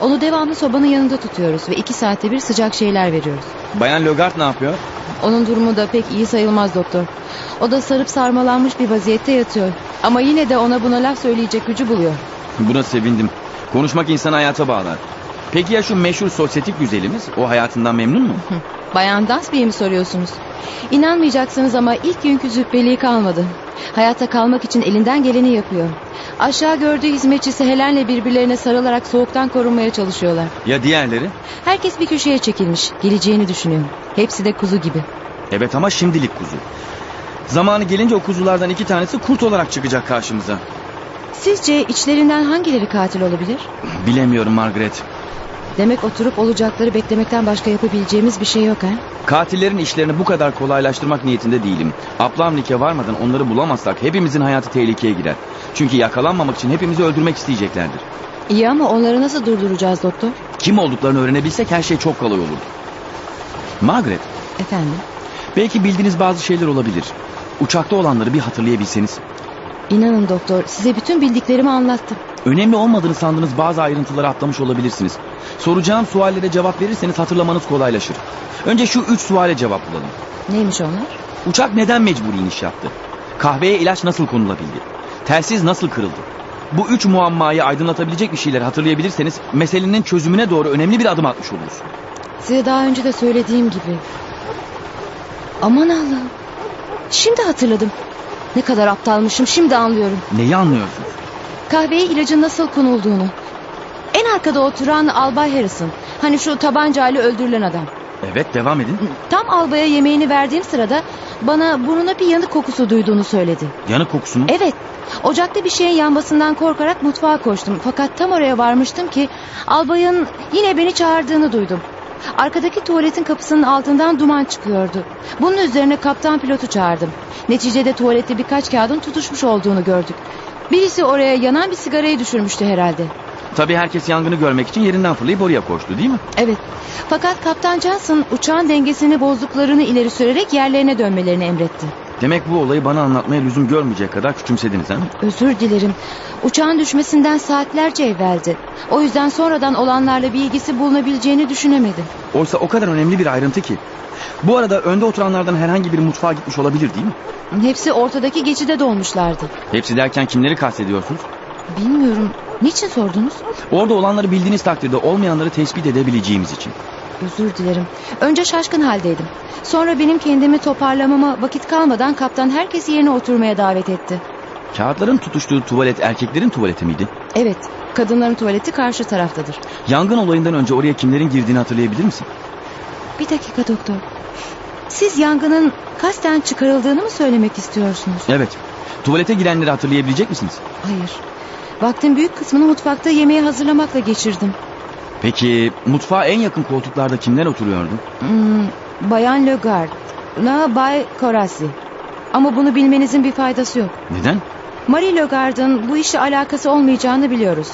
Onu devamlı sobanın yanında tutuyoruz ve iki saatte bir sıcak şeyler veriyoruz. Bayan Logart ne yapıyor? Onun durumu da pek iyi sayılmaz doktor. O da sarıp sarmalanmış bir vaziyette yatıyor. Ama yine de ona buna laf söyleyecek gücü buluyor. Buna sevindim. Konuşmak insanı hayata bağlar. Peki ya şu meşhur sosyetik güzelimiz? O hayatından memnun mu? Bayan Dansby'yi mi soruyorsunuz? İnanmayacaksınız ama ilk günkü züppeliği kalmadı. Hayatta kalmak için elinden geleni yapıyor. Aşağı gördüğü hizmetçisi Helen'le birbirlerine sarılarak soğuktan korunmaya çalışıyorlar. Ya diğerleri? Herkes bir köşeye çekilmiş. Geleceğini düşünüyor. Hepsi de kuzu gibi. Evet ama şimdilik kuzu. Zamanı gelince o kuzulardan iki tanesi kurt olarak çıkacak karşımıza. Sizce içlerinden hangileri katil olabilir? Bilemiyorum Margaret. Demek oturup olacakları beklemekten başka yapabileceğimiz bir şey yok ha? Katillerin işlerini bu kadar kolaylaştırmak niyetinde değilim. Aplamnik'e varmadan onları bulamazsak hepimizin hayatı tehlikeye girer. Çünkü yakalanmamak için hepimizi öldürmek isteyeceklerdir. İyi ama onları nasıl durduracağız doktor? Kim olduklarını öğrenebilsek her şey çok kolay olurdu. Margaret, Efendim? belki bildiğiniz bazı şeyler olabilir. Uçakta olanları bir hatırlayabilseniz. İnanın doktor size bütün bildiklerimi anlattım. Önemli olmadığını sandığınız bazı ayrıntıları atlamış olabilirsiniz. Soracağım suallere cevap verirseniz hatırlamanız kolaylaşır. Önce şu üç suale cevap bulalım. Neymiş onlar? Uçak neden mecburi iniş yaptı? Kahveye ilaç nasıl konulabildi? Telsiz nasıl kırıldı? Bu üç muammayı aydınlatabilecek bir şeyler hatırlayabilirseniz meselenin çözümüne doğru önemli bir adım atmış oluruz. Size daha önce de söylediğim gibi. Aman Allah'ım. Şimdi hatırladım. Ne kadar aptalmışım şimdi anlıyorum. Neyi anlıyorsunuz? Kahveye ilacın nasıl konulduğunu. En arkada oturan Albay Harrison. Hani şu tabancayla öldürülen adam. Evet devam edin. Tam albaya yemeğini verdiğim sırada bana burnuna bir yanık kokusu duyduğunu söyledi. Yanık kokusu mu? Evet. Ocakta bir şeyin yanmasından korkarak mutfağa koştum. Fakat tam oraya varmıştım ki albayın yine beni çağırdığını duydum. Arkadaki tuvaletin kapısının altından duman çıkıyordu. Bunun üzerine kaptan pilotu çağırdım. Neticede tuvalette birkaç kağıdın tutuşmuş olduğunu gördük. Birisi oraya yanan bir sigarayı düşürmüştü herhalde. Tabii herkes yangını görmek için yerinden fırlayıp oraya koştu değil mi? Evet. Fakat Kaptan Johnson uçağın dengesini bozduklarını ileri sürerek yerlerine dönmelerini emretti. Demek bu olayı bana anlatmaya lüzum görmeyecek kadar küçümsediniz ha? Özür dilerim. Uçağın düşmesinden saatlerce evveldi. O yüzden sonradan olanlarla bir ilgisi bulunabileceğini düşünemedim. Oysa o kadar önemli bir ayrıntı ki. Bu arada önde oturanlardan herhangi biri mutfağa gitmiş olabilir değil mi? Hepsi ortadaki geçide dolmuşlardı. Hepsi derken kimleri kastediyorsunuz? Bilmiyorum. Niçin sordunuz? Orada olanları bildiğiniz takdirde olmayanları tespit edebileceğimiz için. Özür dilerim. Önce şaşkın haldeydim. Sonra benim kendimi toparlamama vakit kalmadan kaptan herkesi yerine oturmaya davet etti. Kağıtların tutuştuğu tuvalet erkeklerin tuvaleti miydi? Evet, kadınların tuvaleti karşı taraftadır. Yangın olayından önce oraya kimlerin girdiğini hatırlayabilir misin? Bir dakika doktor. Siz yangının kasten çıkarıldığını mı söylemek istiyorsunuz? Evet. Tuvalete girenleri hatırlayabilecek misiniz? Hayır. Vaktin büyük kısmını mutfakta yemeği hazırlamakla geçirdim. Peki mutfağa en yakın koltuklarda kimler oturuyordu? Hmm, Bayan Legard, la Bay Korasi. Ama bunu bilmenizin bir faydası yok. Neden? Marie Legard'ın bu işle alakası olmayacağını biliyoruz.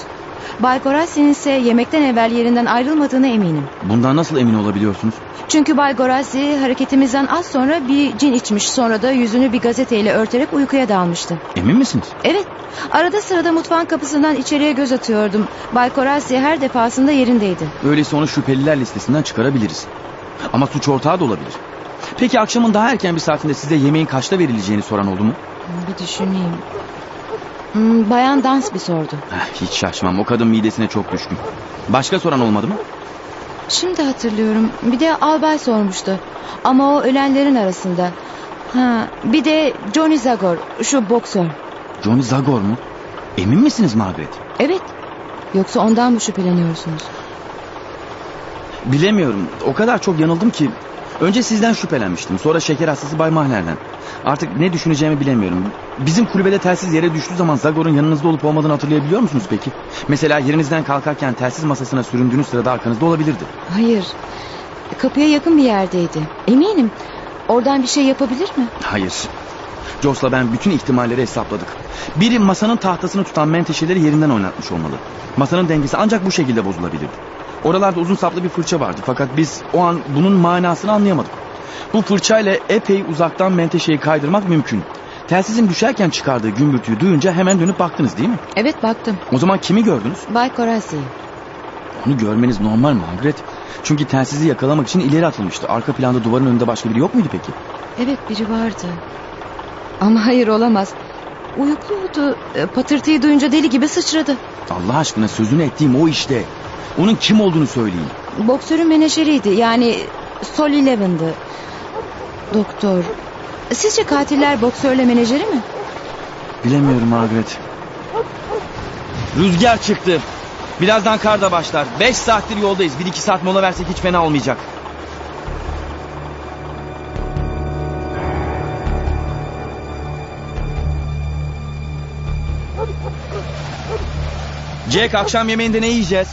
Bay Gorasi'nin ise yemekten evvel yerinden ayrılmadığına eminim. Bundan nasıl emin olabiliyorsunuz? Çünkü Bay Gorasi hareketimizden az sonra bir cin içmiş sonra da yüzünü bir gazeteyle örterek uykuya dalmıştı. Emin misiniz? Evet. Arada sırada mutfağın kapısından içeriye göz atıyordum. Bay Korasi her defasında yerindeydi. Öyleyse onu şüpheliler listesinden çıkarabiliriz. Ama suç ortağı da olabilir. Peki akşamın daha erken bir saatinde size yemeğin kaçta verileceğini soran oldu mu? Bir düşüneyim. Hmm, Bayan Dans bir sordu. Heh, hiç şaşmam. O kadın midesine çok düşkün. Başka soran olmadı mı? Şimdi hatırlıyorum. Bir de albay sormuştu. Ama o ölenlerin arasında. Ha, bir de Johnny Zagor, şu boksör. Johnny Zagor mu? Emin misiniz Margaret? Evet. Yoksa ondan mı şüpheleniyorsunuz? Bilemiyorum. O kadar çok yanıldım ki. Önce sizden şüphelenmiştim. Sonra şeker hastası Bay Mahler'den. Artık ne düşüneceğimi bilemiyorum. Bizim kulübede telsiz yere düştüğü zaman Zagor'un yanınızda olup olmadığını hatırlayabiliyor musunuz peki? Mesela yerinizden kalkarken telsiz masasına süründüğünüz sırada arkanızda olabilirdi. Hayır. Kapıya yakın bir yerdeydi. Eminim. Oradan bir şey yapabilir mi? Hayır. Jos'la ben bütün ihtimalleri hesapladık. Biri masanın tahtasını tutan menteşeleri yerinden oynatmış olmalı. Masanın dengesi ancak bu şekilde bozulabilirdi. Oralarda uzun saplı bir fırça vardı fakat biz o an bunun manasını anlayamadık. Bu fırçayla epey uzaktan menteşeyi kaydırmak mümkün. Telsizin düşerken çıkardığı gümbürtüyü duyunca hemen dönüp baktınız değil mi? Evet baktım. O zaman kimi gördünüz? Bay Korasi. Onu görmeniz normal Margaret. Çünkü telsizi yakalamak için ileri atılmıştı. Arka planda duvarın önünde başka biri yok muydu peki? Evet biri vardı. Ama hayır olamaz. Uyukluydu. Patırtıyı duyunca deli gibi sıçradı. Allah aşkına sözünü ettiğim o işte. Onun kim olduğunu söyleyin. Boksörün menajeriydi. Yani Sol Eleven'dı. Doktor. Sizce katiller boksörle menajeri mi? Bilemiyorum Margaret. Rüzgar çıktı. Birazdan kar da başlar. Beş saattir yoldayız. Bir iki saat mola versek hiç fena olmayacak. Jack akşam yemeğinde ne yiyeceğiz?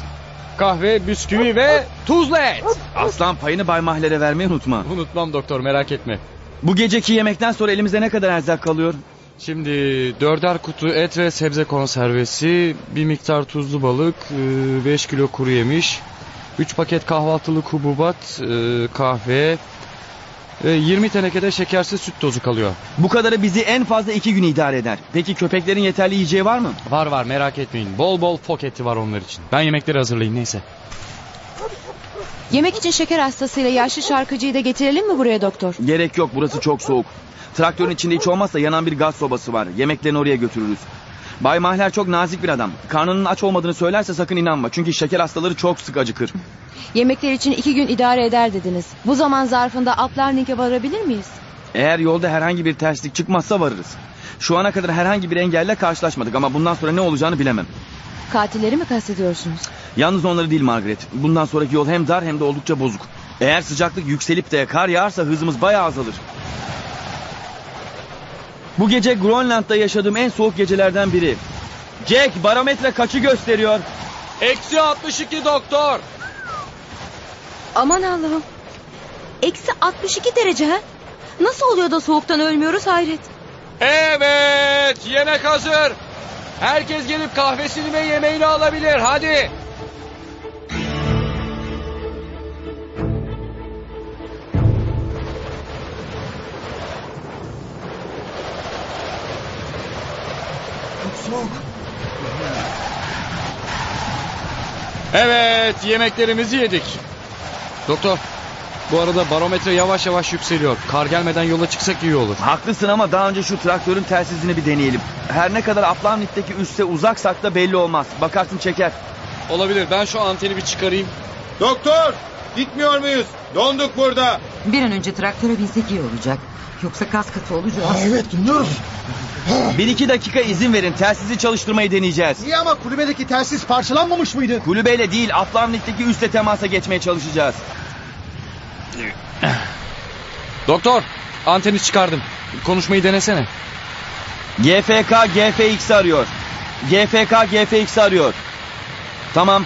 Kahve, bisküvi ve tuzlu et. Aslan payını Bay Mahler'e vermeyi unutma. Unutmam doktor merak etme. Bu geceki yemekten sonra elimizde ne kadar erzak kalıyor? Şimdi dörder kutu et ve sebze konservesi, bir miktar tuzlu balık, 5 kilo kuru yemiş, 3 paket kahvaltılık hububat, e, kahve, ve 20 tenekede şekersiz süt tozu kalıyor. Bu kadarı bizi en fazla iki gün idare eder. Peki köpeklerin yeterli yiyeceği var mı? Var var merak etmeyin. Bol bol foketi var onlar için. Ben yemekleri hazırlayayım neyse. Yemek için şeker hastasıyla yaşlı şarkıcıyı da getirelim mi buraya doktor? Gerek yok burası çok soğuk. Traktörün içinde hiç olmazsa yanan bir gaz sobası var. Yemeklerini oraya götürürüz. Bay Mahler çok nazik bir adam. Karnının aç olmadığını söylerse sakın inanma. Çünkü şeker hastaları çok sık acıkır. Yemekler için iki gün idare eder dediniz. Bu zaman zarfında Uplarning'e varabilir miyiz? Eğer yolda herhangi bir terslik çıkmazsa varırız. Şu ana kadar herhangi bir engelle karşılaşmadık ama bundan sonra ne olacağını bilemem. Katilleri mi kastediyorsunuz? Yalnız onları değil Margaret. Bundan sonraki yol hem dar hem de oldukça bozuk. Eğer sıcaklık yükselip de kar yağarsa hızımız bayağı azalır. Bu gece Grönland'da yaşadığım en soğuk gecelerden biri. Jack barometre kaçı gösteriyor? Eksi 62 doktor. Aman Allah'ım. Eksi 62 derece ha? Nasıl oluyor da soğuktan ölmüyoruz hayret. Evet yemek hazır. Herkes gelip kahvesini ve yemeğini alabilir hadi. Soğuk. Evet yemeklerimizi yedik. Doktor bu arada barometre yavaş yavaş yükseliyor. Kar gelmeden yola çıksak iyi olur. Haklısın ama daha önce şu traktörün telsizini bir deneyelim. Her ne kadar Aplamnik'teki üste uzaksak da belli olmaz. Bakarsın çeker. Olabilir ben şu anteni bir çıkarayım. Doktor gitmiyor muyuz? Donduk burada. Bir an önce traktöre binsek iyi olacak. Yoksa kas katı olacağız. evet dinliyoruz. Bir iki dakika izin verin. Telsizi çalıştırmayı deneyeceğiz. İyi ama kulübedeki telsiz parçalanmamış mıydı? Kulübeyle değil Aplamnik'teki üste temasa geçmeye çalışacağız. Doktor anteni çıkardım. Konuşmayı denesene. GFK GFX arıyor. GFK GFX arıyor. Tamam.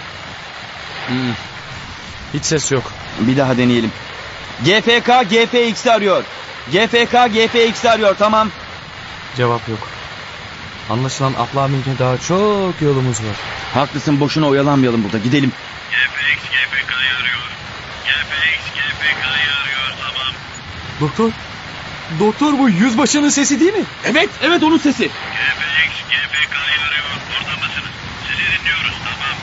Hmm. Hiç ses yok. Bir daha deneyelim. GFK GFX arıyor. GFK GFX arıyor tamam. Cevap yok. Anlaşılan Aplamin'e daha çok yolumuz var. Haklısın boşuna oyalanmayalım burada gidelim. GFX GFK'yı arıyor. GFX GFK'yı arıyor tamam. Doktor. Doktor bu yüzbaşının sesi değil mi? Evet evet onun sesi. GFX GFK'yı arıyor. Orada mısınız? Sizi dinliyoruz tamam.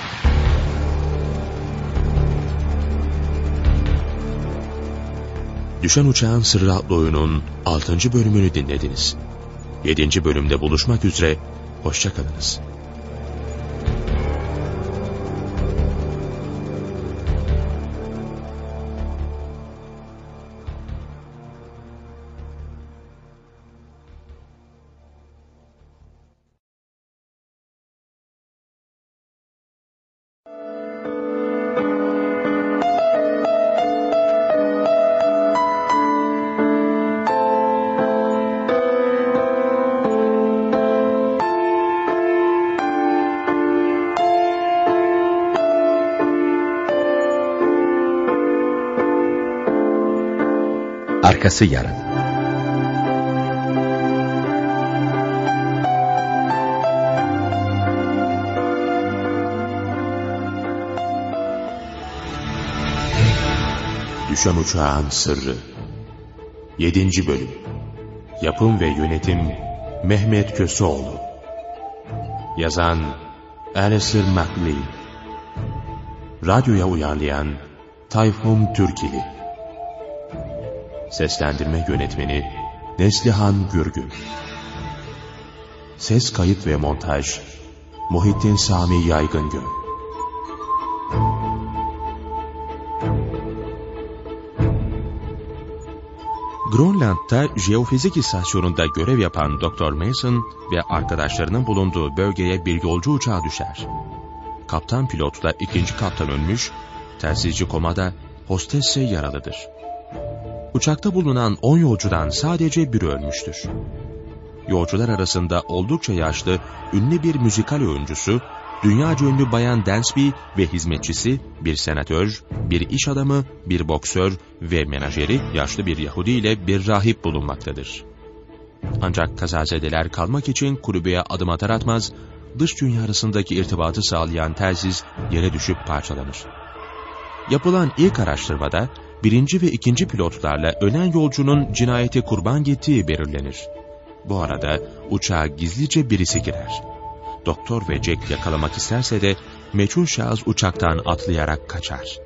Düşen Uçağın Sırrı adlı oyunun 6. bölümünü dinlediniz. 7. bölümde buluşmak üzere, hoşçakalınız. Arkası yarın. Düşen Uçağın Sırrı 7. Bölüm Yapım ve Yönetim Mehmet Köseoğlu Yazan Alistair MacLean Radyoya uyarlayan Tayfun Türkili Seslendirme Yönetmeni Neslihan Gürgün Ses Kayıt ve Montaj Muhittin Sami Yaygıngöl Grönland'da jeofizik istasyonunda görev yapan Dr. Mason ve arkadaşlarının bulunduğu bölgeye bir yolcu uçağı düşer. Kaptan pilotla ikinci kaptan ölmüş, telsizci komada, hostes ise yaralıdır. Uçakta bulunan 10 yolcudan sadece biri ölmüştür. Yolcular arasında oldukça yaşlı, ünlü bir müzikal oyuncusu, dünyaca ünlü Bayan Dansby ve hizmetçisi, bir senatör, bir iş adamı, bir boksör ve menajeri yaşlı bir Yahudi ile bir rahip bulunmaktadır. Ancak kazazedeler kalmak için kulübeye adım atar atmaz, dış dünya arasındaki irtibatı sağlayan telsiz yere düşüp parçalanır. Yapılan ilk araştırmada birinci ve ikinci pilotlarla ölen yolcunun cinayete kurban gittiği belirlenir. Bu arada uçağa gizlice birisi girer. Doktor ve Jack yakalamak isterse de meçhul şahıs uçaktan atlayarak kaçar.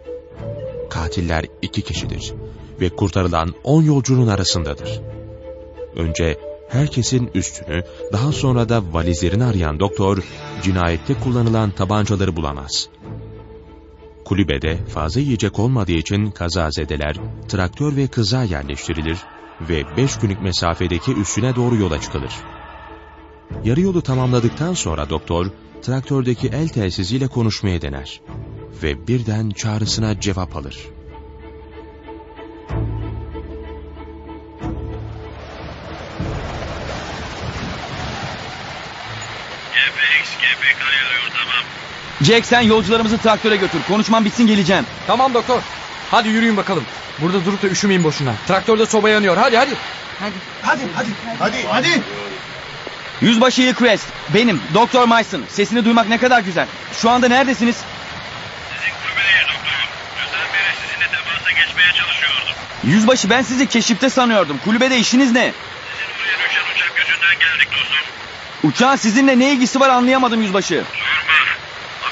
Katiller iki kişidir ve kurtarılan on yolcunun arasındadır. Önce herkesin üstünü, daha sonra da valizlerini arayan doktor, cinayette kullanılan tabancaları bulamaz. Kulübede fazla yiyecek olmadığı için kazazedeler, traktör ve kıza yerleştirilir ve beş günlük mesafedeki üstüne doğru yola çıkılır. Yarı yolu tamamladıktan sonra doktor, traktördeki el telsiziyle konuşmaya dener ve birden çağrısına cevap alır. GPX GPK'yı arıyor tamam. Jack sen yolcularımızı traktöre götür. Konuşmam bitsin geleceğim. Tamam doktor. Hadi yürüyün bakalım. Burada durup da üşümeyin boşuna. Traktörde soba yanıyor. Hadi hadi. Hadi. Hadi hadi. Hadi hadi. Yüzbaşı Hillcrest, benim, Doktor Mason. Sesini duymak ne kadar güzel. Şu anda neredesiniz? Kulübedeyiz doktorum. Dünden beri sizinle temasa geçmeye çalışıyordum. Yüzbaşı ben sizi keşifte sanıyordum. Kulübede işiniz ne? Buraya düşen uçak yüzünden geldik dostum. Uçağın sizinle ne ilgisi var anlayamadım yüzbaşı. Sorma.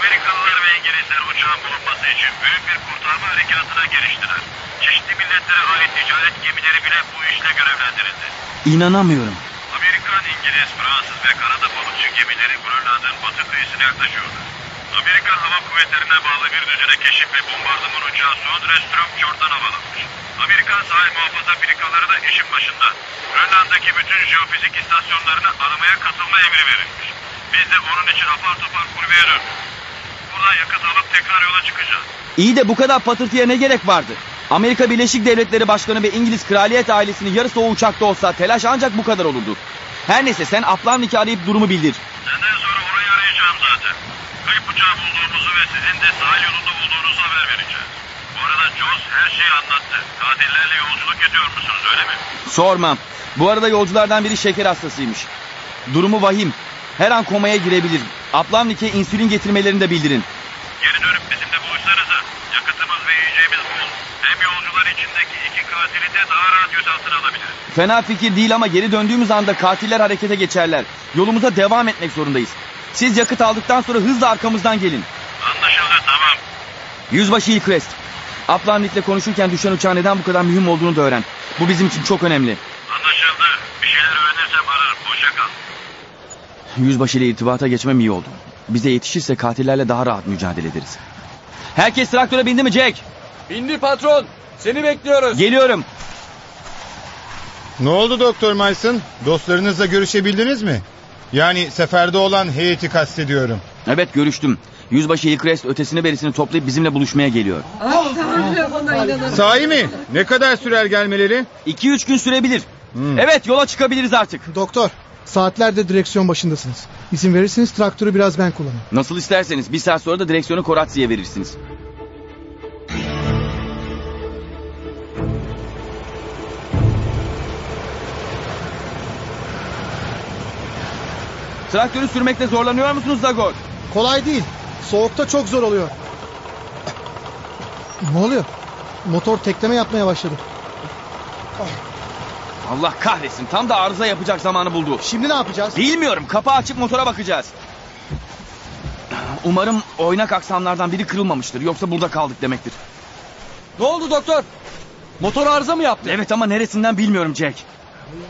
Amerikalılar ve İngilizler uçağın bulunması için büyük bir kurtarma harekatına giriştiler. Çeşitli milletlere ait ticaret gemileri bile bu işle görevlendirildi. İnanamıyorum. Amerikan, İngiliz, Fransız ve Kanada balıkçı gemileri Grönland'ın batı kıyısına yaklaşıyordu. Amerikan Hava Kuvvetleri'ne bağlı bir düzine keşif ve bombardıman uçağı Sondreström Fjord'dan havalanmış. Amerikan sahil muhafaza firikaları da işin başında. Grönland'daki bütün jeofizik istasyonlarına aramaya katılma emri verilmiş. Biz de onun için apar topar kulübeye döndük. Buradan yakıt alıp tekrar yola çıkacağız. İyi de bu kadar patırtıya ne gerek vardı? Amerika Birleşik Devletleri Başkanı ve İngiliz kraliyet ailesinin yarısı o uçakta olsa telaş ancak bu kadar olurdu. Her neyse sen Aplavnik'i arayıp durumu bildir. Senden sonra orayı arayacağım zaten. Kayıp uçağı bulduğumuzu ve sizin de sahil yolunda bulduğunuzu haber vereceğiz. Bu arada Joss her şeyi anlattı. Katillerle yolculuk ediyor musunuz öyle mi? Sormam. Bu arada yolculardan biri şeker hastasıymış. Durumu vahim. Her an komaya girebilir. Aplavnik'e insülin getirmelerini de bildirin. Geri dönüp bizimle buluşsanıza. Yakıtımız ve yiyeceğimiz bol. Hem yolcular içindeki iki katili de daha rahat göz altına alabiliriz. Fena fikir değil ama geri döndüğümüz anda katiller harekete geçerler. Yolumuza devam etmek zorundayız. Siz yakıt aldıktan sonra hızla arkamızdan gelin. Anlaşıldı tamam. Yüzbaşı Hillcrest. Aplavnik'le konuşurken düşen uçağın neden bu kadar mühim olduğunu da öğren. Bu bizim için çok önemli. Anlaşıldı. Bir şeyler öğrenirsem ararım. Hoşça kal. Yüzbaşı ile irtibata geçmem iyi oldu. Bize yetişirse katillerle daha rahat mücadele ederiz. Herkes traktöre bindi mi Jack? Bindi patron. Seni bekliyoruz. Geliyorum. Ne oldu Doktor Mason? Dostlarınızla görüşebildiniz mi? Yani seferde olan heyeti kastediyorum. Evet görüştüm. Yüzbaşı Hillcrest ötesini berisini toplayıp bizimle buluşmaya geliyor. Sahi mi? Ne kadar sürer gelmeleri? 2-3 gün sürebilir. Evet yola çıkabiliriz artık. Doktor, Saatlerdir direksiyon başındasınız. İzin verirseniz traktörü biraz ben kullanayım. Nasıl isterseniz bir saat sonra da direksiyonu Koratsi'ye verirsiniz. Traktörü sürmekte zorlanıyor musunuz Zagor? Kolay değil. Soğukta çok zor oluyor. Ne oluyor? Motor tekleme yapmaya başladı. Ah. Allah kahretsin tam da arıza yapacak zamanı buldu. Şimdi ne yapacağız? Bilmiyorum kapağı açıp motora bakacağız. Umarım oynak aksamlardan biri kırılmamıştır. Yoksa burada kaldık demektir. Ne oldu doktor? Motor arıza mı yaptı? Evet ama neresinden bilmiyorum Jack.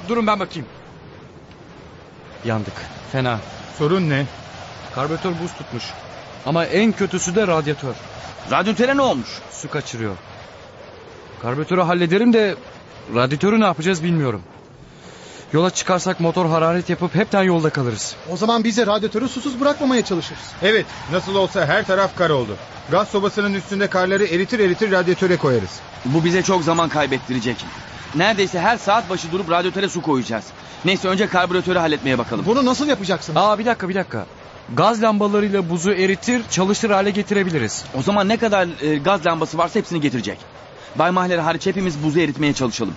Durun ben bakayım. Yandık. Fena. Sorun ne? Karbüratör buz tutmuş. Ama en kötüsü de radyatör. Radyatöre ne olmuş? Su kaçırıyor. Karbüratörü hallederim de radyatörü ne yapacağız bilmiyorum. Yola çıkarsak motor hararet yapıp hepten yolda kalırız. O zaman biz de radyatörü susuz bırakmamaya çalışırız. Evet nasıl olsa her taraf kar oldu. Gaz sobasının üstünde karları eritir eritir radyatöre koyarız. Bu bize çok zaman kaybettirecek. Neredeyse her saat başı durup radyatöre su koyacağız. Neyse önce karbüratörü halletmeye bakalım. Bunu nasıl yapacaksın? Aa bir dakika bir dakika. Gaz lambalarıyla buzu eritir, çalışır hale getirebiliriz. O zaman ne kadar e, gaz lambası varsa hepsini getirecek. Bay Mahler hariç hepimiz buzu eritmeye çalışalım.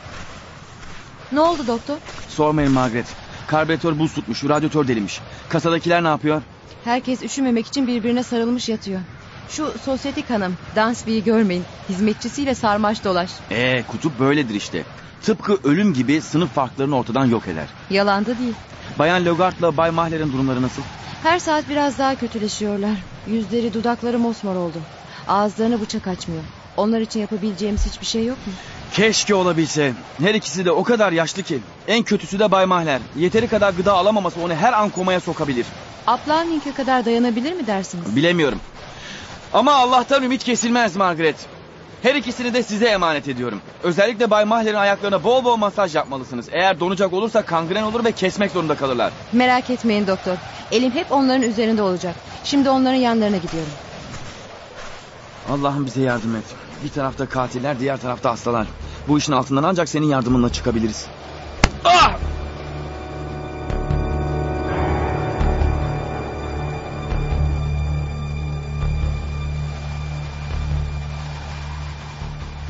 Ne oldu doktor? Sormayın Margaret. Karbüratör buz tutmuş, radyatör delinmiş. Kasadakiler ne yapıyor? Herkes üşümemek için birbirine sarılmış yatıyor. Şu sosyetik hanım, Dansby'yi görmeyin. Hizmetçisiyle sarmaş dolaş. Ee, kutup böyledir işte. Tıpkı ölüm gibi sınıf farklarını ortadan yok eder. Yalan da değil. Bayan Logart'la Bay Mahler'in durumları nasıl? Her saat biraz daha kötüleşiyorlar. Yüzleri, dudakları mosmor oldu. Ağızlarını bıçak açmıyor. Onlar için yapabileceğimiz hiçbir şey yok mu? Keşke olabilse. Her ikisi de o kadar yaşlı ki. En kötüsü de Bay Mahler. Yeteri kadar gıda alamaması onu her an komaya sokabilir. Uplanding'e kadar dayanabilir mi dersiniz? Bilemiyorum. Ama Allah'tan ümit kesilmez Margaret. Her ikisini de size emanet ediyorum. Özellikle Bay Mahler'in ayaklarına bol bol masaj yapmalısınız. Eğer donacak olursa kangren olur ve kesmek zorunda kalırlar. Merak etmeyin doktor. Elim hep onların üzerinde olacak. Şimdi onların yanlarına gidiyorum. Allah'ım bize yardım et. Bir tarafta katiller, diğer tarafta hastalar. Bu işin altından ancak senin yardımınla çıkabiliriz. Ah!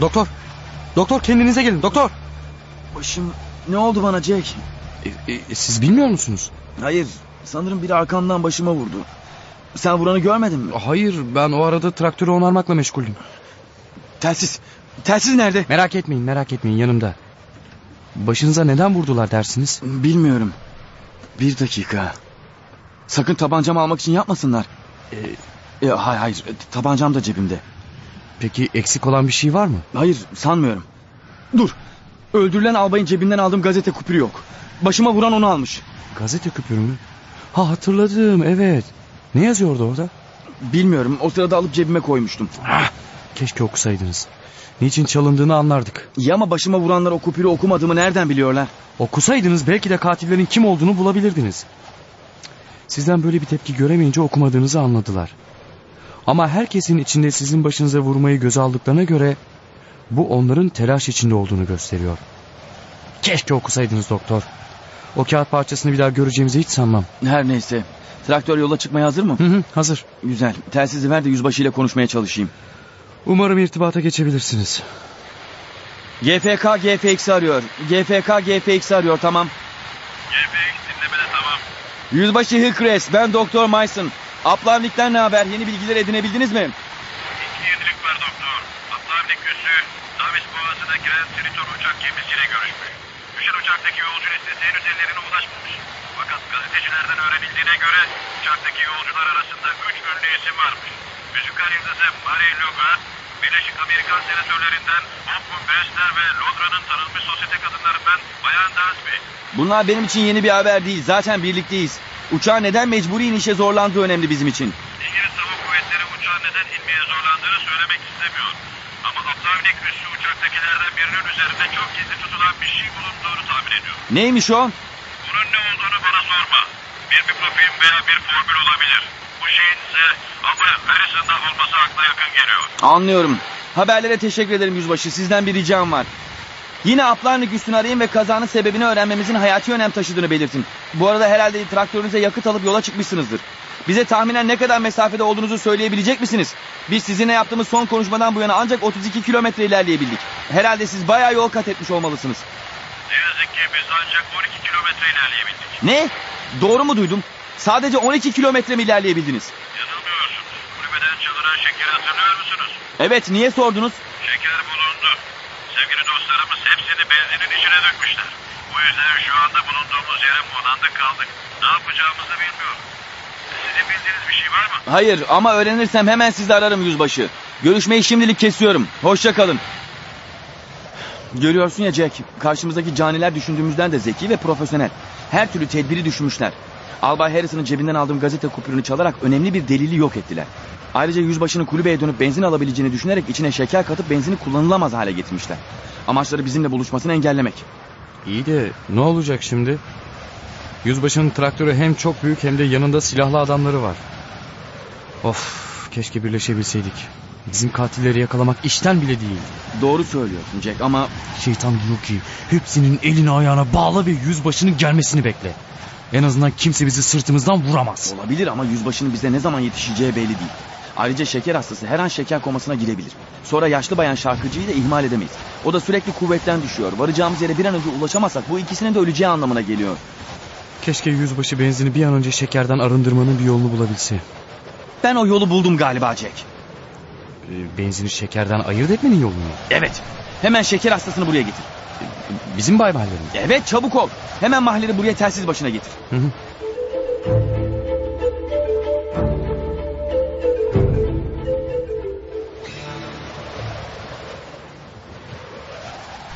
Doktor. Doktor kendinize gelin doktor. Başım ne oldu bana Jack? E, e, siz bilmiyor musunuz? Hayır sanırım biri arkamdan başıma vurdu. Sen vuranı görmedin mi? Hayır ben o arada traktörü onarmakla meşguldüm. Telsiz. Telsiz nerede? Merak etmeyin merak etmeyin yanımda. Başınıza neden vurdular dersiniz? Bilmiyorum. Bir dakika. Sakın tabancamı almak için yapmasınlar. Ee, e, hayır hayır tabancam da cebimde. Peki eksik olan bir şey var mı? Hayır sanmıyorum. Dur. Öldürülen albayın cebinden aldığım gazete kupürü yok. Başıma vuran onu almış. Gazete küpürü mü? Ha hatırladım evet. Ne yazıyordu orada? Bilmiyorum o sırada alıp cebime koymuştum. Ah, keşke okusaydınız. Niçin çalındığını anlardık. Ya ama başıma vuranlar o kupürü okumadığımı nereden biliyorlar? Okusaydınız belki de katillerin kim olduğunu bulabilirdiniz. Sizden böyle bir tepki göremeyince okumadığınızı anladılar. Ama herkesin içinde sizin başınıza vurmayı göze aldıklarına göre bu onların telaş içinde olduğunu gösteriyor. Keşke okusaydınız doktor. O kağıt parçasını bir daha göreceğimizi hiç sanmam. Her neyse. Traktör yola çıkmaya hazır mı? Hı hı, hazır. Güzel. Telsizi ver de yüzbaşıyla konuşmaya çalışayım. Umarım irtibata geçebilirsiniz. GFK GFX'i arıyor. GFK GFX'i arıyor tamam. GFX dinlemede tamam. Yüzbaşı Hillcrest ben Doktor Mason. Uplanding'den ne haber? Yeni bilgiler edinebildiniz mi? İki yenilik var doktor. Atlantik üssü Davis Boğazı'na giren Triton uçak gemisiyle görüşmüş. Düşen uçaktaki yolcu listesi henüz ellerine ulaşmamış. Fakat gazetecilerden öğrenildiğine göre uçaktaki yolcular arasında üç ünlü isim varmış. Müzikal yıldızı Marie Lugard, Birleşik Amerikan senatörlerinden Hoffman Bressler ve Londra'nın tanınmış sosyete kadınlarından Bayan Dansby. Bunlar benim için yeni bir haber değil. Zaten birlikteyiz. Uçağın neden mecburi inişe zorlandığı önemli bizim için. İngiliz Hava Kuvvetleri uçağın neden inmeye zorlandığını söylemek istemiyor. Ama Atlantik üssü uçaktakilerden birinin üzerinde çok gizli tutulan bir şey bulunduğunu tahmin ediyor. Neymiş o? Bunun ne olduğunu bana sorma. Bir mikrofilm veya bir formül olabilir. Bu şeyin ise Albay Harrison'da olması akla yakın geliyor. Anlıyorum. Haberlere teşekkür ederim yüzbaşı. Sizden bir ricam var. Yine Aplarnik üstünü arayın ve kazanın sebebini öğrenmemizin hayati önem taşıdığını belirtin. Bu arada herhalde traktörünüze yakıt alıp yola çıkmışsınızdır. Bize tahminen ne kadar mesafede olduğunuzu söyleyebilecek misiniz? Biz sizinle yaptığımız son konuşmadan bu yana ancak 32 kilometre ilerleyebildik. Herhalde siz bayağı yol kat etmiş olmalısınız. Ne yazık ki biz ancak 12 kilometre ilerleyebildik. Ne? Doğru mu duydum? Sadece 12 kilometre mi ilerleyebildiniz? Yanılmıyorsunuz. Kulübeden çalınan şekeri hatırlıyor musunuz? Evet niye sordunuz? Şeker bulundu. Sevgili dostlarımız hepsini benzinin içine dökmüşler. Bu yüzden şu anda bulunduğumuz yere bulandık kaldık. Ne yapacağımızı bilmiyorum. Sizin bildiğiniz bir şey var mı? Hayır ama öğrenirsem hemen sizi ararım yüzbaşı. Görüşmeyi şimdilik kesiyorum. Hoşça kalın. Görüyorsun ya Jack, karşımızdaki caniler düşündüğümüzden de zeki ve profesyonel. Her türlü tedbiri düşünmüşler. Albay Harrison'ın cebinden aldığım gazete kupürünü çalarak önemli bir delili yok ettiler. Ayrıca yüzbaşının kulübeye dönüp benzin alabileceğini düşünerek içine şeker katıp benzini kullanılamaz hale getirmişler. Amaçları bizimle buluşmasını engellemek. İyi de ne olacak şimdi? Yüzbaşının traktörü hem çok büyük hem de yanında silahlı adamları var. Of keşke birleşebilseydik. Bizim katilleri yakalamak işten bile değil. Doğru söylüyorsun Jack ama... Şeytan diyor ki hepsinin elini ayağına bağla ve yüzbaşının gelmesini bekle. En azından kimse bizi sırtımızdan vuramaz. Olabilir ama yüzbaşının bize ne zaman yetişeceği belli değil. Ayrıca şeker hastası her an şeker komasına girebilir. Sonra yaşlı bayan şarkıcıyı da ihmal edemeyiz. O da sürekli kuvvetten düşüyor. Varacağımız yere bir an önce ulaşamazsak bu ikisinin de öleceği anlamına geliyor. Keşke yüzbaşı benzini bir an önce şekerden arındırmanın bir yolunu bulabilse. Ben o yolu buldum galiba Jack. Ee, benzini şekerden ayırt etmenin yolunu mu? Evet. Hemen şeker hastasını buraya getir. Bizim bay mahallenin. Evet çabuk ol. Hemen mahalleri buraya telsiz başına getir. Hı hı.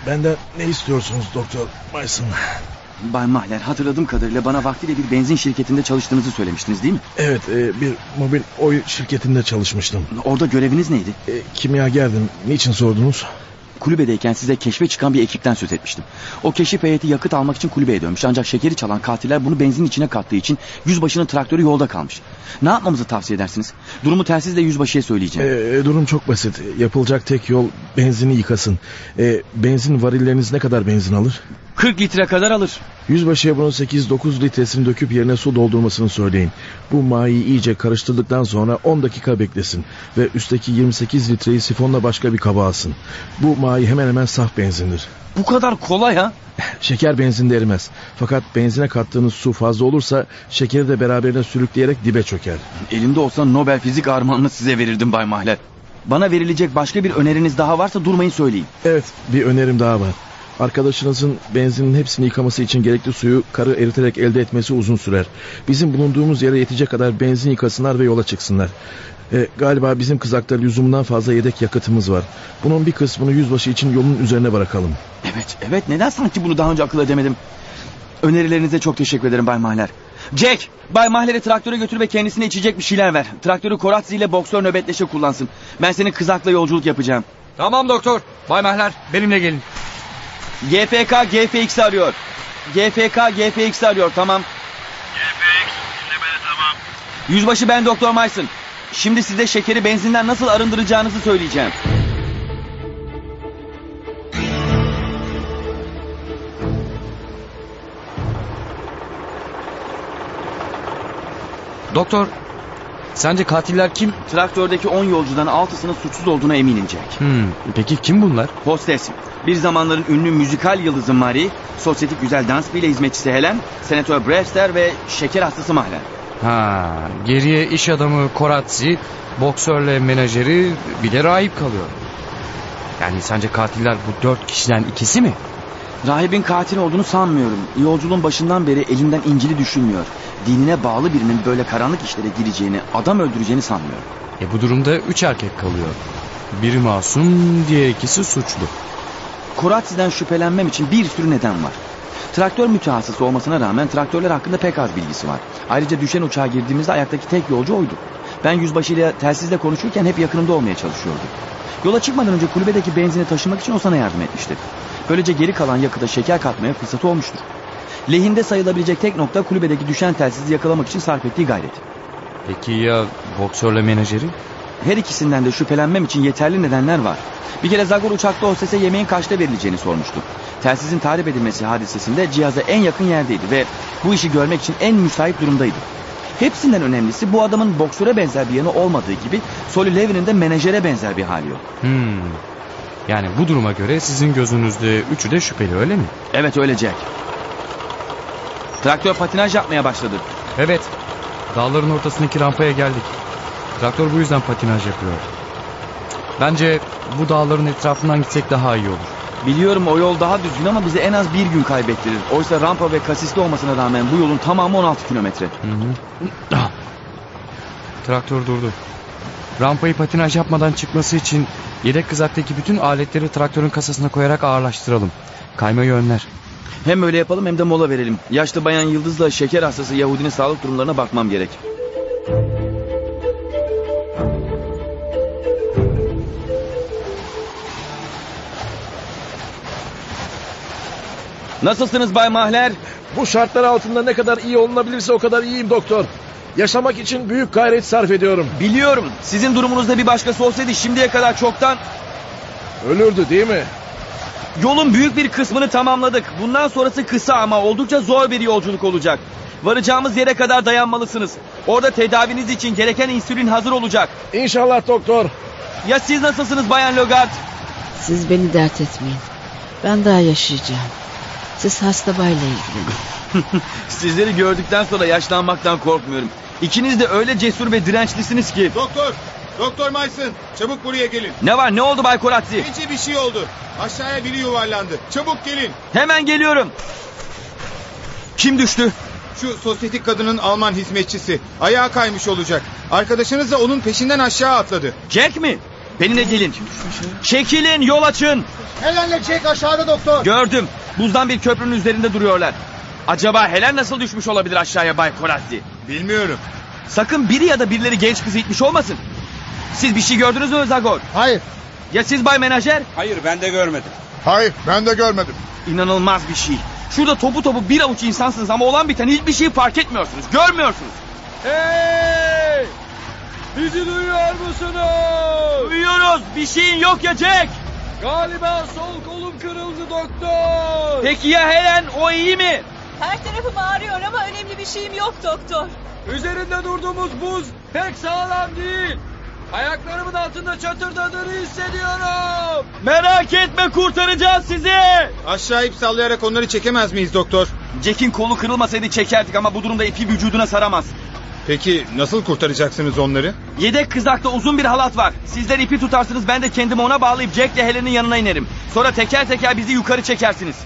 Benden ne istiyorsunuz Doktor Mason? Bay Mahler hatırladığım kadarıyla bana vaktiyle bir benzin şirketinde çalıştığınızı söylemiştiniz değil mi? Evet e, bir mobil oy şirketinde çalışmıştım. Orada göreviniz neydi? E, kimyagerdim. Niçin sordunuz? Kulübedeyken size keşfe çıkan bir ekipten söz etmiştim. O keşif heyeti yakıt almak için kulübeye dönmüş. Ancak şekeri çalan katiller bunu benzin içine kattığı için yüzbaşının traktörü yolda kalmış. Ne yapmamızı tavsiye edersiniz? Durumu telsizle yüzbaşıya söyleyeceğim. E, durum çok basit. Yapılacak tek yol benzini yıkasın. E, benzin varilleriniz ne kadar benzin alır? 40 litre kadar alır. Yüzbaşıya bunun 8-9 litresini döküp yerine su doldurmasını söyleyin. Bu mayayı iyice karıştırdıktan sonra 10 dakika beklesin. Ve üstteki 28 litreyi sifonla başka bir kaba alsın. Bu mayi hemen hemen saf benzindir. Bu kadar kolay ha? Şeker benzinde erimez. Fakat benzine kattığınız su fazla olursa şekeri de beraberine sürükleyerek dibe çöker. Elimde olsa Nobel Fizik Armağanını size verirdim Bay Mahler. Bana verilecek başka bir öneriniz daha varsa durmayın söyleyin. Evet bir önerim daha var. Arkadaşınızın benzinin hepsini yıkaması için gerekli suyu karı eriterek elde etmesi uzun sürer. Bizim bulunduğumuz yere yetecek kadar benzin yıkasınlar ve yola çıksınlar. E, galiba bizim kızakta lüzumundan fazla yedek yakıtımız var. Bunun bir kısmını yüzbaşı için yolun üzerine bırakalım. Evet, evet neden sanki bunu daha önce akıl edemedim? Önerilerinize çok teşekkür ederim Bay Mahler. Jack, Bay Mahler'i traktöre götür ve kendisine içecek bir şeyler ver. Traktörü Koratzi ile boksör nöbetleşe kullansın. Ben senin kızakla yolculuk yapacağım. Tamam doktor. Bay Mahler benimle gelin. GFK GFX arıyor. GFK GFX arıyor tamam. GFX dinlemeli tamam. Yüzbaşı ben Doktor Mason. Şimdi size şekeri benzinden nasıl arındıracağınızı söyleyeceğim. Doktor sence katiller kim? Traktördeki 10 yolcudan 6'sının suçsuz olduğuna eminim Jack. Hmm, peki kim bunlar? Hostes. Bir zamanların ünlü müzikal yıldızı Marie, sosyetik güzel dans bile hizmetçisi Helen, senatör Brewster ve şeker hastası Mahler. Ha, geriye iş adamı Koratzi, boksörle menajeri bir de rahip kalıyor. Yani sence katiller bu dört kişiden ikisi mi? Rahibin katil olduğunu sanmıyorum. Yolculuğun başından beri elinden incili düşünmüyor. Dinine bağlı birinin böyle karanlık işlere gireceğini, adam öldüreceğini sanmıyorum. E bu durumda üç erkek kalıyor. Biri masum, diğer ikisi suçlu. Koratzi'den şüphelenmem için bir sürü neden var. Traktör mütehassısı olmasına rağmen traktörler hakkında pek az bilgisi var. Ayrıca düşen uçağa girdiğimizde ayaktaki tek yolcu oydu. Ben yüzbaşıyla telsizle konuşurken hep yakınımda olmaya çalışıyordu. Yola çıkmadan önce kulübedeki benzini taşımak için o sana yardım etmişti. Böylece geri kalan yakıta şeker katmaya fırsatı olmuştur. Lehinde sayılabilecek tek nokta kulübedeki düşen telsizi yakalamak için sarf ettiği gayret. Peki ya boksörle menajeri? Her ikisinden de şüphelenmem için yeterli nedenler var. Bir kere Zagor uçakta hostese yemeğin kaçta verileceğini sormuştu. Telsizin tarif edilmesi hadisesinde cihaza en yakın yerdeydi ve bu işi görmek için en müsait durumdaydı. Hepsinden önemlisi bu adamın boksöre benzer bir yanı olmadığı gibi Solly Levin'in de menajere benzer bir hali yok. Hmm. Yani bu duruma göre sizin gözünüzde üçü de şüpheli öyle mi? Evet öyle Jack. Traktör patinaj yapmaya başladı. Evet. Dağların ortasındaki rampaya geldik. Traktör bu yüzden patinaj yapıyor. Bence bu dağların etrafından gitsek daha iyi olur. Biliyorum o yol daha düzgün ama bize en az bir gün kaybettirir. Oysa rampa ve kasisli olmasına rağmen bu yolun tamamı 16 kilometre. Traktör durdu. Rampayı patinaj yapmadan çıkması için yedek kızaktaki bütün aletleri traktörün kasasına koyarak ağırlaştıralım. Kaymayı önler. Hem öyle yapalım hem de mola verelim. Yaşlı bayan Yıldız'la şeker hastası Yahudinin sağlık durumlarına bakmam gerek. Nasılsınız Bay Mahler? Bu şartlar altında ne kadar iyi olunabilirse o kadar iyiyim doktor. Yaşamak için büyük gayret sarf ediyorum. Biliyorum. Sizin durumunuzda bir başkası olsaydı şimdiye kadar çoktan... Ölürdü değil mi? Yolun büyük bir kısmını tamamladık. Bundan sonrası kısa ama oldukça zor bir yolculuk olacak. Varacağımız yere kadar dayanmalısınız. Orada tedaviniz için gereken insülin hazır olacak. İnşallah doktor. Ya siz nasılsınız Bayan Logart? Siz beni dert etmeyin. Ben daha yaşayacağım. Siz hasta bayla ilgilenin. Sizleri gördükten sonra yaşlanmaktan korkmuyorum. İkiniz de öyle cesur ve dirençlisiniz ki. Doktor, Doktor Mason, çabuk buraya gelin. Ne var ne oldu Bay Koratzi? Gece bir şey oldu. Aşağıya biri yuvarlandı. Çabuk gelin. Hemen geliyorum. Kim düştü? Şu sosyetik kadının Alman hizmetçisi. Ayağa kaymış olacak. Arkadaşınız da onun peşinden aşağı atladı. Jack mi? Benimle gelin. Çekilin yol açın. Helen'le Jack aşağıda doktor. Gördüm. Buzdan bir köprünün üzerinde duruyorlar. Acaba Helen nasıl düşmüş olabilir aşağıya Bay Koratzi? Bilmiyorum. Sakın biri ya da birileri genç kızı itmiş olmasın. Siz bir şey gördünüz mü Zagor? Hayır. Ya siz Bay Menajer? Hayır ben de görmedim. Hayır ben de görmedim. İnanılmaz bir şey. Şurada topu topu bir avuç insansınız ama olan biten hiçbir şeyi fark etmiyorsunuz. Görmüyorsunuz. Hey! Bizi duyuyor musunuz? Duyuyoruz. Bir şeyin yok ya Jack. Galiba sol kolum kırıldı doktor. Peki ya Helen o iyi mi? Her tarafım ağrıyor ama önemli bir şeyim yok doktor. Üzerinde durduğumuz buz pek sağlam değil. Ayaklarımın altında çatırdadığını hissediyorum. Merak etme kurtaracağız sizi. Aşağı ip sallayarak onları çekemez miyiz doktor? Jack'in kolu kırılmasaydı çekerdik ama bu durumda ipi vücuduna saramaz. Peki nasıl kurtaracaksınız onları? Yedek kızakta uzun bir halat var. Sizler ipi tutarsınız ben de kendimi ona bağlayıp Jack ile Helen'in yanına inerim. Sonra teker teker bizi yukarı çekersiniz.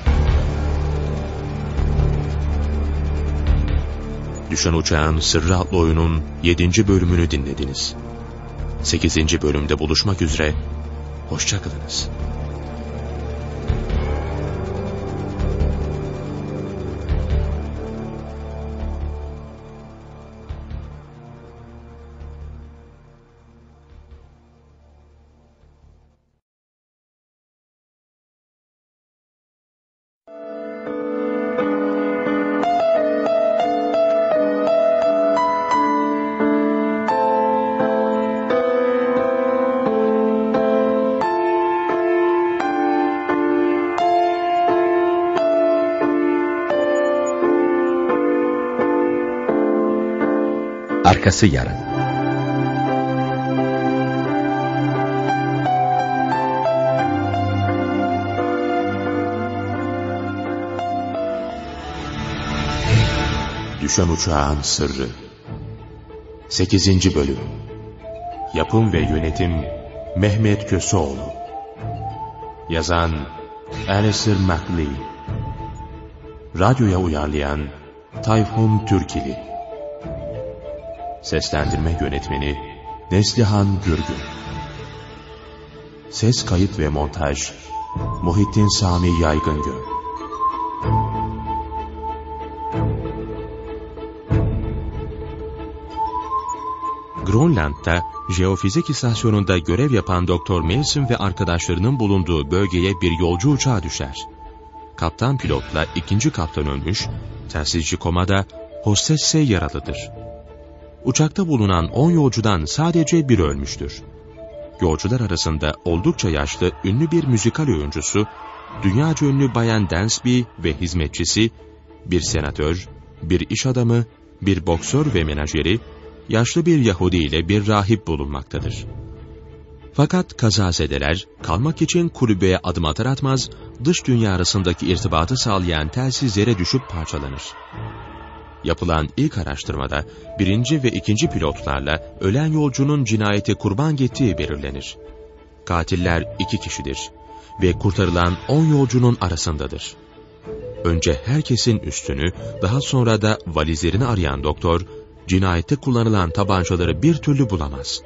Düşen Uçağın Sırrı adlı oyunun 7. bölümünü dinlediniz. 8. bölümde buluşmak üzere, hoşçakalınız. Arkası yarın. Düşen Uçağın Sırrı 8. Bölüm Yapım ve Yönetim Mehmet Köseoğlu Yazan Alistair MacLean Radyoya uyarlayan Tayfun Türkili Seslendirme Yönetmeni Neslihan Gürgün Ses Kayıt ve Montaj Muhittin Sami Yaygıngöl Grönland'da jeofizik istasyonunda görev yapan Doktor Mason ve arkadaşlarının bulunduğu bölgeye bir yolcu uçağı düşer. Kaptan pilotla ikinci kaptan ölmüş, telsizci komada, hostes ise yaralıdır. Uçakta bulunan 10 yolcudan sadece biri ölmüştür. Yolcular arasında oldukça yaşlı ünlü bir müzikal oyuncusu, dünyaca ünlü Bayan Dansby ve hizmetçisi, bir senatör, bir iş adamı, bir boksör ve menajeri, yaşlı bir Yahudi ile bir rahip bulunmaktadır. Fakat kazazedeler kalmak için kulübeye adım atar atmaz dış dünya arasındaki irtibatı sağlayan telsizlere düşüp parçalanır. Yapılan ilk araştırmada birinci ve ikinci pilotlarla ölen yolcunun cinayete kurban gittiği belirlenir. Katiller iki kişidir ve kurtarılan on yolcunun arasındadır. Önce herkesin üstünü, daha sonra da valizlerini arayan doktor, cinayette kullanılan tabancaları bir türlü bulamaz.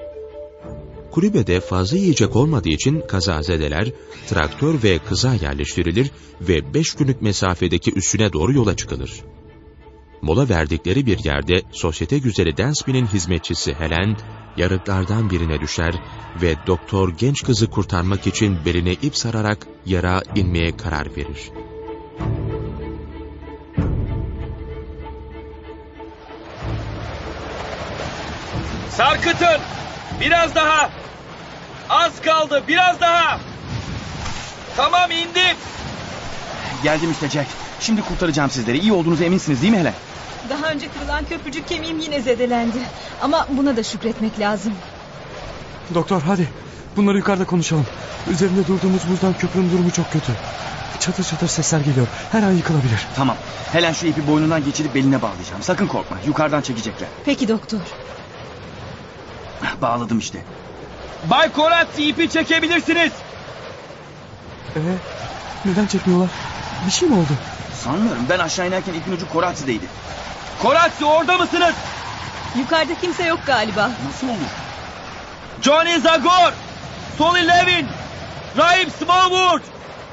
Kulübede fazla yiyecek olmadığı için kazazedeler, traktör ve kıza yerleştirilir ve beş günlük mesafedeki üssüne doğru yola çıkılır. Mola verdikleri bir yerde sosyete güzeli Dansby'nin hizmetçisi Helen, yarıklardan birine düşer ve doktor genç kızı kurtarmak için beline ip sararak yara inmeye karar verir. Sarkıtın. Biraz daha. Az kaldı. Biraz daha. Tamam indim. Geldim işte Jack. Şimdi kurtaracağım sizleri. İyi olduğunuza eminsiniz değil mi Helen? Daha önce kırılan köprücük kemiğim yine zedelendi. Ama buna da şükretmek lazım. Doktor hadi bunları yukarıda konuşalım. Üzerinde durduğumuz buzdan köprünün durumu çok kötü. Çatır çatır sesler geliyor. Her an yıkılabilir. Tamam. Helen şu ipi boynundan geçirip beline bağlayacağım. Sakın korkma. Yukarıdan çekecekler. Peki doktor. Bağladım işte. Bay Koratsi ipi çekebilirsiniz. Ee, neden çekmiyorlar? Bir şey mi oldu? Sanmıyorum. Ben aşağı inerken ipin ucu Koratsi'deydi. Koratsi orada mısınız? Yukarıda kimse yok galiba. Nasıl olur? Johnny Zagor, Sonny Levin, Rahip Smallwood.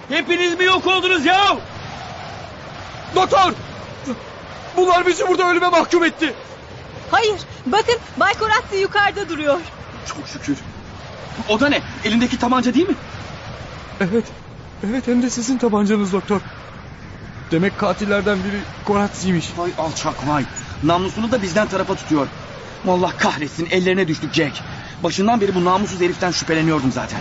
Hepiniz mi yok oldunuz ya? Doktor! Bunlar bizi burada ölüme mahkum etti. Hayır bakın Bay Koratsi yukarıda duruyor. Çok şükür. O da ne? Elindeki tabanca değil mi? Evet. Evet hem de sizin tabancanız doktor. Demek katillerden biri Koratsi'ymiş. Vay alçak vay. Namlusunu da bizden tarafa tutuyor. Allah kahretsin ellerine düştük Jack. Başından beri bu namussuz heriften şüpheleniyordum zaten.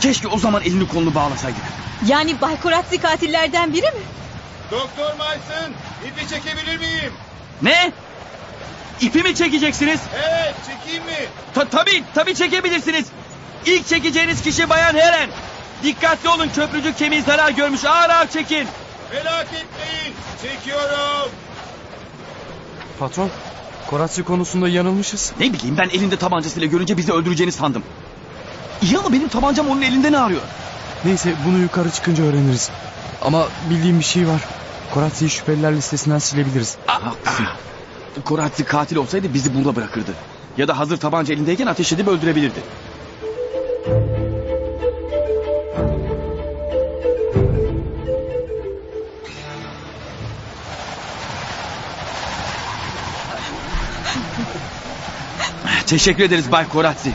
Keşke o zaman elini kolunu bağlasaydık. Yani Bay Koratsi katillerden biri mi? Doktor Mason ipi çekebilir miyim? Ne? İpi mi çekeceksiniz? Evet çekeyim mi? Ta tabii, tabii çekebilirsiniz. İlk çekeceğiniz kişi Bayan Helen. Dikkatli olun köprücük kemiği zarar görmüş. Ağır ağır çekin. Merak etmeyin çekiyorum. Patron, Koratsi konusunda yanılmışız. Ne bileyim ben elinde tabancasıyla görünce bizi öldüreceğini sandım. İyi ama benim tabancam onun elinde ne arıyor? Neyse bunu yukarı çıkınca öğreniriz. Ama bildiğim bir şey var. Koratsi'yi şüpheliler listesinden silebiliriz. Haklısın. Koratsi katil olsaydı bizi burada bırakırdı. Ya da hazır tabanca elindeyken ateş edip öldürebilirdi. Teşekkür ederiz Bay Koratsi.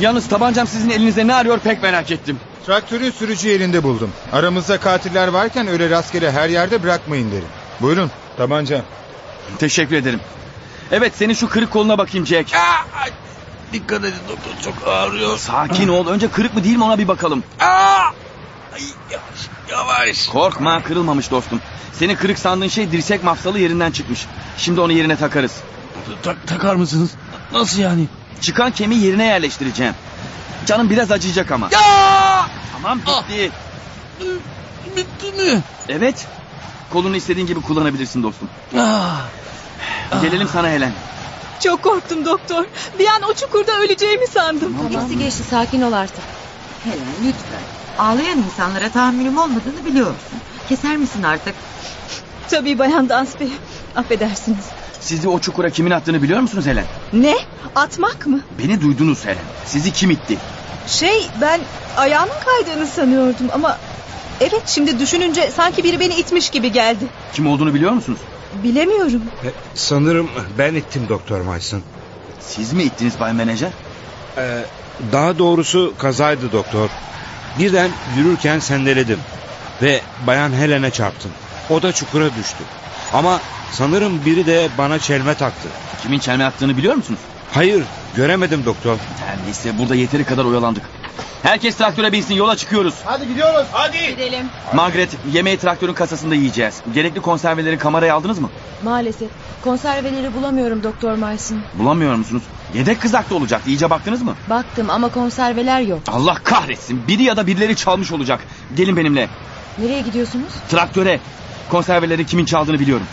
Yalnız tabancam sizin elinizde ne arıyor pek merak ettim. Traktörün sürücü yerinde buldum. Aramızda katiller varken öyle rastgele her yerde bırakmayın derim. Buyurun tabanca. Teşekkür ederim. Evet senin şu kırık koluna bakayım Jack. Dikkat edin doktor çok ağrıyor. Sakin ol. Önce kırık mı değil mi ona bir bakalım. Aa! Ay, yavaş yavaş. Korkma kırılmamış dostum. Senin kırık sandığın şey dirsek mafsalı yerinden çıkmış. Şimdi onu yerine takarız. Tak- takar mısınız? Nasıl yani? Çıkan kemiği yerine yerleştireceğim. Canım biraz acıyacak ama. Ya! Tamam bitti. Bitti mi? Evet. Kolunu istediğin gibi kullanabilirsin dostum. Ah. Gelelim sana Helen. Çok korktum doktor. Bir an o çukurda öleceğimi sandım. Hepsi geçti sakin ol artık. Helen lütfen. Ağlayan insanlara tahammülüm olmadığını biliyorsun. Keser misin artık? Tabii Bayan Dansby. Affedersiniz. Sizi o çukura kimin attığını biliyor musunuz Helen? Ne? Atmak mı? Beni duydunuz Helen. Sizi kim itti? Şey ben ayağımın kaydığını sanıyordum ama... Evet şimdi düşününce sanki biri beni itmiş gibi geldi. Kim olduğunu biliyor musunuz? Bilemiyorum. E, sanırım ben ittim Doktor Mason. Siz mi ittiniz Bay Menajer? Ee, daha doğrusu kazaydı doktor. Birden yürürken sendeledim. Ve Bayan Helen'e çarptım. O da çukura düştü. Ama sanırım biri de bana çelme taktı. Kimin çelme attığını biliyor musunuz? Hayır göremedim doktor. Her neyse burada yeteri kadar oyalandık. Herkes traktöre binsin yola çıkıyoruz. Hadi gidiyoruz. Hadi. Gidelim. Margaret yemeği traktörün kasasında yiyeceğiz. Gerekli konserveleri kameraya aldınız mı? Maalesef. Konserveleri bulamıyorum Doktor Mars'ın. Bulamıyor musunuz? Yedek kızakta olacaktı. İyice baktınız mı? Baktım ama konserveler yok. Allah kahretsin. Biri ya da birileri çalmış olacak. Gelin benimle. Nereye gidiyorsunuz? Traktöre. Konserveleri kimin çaldığını biliyorum.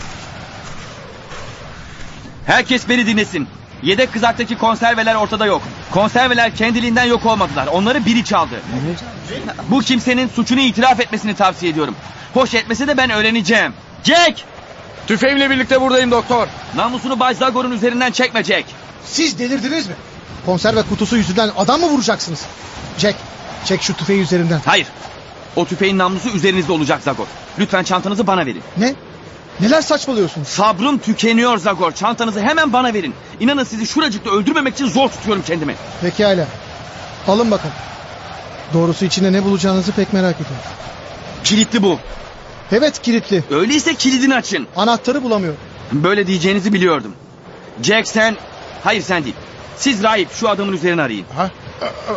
Herkes beni dinlesin. Yedek kızaktaki konserveler ortada yok. Konserveler kendiliğinden yok olmadılar. Onları biri çaldı. Bu kimsenin suçunu itiraf etmesini tavsiye ediyorum. Hoş etmese de ben öğreneceğim. Jack! Tüfeğimle birlikte buradayım doktor. Namusunu Bay Zagor'un üzerinden çekme Jack. Siz delirdiniz mi? Konserve kutusu yüzünden adam mı vuracaksınız? Jack, çek şu tüfeği üzerinden. Hayır. O tüfeğin namlusu üzerinizde olacak Zagor. Lütfen çantanızı bana verin. Ne? Neler saçmalıyorsunuz? Sabrım tükeniyor Zagor. Çantanızı hemen bana verin. İnanın sizi şuracıkta öldürmemek için zor tutuyorum kendimi. Pekala. Alın bakın. Doğrusu içinde ne bulacağınızı pek merak ediyorum. Kilitli bu. Evet kilitli. Öyleyse kilidini açın. Anahtarı bulamıyorum. Böyle diyeceğinizi biliyordum. Jack sen... Hayır sen değil. Siz rahip şu adamın üzerine arayın. Ha?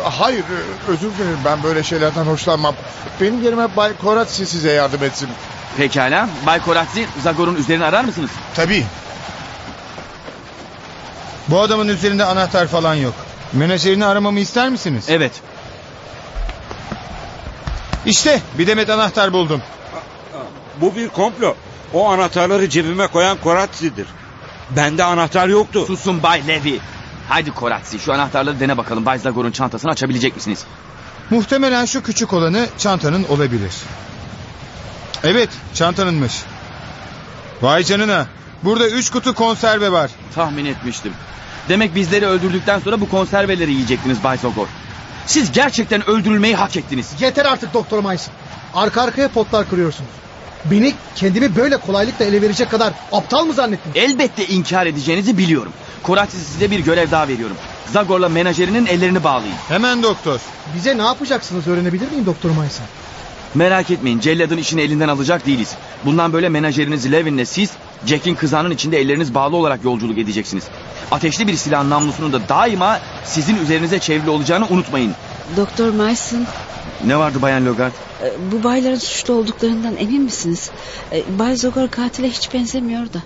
Hayır özür dilerim ben böyle şeylerden hoşlanmam. Benim yerime Bay Koratsi size yardım etsin. Pekala. Bay Koratsi Zagor'un üzerine arar mısınız? Tabii. Bu adamın üzerinde anahtar falan yok. Menajerini aramamı ister misiniz? Evet. İşte bir demet anahtar buldum. Bu bir komplo. O anahtarları cebime koyan Koratsi'dir. Bende anahtar yoktu. Susun Bay Levi. Haydi Koratsi şu anahtarları dene bakalım. Bay Zagor'un çantasını açabilecek misiniz? Muhtemelen şu küçük olanı çantanın olabilir. Evet çantanınmış. Vay canına. Burada üç kutu konserve var. Tahmin etmiştim. Demek bizleri öldürdükten sonra bu konserveleri yiyecektiniz Bay Zagor. Siz gerçekten öldürülmeyi hak ettiniz. Yeter artık Doktor Mayson. Arka arkaya potlar kırıyorsunuz. Beni kendimi böyle kolaylıkla ele verecek kadar aptal mı zannettiniz? Elbette inkar edeceğinizi biliyorum. Koratsi size bir görev daha veriyorum. Zagor'la menajerinin ellerini bağlayın. Hemen doktor. Bize ne yapacaksınız öğrenebilir miyim Doktor Mayson? Merak etmeyin celladın işini elinden alacak değiliz. Bundan böyle menajeriniz Levin'le siz Jack'in kızağının içinde elleriniz bağlı olarak yolculuk edeceksiniz. Ateşli bir silahın namlusunun da daima sizin üzerinize çevrili olacağını unutmayın. Doktor Mason Ne vardı Bayan Logart? e, bu bayların suçlu olduklarından emin misiniz? E, Bay Zogor katile hiç benzemiyor da.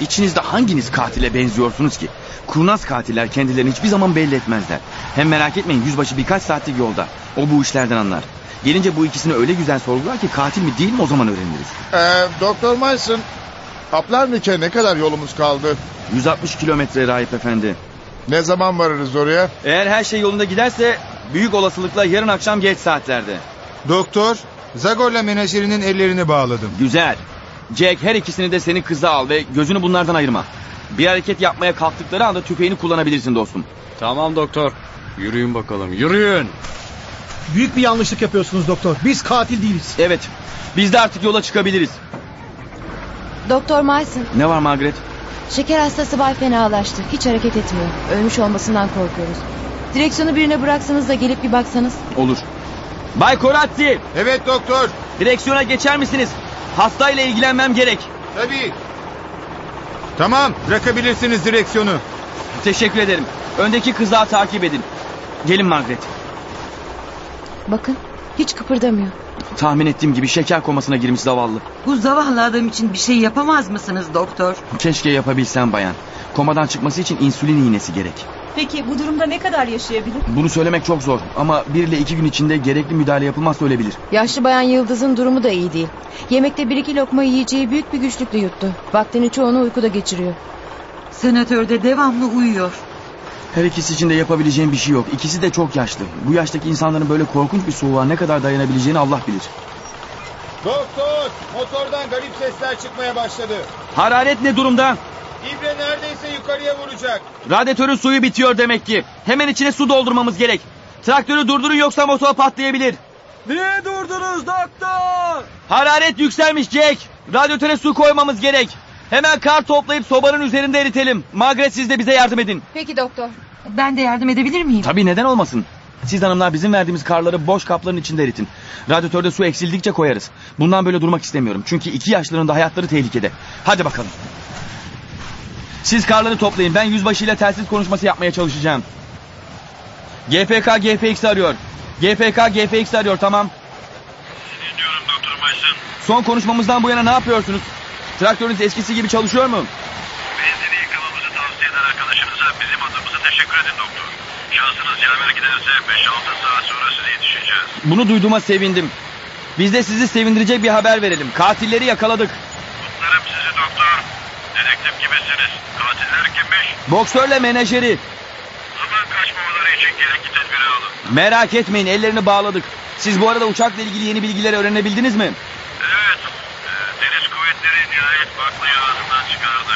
İçinizde hanginiz katile benziyorsunuz ki? Kurnaz katiller kendilerini hiçbir zaman belli etmezler. Hem merak etmeyin yüzbaşı birkaç saatlik yolda. O bu işlerden anlar. Gelince bu ikisini öyle güzel sorgular ki katil mi değil mi o zaman öğreniriz. Ee, Doktor Mason, Aplarnik'e ne kadar yolumuz kaldı? 160 kilometre rahip efendi. Ne zaman varırız oraya? Eğer her şey yolunda giderse büyük olasılıkla yarın akşam geç saatlerde. Doktor, Zagor'la menajerinin ellerini bağladım. Güzel. Jack her ikisini de senin kıza al ve gözünü bunlardan ayırma. Bir hareket yapmaya kalktıkları anda tüfeğini kullanabilirsin dostum. Tamam doktor. Yürüyün bakalım yürüyün. Büyük bir yanlışlık yapıyorsunuz doktor. Biz katil değiliz. Evet. Biz de artık yola çıkabiliriz. Doktor Mason, Ne var Margaret? Şeker hastası Bay fenalaştı. Hiç hareket etmiyor. Ölmüş olmasından korkuyoruz. Direksiyonu birine bıraksanız da gelip bir baksanız. Olur. Bay Koratsi. Evet doktor. Direksiyona geçer misiniz? Hastayla ilgilenmem gerek. Tabii. Tamam bırakabilirsiniz direksiyonu. Teşekkür ederim. Öndeki kızağı takip edin. Gelin Margaret. Bakın, hiç kıpırdamıyor. Tahmin ettiğim gibi şeker komasına girmiş zavallı. Bu zavallı adam için bir şey yapamaz mısınız doktor? Keşke yapabilsem bayan. Komadan çıkması için insülin iğnesi gerek. Peki bu durumda ne kadar yaşayabilir? Bunu söylemek çok zor ama bir ile iki gün içinde gerekli müdahale yapılmazsa ölebilir. Yaşlı bayan Yıldız'ın durumu da iyi değil. Yemekte bir iki lokma yiyeceği büyük bir güçlükle yuttu. Vaktinin çoğunu uykuda geçiriyor. Senatör de devamlı uyuyor. Her ikisi için de yapabileceğim bir şey yok. İkisi de çok yaşlı. Bu yaştaki insanların böyle korkunç bir soğuğa ne kadar dayanabileceğini Allah bilir. Doktor, motordan garip sesler çıkmaya başladı. Hararet ne durumda? İbre neredeyse yukarıya vuracak. Radyatörün suyu bitiyor demek ki. Hemen içine su doldurmamız gerek. Traktörü durdurun yoksa motor patlayabilir. Niye durdunuz doktor? Hararet yükselmiş Jack. Radyatöre su koymamız gerek. Hemen kar toplayıp sobanın üzerinde eritelim. Margaret siz de bize yardım edin. Peki doktor. Ben de yardım edebilir miyim? Tabii neden olmasın? Siz hanımlar bizim verdiğimiz karları boş kapların içinde eritin. Radyatörde su eksildikçe koyarız. Bundan böyle durmak istemiyorum. Çünkü iki yaşlıların da hayatları tehlikede. Hadi bakalım. Siz karları toplayın. Ben yüzbaşıyla telsiz konuşması yapmaya çalışacağım. GPK GPX arıyor. GPK GPX arıyor tamam. Dinliyorum Doktor Mason. Son konuşmamızdan bu yana ne yapıyorsunuz? Traktörünüz eskisi gibi çalışıyor mu? Benzini yıkamamızı tavsiye eden arkadaşınıza bizim adımıza teşekkür edin doktor. Şansınız yaver giderse 5-6 saat sonra size yetişeceğiz. Bunu duyduğuma sevindim. Biz de sizi sevindirecek bir haber verelim. Katilleri yakaladık. Kutlarım sizi doktor. Dedektif gibisiniz. Katiller kimmiş? Boksörle menajeri. Zaman kaçmamaları için gerekli tedbiri alın. Merak etmeyin ellerini bağladık. Siz bu arada uçakla ilgili yeni bilgileri öğrenebildiniz mi? Evet. Deniz kuvvetleri nihayet baklayı ağzından çıkardı.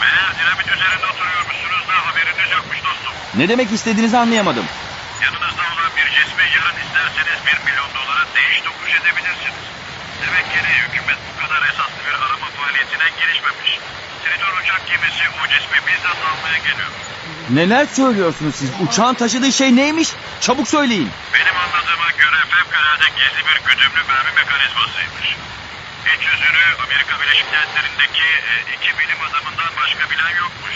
Meğer dinamit üzerinde oturuyormuşsunuz da haberiniz yokmuş dostum. Ne demek istediğinizi anlayamadım. Yanınızda olan bir cismi yarın isterseniz bir milyon dolara değiş tokuş edebilirsiniz. Demek ki hükümet bu kadar esaslı bir arama faaliyetine girişmemiş. Tridor uçak gemisi o cismi bizzat almaya geliyor. Neler söylüyorsunuz siz? Uçağın taşıdığı şey neymiş? Çabuk söyleyin. Benim anladığıma göre fevkalade gizli bir güdümlü mermi mekanizmasıymış. İç yüzünü Amerika Birleşik Devletleri'ndeki e, iki bilim adamından başka bilen yokmuş.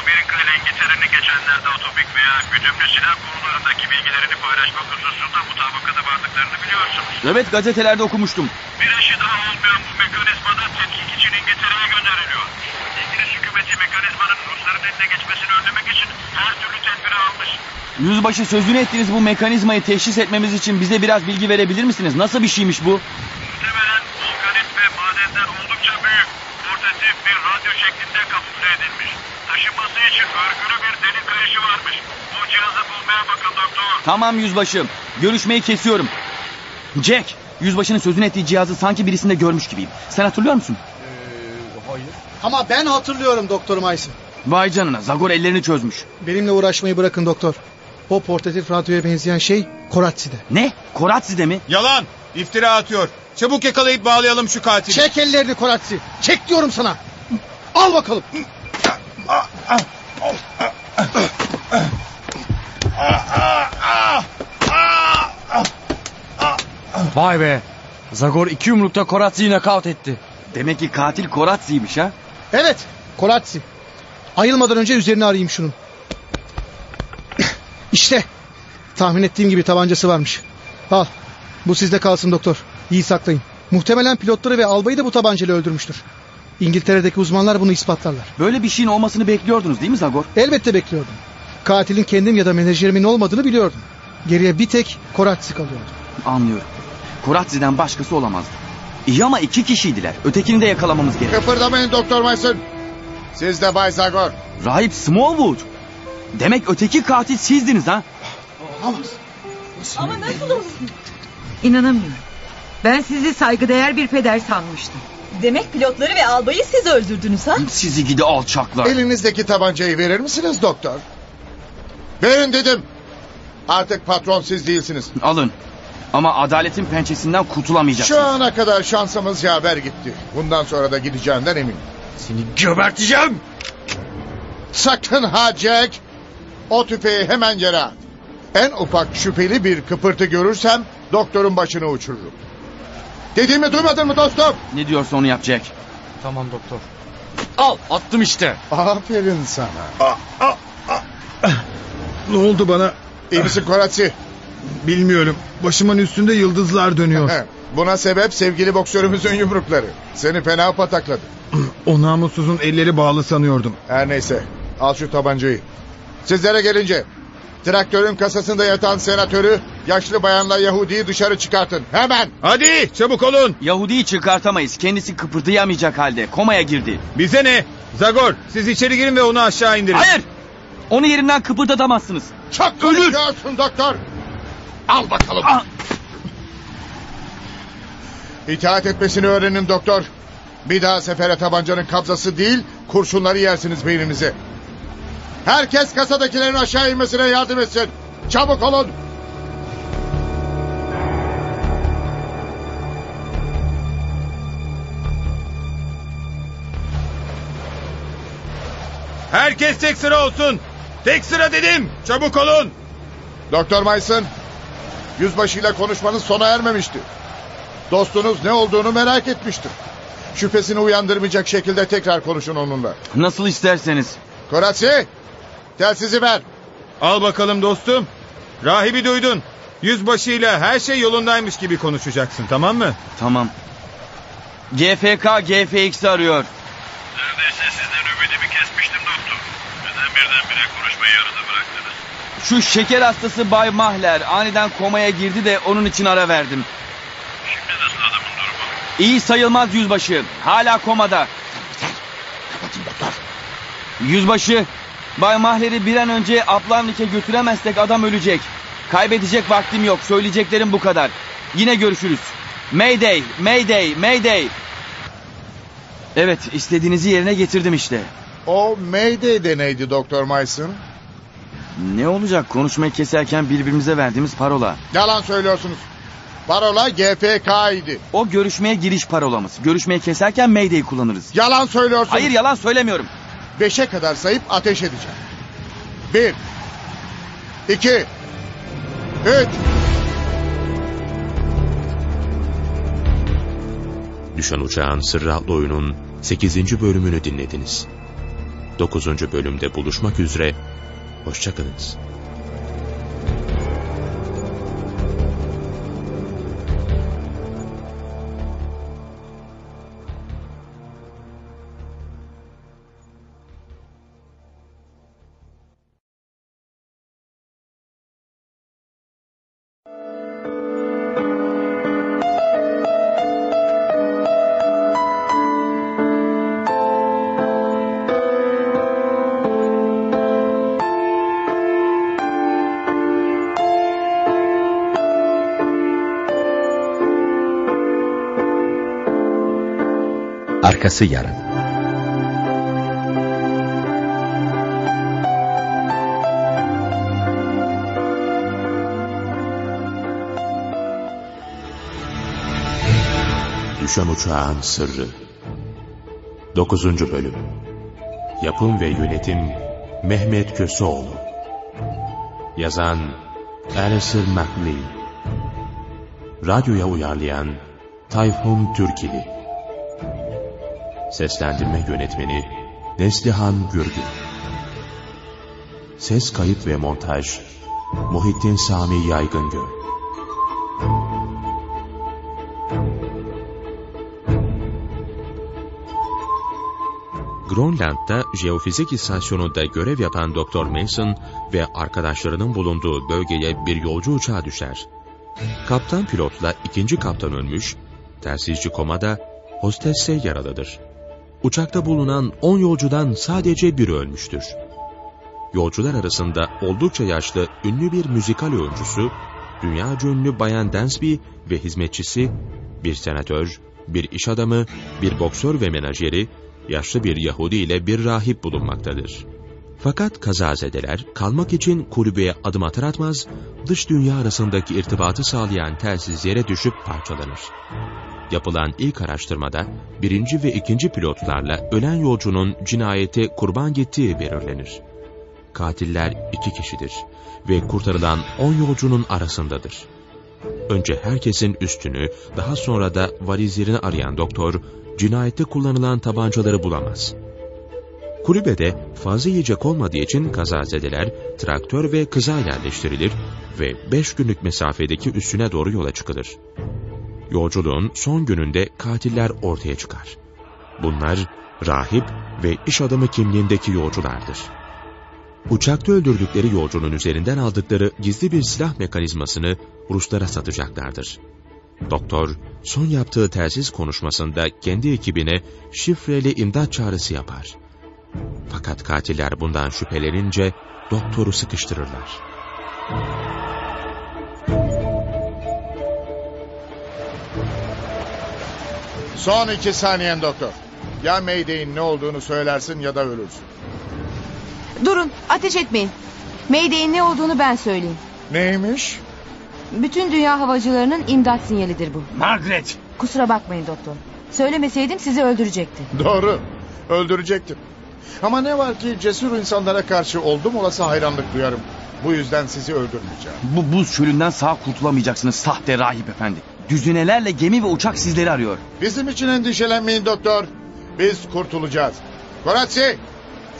Amerika ile İngiltere'nin geçenlerde atomik veya güdümlü silah konularındaki bilgilerini paylaşmak hususunda mutabakata vardıklarını biliyorsunuz. Evet gazetelerde okumuştum. Bir eşi daha olmayan bu mekanizmada tetkik için İngiltere'ye gönderiliyor. İngiliz hükümeti mekanizmanın Rusların eline geçmesini önlemek için her türlü tedbiri almış. Yüzbaşı sözünü ettiğiniz bu mekanizmayı teşhis etmemiz için bize biraz bilgi verebilir misiniz? Nasıl bir şeymiş bu? Muhtemelen volkanit ve madenden oldukça büyük, portatif bir radyo şeklinde kamufle edilmiş. Taşınması için örgülü bir delik kayışı varmış. Bu cihazı bulmaya bakın doktor. Tamam yüzbaşı. Görüşmeyi kesiyorum. Jack, yüzbaşının sözünü ettiği cihazı sanki birisinde görmüş gibiyim. Sen hatırlıyor musun? Hayır. Ama ben hatırlıyorum Doktor Mayson. Vay canına Zagor ellerini çözmüş. Benimle uğraşmayı bırakın doktor. O portatif radyoya benzeyen şey Koratsi'de. Ne? Koratsi'de mi? Yalan. İftira atıyor. Çabuk yakalayıp bağlayalım şu katili. Çek ellerini Koratsi. Çek diyorum sana. Al bakalım. Vay be. Zagor iki yumrukta Koratsi'yi nakavt etti. Demek ki katil Koratsi'ymiş ha? Evet. Koratsi. Ayılmadan önce üzerini arayayım şunun. İşte. Tahmin ettiğim gibi tabancası varmış. Al. Bu sizde kalsın doktor. İyi saklayın. Muhtemelen pilotları ve albayı da bu tabancayla öldürmüştür. İngiltere'deki uzmanlar bunu ispatlarlar. Böyle bir şeyin olmasını bekliyordunuz değil mi Zagor? Elbette bekliyordum. Katilin kendim ya da menajerimin olmadığını biliyordum. Geriye bir tek Koratsi kalıyordu. Anlıyorum. Koratsi'den başkası olamazdı. İyi ama iki kişiydiler. Ötekini de yakalamamız gerek. Kıpırdamayın Doktor Mason. Siz de Bay Zagor. Rahip Smallwood. Demek öteki katil sizdiniz ha? Ama nasıl olur? İnanamıyorum. Ben sizi saygıdeğer bir peder sanmıştım. Demek pilotları ve albayı siz öldürdünüz ha? Sizi gidi alçaklar. Elinizdeki tabancayı verir misiniz doktor? Verin dedim. Artık patron siz değilsiniz. Alın. Ama adaletin pençesinden kurtulamayacaksınız. Şu ana kadar şansımız yaver gitti. Bundan sonra da gideceğinden eminim. Seni geberteceğim. Sakın ha Jack. O tüfeği hemen yere at. En ufak şüpheli bir kıpırtı görürsem doktorun başını uçururum. Dediğimi duymadın mı dostum? Ne diyorsa onu yapacak. Tamam doktor. Al attım işte. Aferin sana. Ne oldu bana? İyi misin Koratsi? Bilmiyorum. Başımın üstünde yıldızlar dönüyor. Buna sebep sevgili boksörümüzün yumrukları. Seni fena patakladı. o namussuzun elleri bağlı sanıyordum. Her neyse. Al şu tabancayı. Sizlere gelince. Traktörün kasasında yatan senatörü yaşlı bayanla Yahudi'yi dışarı çıkartın. Hemen. Hadi çabuk olun. Yahudi'yi çıkartamayız. Kendisi kıpırdayamayacak halde. Komaya girdi. Bize ne? Zagor siz içeri girin ve onu aşağı indirin. Hayır. Onu yerinden kıpırdatamazsınız. Çok konuşuyorsun doktor. Al bakalım. Ah. İtaat etmesini öğrenin doktor. Bir daha sefere tabancanın kabzası değil, kurşunları yersiniz beyninize. Herkes kasadakilerin aşağı inmesine yardım etsin. Çabuk olun. Herkes tek sıra olsun. Tek sıra dedim. Çabuk olun. Doktor Mason, yüzbaşıyla konuşmanız sona ermemişti. Dostunuz ne olduğunu merak etmiştir. Şüphesini uyandırmayacak şekilde tekrar konuşun onunla. Nasıl isterseniz. Koratsi, telsizi ver. Al bakalım dostum. Rahibi duydun. Yüzbaşıyla her şey yolundaymış gibi konuşacaksın tamam mı? Tamam. GFK GFX'i arıyor. Neredeyse sizden ümidimi kesmiştim doktor. Neden birdenbire konuşmayı yarıda bıraktınız? Şu şeker hastası Bay Mahler aniden komaya girdi de onun için ara verdim. Şimdi nasıl adamın durumu? İyi sayılmaz yüzbaşı. Hala komada. Yüzbaşı, Bay Mahler'i bir an önce Aplanlik'e götüremezsek adam ölecek. Kaybedecek vaktim yok. Söyleyeceklerim bu kadar. Yine görüşürüz. Mayday, Mayday, Mayday. Evet, istediğinizi yerine getirdim işte. O Mayday de neydi Doktor Mason? Ne olacak konuşmayı keserken birbirimize verdiğimiz parola. Yalan söylüyorsunuz. Parola GFK idi. O görüşmeye giriş parolamız. Görüşmeyi keserken Mayday kullanırız. Yalan söylüyorsunuz. Hayır yalan söylemiyorum. Beşe kadar sayıp ateş edeceğim. Bir. iki, Üç. Düşen Uçağın Sırrı oyunun 8. bölümünü dinlediniz. 9. bölümde buluşmak üzere, hoşçakalınız. Arkası yarın. Düşen Uçağın Sırrı 9. Bölüm Yapım ve Yönetim Mehmet Köseoğlu Yazan Alistair MacLean Radyoya uyarlayan Tayfun Türkili Seslendirme Yönetmeni Neslihan Gürgün Ses kayıt ve montaj Muhittin Sami Yaygıngöl Grönland'da jeofizik istasyonunda görev yapan Dr. Mason ve arkadaşlarının bulunduğu bölgeye bir yolcu uçağı düşer. Kaptan pilotla ikinci kaptan ölmüş, telsizci komada, hostesse yaralıdır. Uçakta bulunan 10 yolcudan sadece biri ölmüştür. Yolcular arasında oldukça yaşlı ünlü bir müzikal oyuncusu, dünya ünlü Bayan Dansby ve hizmetçisi, bir senatör, bir iş adamı, bir boksör ve menajeri, yaşlı bir Yahudi ile bir rahip bulunmaktadır. Fakat kazazedeler kalmak için kulübeye adım atar atmaz, dış dünya arasındaki irtibatı sağlayan telsiz yere düşüp parçalanır. Yapılan ilk araştırmada birinci ve ikinci pilotlarla ölen yolcunun cinayete kurban gittiği belirlenir. Katiller iki kişidir ve kurtarılan on yolcunun arasındadır. Önce herkesin üstünü, daha sonra da valizlerini arayan doktor, cinayette kullanılan tabancaları bulamaz. Kulübede fazla yiyecek olmadığı için kazazedeler traktör ve kıza yerleştirilir ve beş günlük mesafedeki üstüne doğru yola çıkılır. Yolculuğun son gününde katiller ortaya çıkar. Bunlar rahip ve iş adamı kimliğindeki yolculardır. Uçakta öldürdükleri yolcunun üzerinden aldıkları gizli bir silah mekanizmasını Ruslara satacaklardır. Doktor, son yaptığı telsiz konuşmasında kendi ekibine şifreli imdat çağrısı yapar. Fakat katiller bundan şüphelenince doktoru sıkıştırırlar. Son iki saniyen doktor. Ya Mayday'in ne olduğunu söylersin ya da ölürsün. Durun ateş etmeyin. Mayday'in ne olduğunu ben söyleyeyim. Neymiş? Bütün dünya havacılarının imdat sinyalidir bu. Margaret. Kusura bakmayın doktor. Söylemeseydim sizi öldürecekti. Doğru. Öldürecektim. Ama ne var ki cesur insanlara karşı oldum olası hayranlık duyarım. Bu yüzden sizi öldürmeyeceğim. Bu buz çölünden sağ kurtulamayacaksınız sahte rahip efendi. Düzinelerle gemi ve uçak sizleri arıyor. Bizim için endişelenmeyin doktor. Biz kurtulacağız. Koratsi,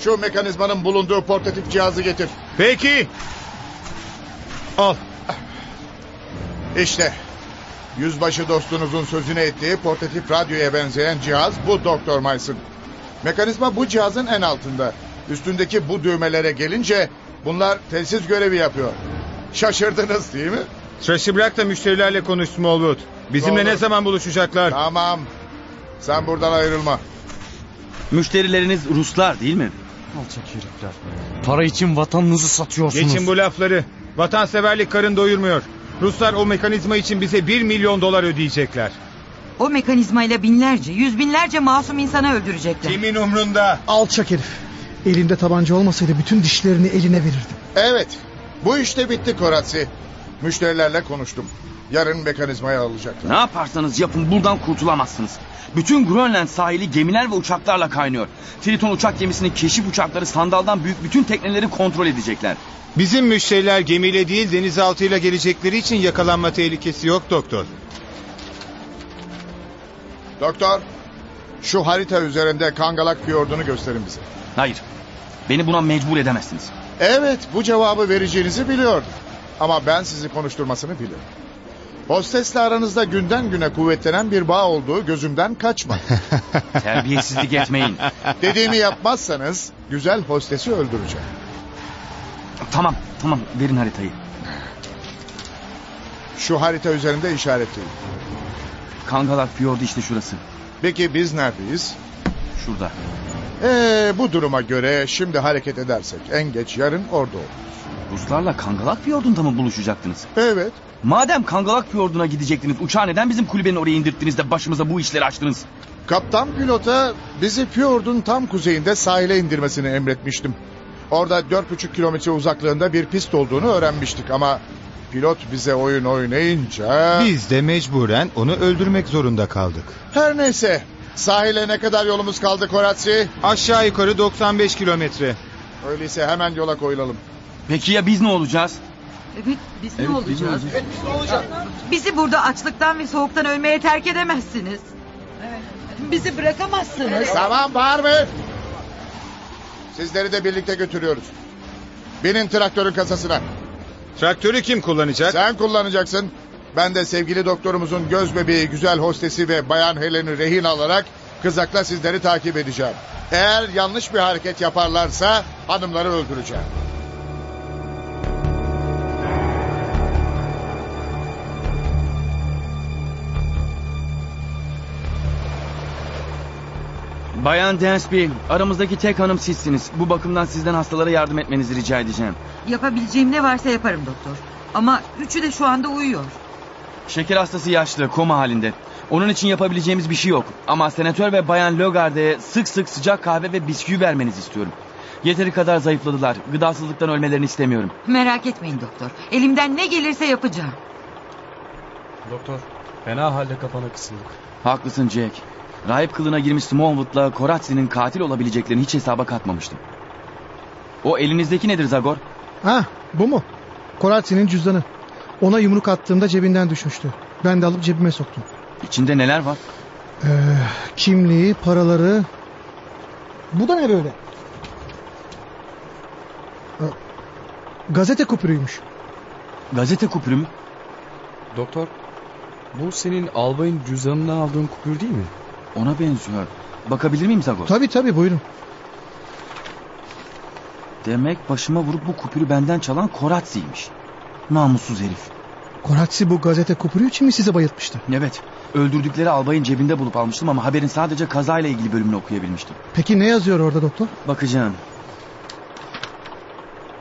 şu mekanizmanın bulunduğu portatif cihazı getir. Peki. Al. İşte. Yüzbaşı dostunuzun sözünü ettiği portatif radyoya benzeyen cihaz bu Doktor Mason. Mekanizma bu cihazın en altında. Üstündeki bu düğmelere gelince bunlar telsiz görevi yapıyor. Şaşırdınız değil mi? Stresi bırak da müşterilerle konuş Smallwood. Bizimle Doğru. ne zaman buluşacaklar? Tamam. Sen buradan ayrılma. Müşterileriniz Ruslar değil mi? Alçak herifler. Para için vatanınızı satıyorsunuz. Geçin bu lafları. Vatanseverlik karın doyurmuyor. Ruslar o mekanizma için bize bir milyon dolar ödeyecekler. O mekanizmayla binlerce, yüz binlerce masum insanı öldürecekler. Kimin umrunda? Alçak herif. Elimde tabanca olmasaydı bütün dişlerini eline verirdim. Evet. Bu işte bitti Koratsi. Müşterilerle konuştum. Yarın mekanizmayı alacaklar. Ne yaparsanız yapın buradan kurtulamazsınız. Bütün Grönland sahili gemiler ve uçaklarla kaynıyor. Triton uçak gemisinin keşif uçakları sandaldan büyük bütün tekneleri kontrol edecekler. Bizim müşteriler gemiyle değil denizaltıyla gelecekleri için yakalanma tehlikesi yok doktor. Doktor, şu harita üzerinde Kangalak Fiyordu'nu gösterin bize. Hayır. Beni buna mecbur edemezsiniz. Evet, bu cevabı vereceğinizi biliyordum. Ama ben sizi konuşturmasını bilirim. Hostesle aranızda günden güne kuvvetlenen bir bağ olduğu gözümden kaçmadı. Terbiyesizlik etmeyin. Dediğimi yapmazsanız güzel hostesi öldüreceğim. Tamam tamam verin haritayı. Şu harita üzerinde işaretleyin. Kangalak Fiyordu işte şurası. Peki biz neredeyiz? Şurada. Ee, bu duruma göre şimdi hareket edersek en geç yarın orada olur. Ruslarla Kangalak Fiyordu'nda mı buluşacaktınız? Evet. Madem Kangalak Fiyordu'na gidecektiniz uçağı neden bizim kulübenin oraya indirttiniz de başımıza bu işleri açtınız? Kaptan pilota bizi Fjord'un tam kuzeyinde sahile indirmesini emretmiştim. Orada dört buçuk kilometre uzaklığında bir pist olduğunu öğrenmiştik ama pilot bize oyun oynayınca... Biz de mecburen onu öldürmek zorunda kaldık. Her neyse sahile ne kadar yolumuz kaldı Koratsi? Aşağı yukarı 95 kilometre. Öyleyse hemen yola koyulalım. Peki ya biz ne olacağız? Evet biz ne Evet, olacağız? biz ne olacağız? Evet, biz ne olacağız? Bizi burada açlıktan ve soğuktan ölmeye terk edemezsiniz. Bizi bırakamazsınız. Tamam bağırmayın. Sizleri de birlikte götürüyoruz. Binin traktörün kasasına. Traktörü kim kullanacak? Sen kullanacaksın. Ben de sevgili doktorumuzun göz bebeği, güzel hostesi ve bayan Helen'i rehin alarak kızakla sizleri takip edeceğim. Eğer yanlış bir hareket yaparlarsa hanımları öldüreceğim. Bayan Dansby aramızdaki tek hanım sizsiniz. Bu bakımdan sizden hastalara yardım etmenizi rica edeceğim. Yapabileceğim ne varsa yaparım doktor. Ama üçü de şu anda uyuyor. Şeker hastası yaşlı, koma halinde. Onun için yapabileceğimiz bir şey yok. Ama senatör ve bayan Logarde'ye sık sık sıcak kahve ve bisküvi vermenizi istiyorum. Yeteri kadar zayıfladılar. Gıdasızlıktan ölmelerini istemiyorum. Merak etmeyin doktor. Elimden ne gelirse yapacağım. Doktor, fena halde kafana kısıldık. Haklısın Jack. Rahip kılığına girmiş Smallwood'la Koratsi'nin katil olabileceklerini hiç hesaba katmamıştım. O elinizdeki nedir Zagor? Ha bu mu? Koratsi'nin cüzdanı. Ona yumruk attığımda cebinden düşmüştü. Ben de alıp cebime soktum. İçinde neler var? Ee, kimliği, paraları... Bu da ne böyle? Ee, Gazete kupürüymüş. Gazete kupürü mü? Doktor, bu senin albayın cüzdanından aldığın kupür değil mi? Ona benziyor. Bakabilir miyim Zagor? Tabii tabii buyurun. Demek başıma vurup bu kupürü benden çalan Koratsi'ymiş. Namussuz herif. Koratsi bu gazete kupürü için mi sizi bayıltmıştı? Evet. Öldürdükleri albayın cebinde bulup almıştım ama haberin sadece kazayla ilgili bölümünü okuyabilmiştim. Peki ne yazıyor orada doktor? Bakacağım.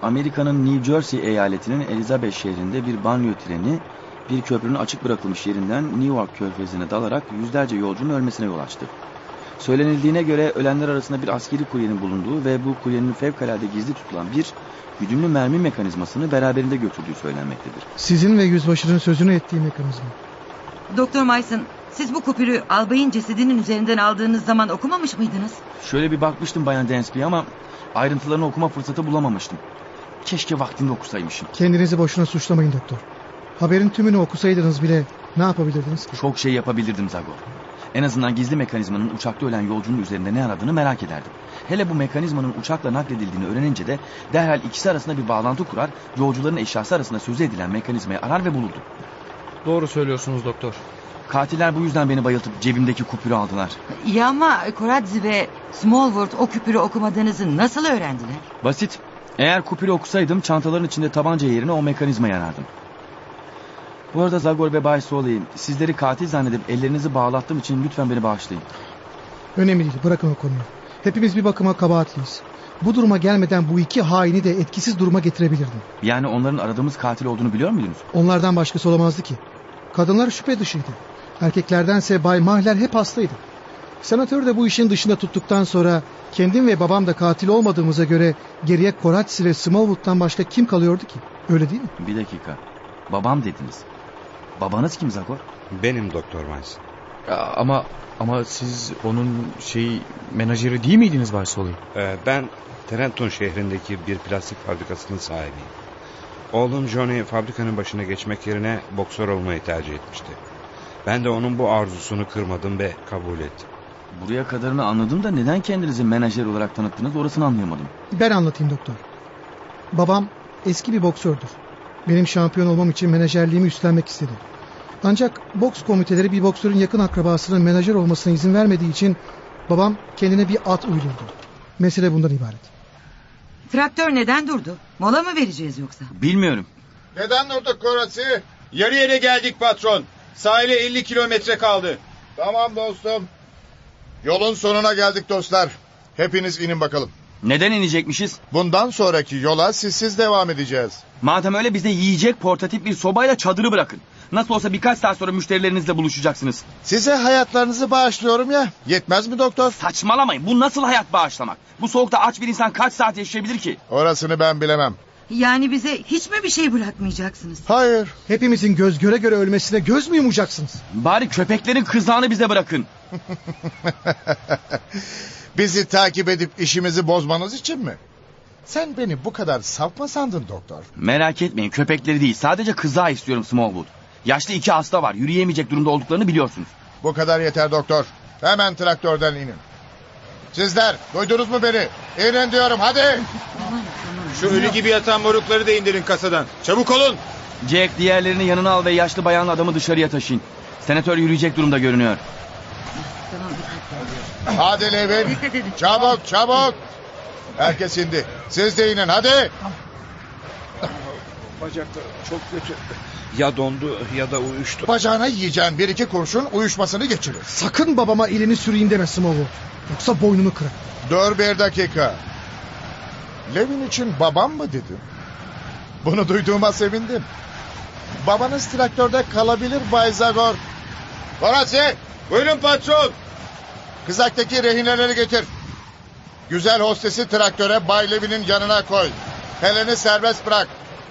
Amerika'nın New Jersey eyaletinin Elizabeth şehrinde bir banyo treni bir köprünün açık bırakılmış yerinden New York körfezine dalarak yüzlerce yolcunun ölmesine yol açtı. Söylenildiğine göre ölenler arasında bir askeri kuryenin bulunduğu ve bu kuryenin fevkalade gizli tutulan bir güdümlü mermi mekanizmasını beraberinde götürdüğü söylenmektedir. Sizin ve yüzbaşının sözünü ettiği mekanizma. Doktor Mason siz bu kupürü albayın cesedinin üzerinden aldığınız zaman okumamış mıydınız? Şöyle bir bakmıştım Bayan Dansby ama ayrıntılarını okuma fırsatı bulamamıştım. Keşke vaktinde okusaymışım. Kendinizi boşuna suçlamayın doktor. Haberin tümünü okusaydınız bile ne yapabilirdiniz ki? Çok şey yapabilirdim Zagor. En azından gizli mekanizmanın uçakta ölen yolcunun üzerinde ne aradığını merak ederdim. Hele bu mekanizmanın uçakla nakledildiğini öğrenince de derhal ikisi arasında bir bağlantı kurar, yolcuların eşyası arasında sözü edilen mekanizmayı arar ve bulurdum. Doğru söylüyorsunuz doktor. Katiller bu yüzden beni bayıltıp cebimdeki kupürü aldılar. İyi ama Koradzi ve Smallwood o küpürü okumadığınızı nasıl öğrendiler? Basit. Eğer kupürü okusaydım çantaların içinde tabanca yerine o mekanizmayı arardım. Bu arada Zagor ve Bay Soley, sizleri katil zannedip ellerinizi bağlattığım için lütfen beni bağışlayın. Önemli değil bırakın o konuyu. Hepimiz bir bakıma kabahatliyiz. Bu duruma gelmeden bu iki haini de etkisiz duruma getirebilirdim. Yani onların aradığımız katil olduğunu biliyor muydunuz? Onlardan başkası olamazdı ki. Kadınlar şüphe dışıydı. Erkeklerdense Bay Mahler hep hastaydı. Senatör de bu işin dışında tuttuktan sonra kendim ve babam da katil olmadığımıza göre geriye Koratsi ve Smallwood'dan başka kim kalıyordu ki? Öyle değil mi? Bir dakika. Babam dediniz. Babanız kim Zagor? Benim Doktor Miles. Ama ama siz onun şey menajeri değil miydiniz Varsoli? Ee, ben Trenton şehrindeki bir plastik fabrikasının sahibiyim. Oğlum Johnny fabrikanın başına geçmek yerine boksör olmayı tercih etmişti. Ben de onun bu arzusunu kırmadım ve kabul ettim. Buraya kadarını anladım da neden kendinizi menajer olarak tanıttınız orasını anlayamadım. Ben anlatayım doktor. Babam eski bir boksördür. Benim şampiyon olmam için menajerliğimi üstlenmek istedi. Ancak boks komiteleri bir boksörün yakın akrabasının menajer olmasına izin vermediği için babam kendine bir at uydurdu. Mesele bundan ibaret. Traktör neden durdu? Mola mı vereceğiz yoksa? Bilmiyorum. Neden durduk Koratsi? Yarı yere geldik patron. Sahile 50 kilometre kaldı. Tamam dostum. Yolun sonuna geldik dostlar. Hepiniz inin bakalım. Neden inecekmişiz? Bundan sonraki yola sizsiz devam edeceğiz. Madem öyle bize yiyecek portatif bir sobayla çadırı bırakın. Nasıl olsa birkaç saat sonra müşterilerinizle buluşacaksınız. Size hayatlarınızı bağışlıyorum ya. Yetmez mi doktor? Saçmalamayın. Bu nasıl hayat bağışlamak? Bu soğukta aç bir insan kaç saat yaşayabilir ki? Orasını ben bilemem. Yani bize hiç mi bir şey bırakmayacaksınız? Hayır. Hepimizin göz göre göre ölmesine göz mü yumacaksınız? Bari köpeklerin kızağını bize bırakın. Bizi takip edip işimizi bozmanız için mi? Sen beni bu kadar saf mı sandın doktor? Merak etmeyin köpekleri değil. Sadece kızağı istiyorum Smallwood. Yaşlı iki hasta var. Yürüyemeyecek durumda olduklarını biliyorsunuz. Bu kadar yeter doktor. Hemen traktörden inin. Sizler duydunuz mu beni? İnin diyorum hadi. Şu ölü gibi yatan morukları da indirin kasadan. Çabuk olun. Jack diğerlerini yanına al ve yaşlı bayanlı adamı dışarıya taşıyın. Senatör yürüyecek durumda görünüyor. Hadi Levin. Çabuk çabuk. Herkes indi. Siz de inin hadi. Bacakları çok kötü. Ya dondu ya da uyuştu. Bacağına yiyeceğin bir iki kurşun uyuşmasını geçirir. Sakın babama elini süreyim deme Smallwood. Yoksa boynunu kırar. Dur bir dakika. Levin için babam mı dedin? Bunu duyduğuma sevindim. Babanız traktörde kalabilir Bay Zagor. Horatsi! Buyurun patron. Kızaktaki rehineleri getir. Güzel hostesi traktöre Bay Levin'in yanına koy. Helen'i serbest bırak.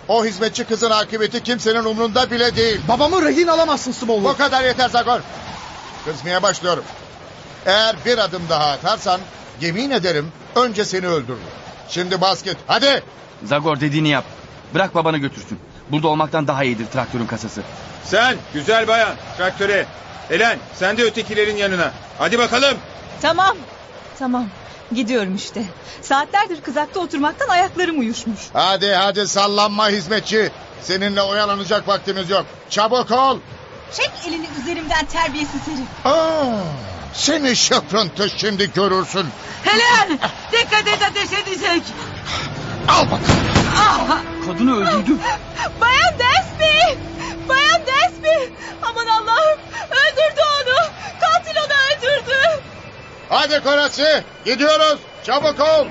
O hizmetçi kızın akıbeti kimsenin umrunda bile değil. Babamı rehin alamazsın Smallwood. Bu kadar yeter Zagor. Kızmaya başlıyorum. Eğer bir adım daha atarsan yemin ederim önce seni öldürürüm. Şimdi basket hadi. Zagor dediğini yap. Bırak babanı götürsün. Burada olmaktan daha iyidir traktörün kasası. Sen güzel bayan traktöre. Elen sen de ötekilerin yanına. Hadi bakalım. Tamam. Tamam. Gidiyorum işte. Saatlerdir kızakta oturmaktan ayaklarım uyuşmuş. Hadi hadi sallanma hizmetçi. Seninle oyalanacak vaktimiz yok. Çabuk ol. Çek elini üzerimden terbiyesiz herif. Aa, seni şıprıntı şimdi görürsün. Helen! Dikkat et ateş edecek. Al bakalım. Ah! Kadını öldürdü. Bayan Desby! Bayan Desby! Aman Allah'ım! Öldürdü onu! Katil onu öldürdü! Hadi Koratsi gidiyoruz. Çabuk ol.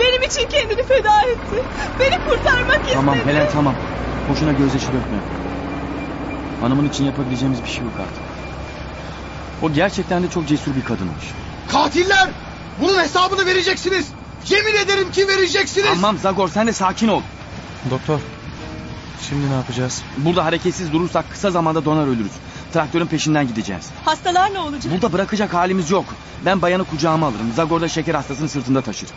Benim için kendini feda etti. Beni kurtarmak istedi. Tamam Helen tamam. Boşuna gözyaşı dökme. Hanımın için yapabileceğimiz bir şey yok artık. O gerçekten de çok cesur bir kadınmış. Katiller! Bunun hesabını vereceksiniz. Yemin ederim ki vereceksiniz. Tamam Zagor sen de sakin ol. Doktor. Şimdi ne yapacağız? Burada hareketsiz durursak kısa zamanda donar ölürüz. Traktörün peşinden gideceğiz. Hastalar ne olacak? Burada bırakacak halimiz yok. Ben bayanı kucağıma alırım. Zagor da şeker hastasını sırtında taşır.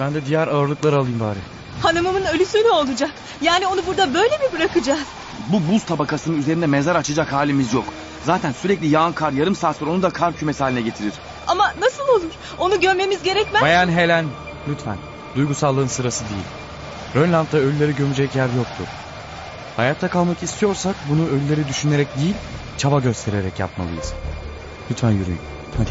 Ben de diğer ağırlıkları alayım bari. Hanımımın ölüsü ne olacak? Yani onu burada böyle mi bırakacağız? Bu buz tabakasının üzerinde mezar açacak halimiz yok. Zaten sürekli yağan kar yarım saat sonra onu da kar kümesi haline getirir. Ama nasıl olur? Onu gömmemiz gerekmez. Bayan Helen lütfen. Duygusallığın sırası değil. Rönland'da ölüleri gömecek yer yoktur. Hayatta kalmak istiyorsak bunu ölüleri düşünerek değil, çaba göstererek yapmalıyız. Lütfen yürüyün. Hadi.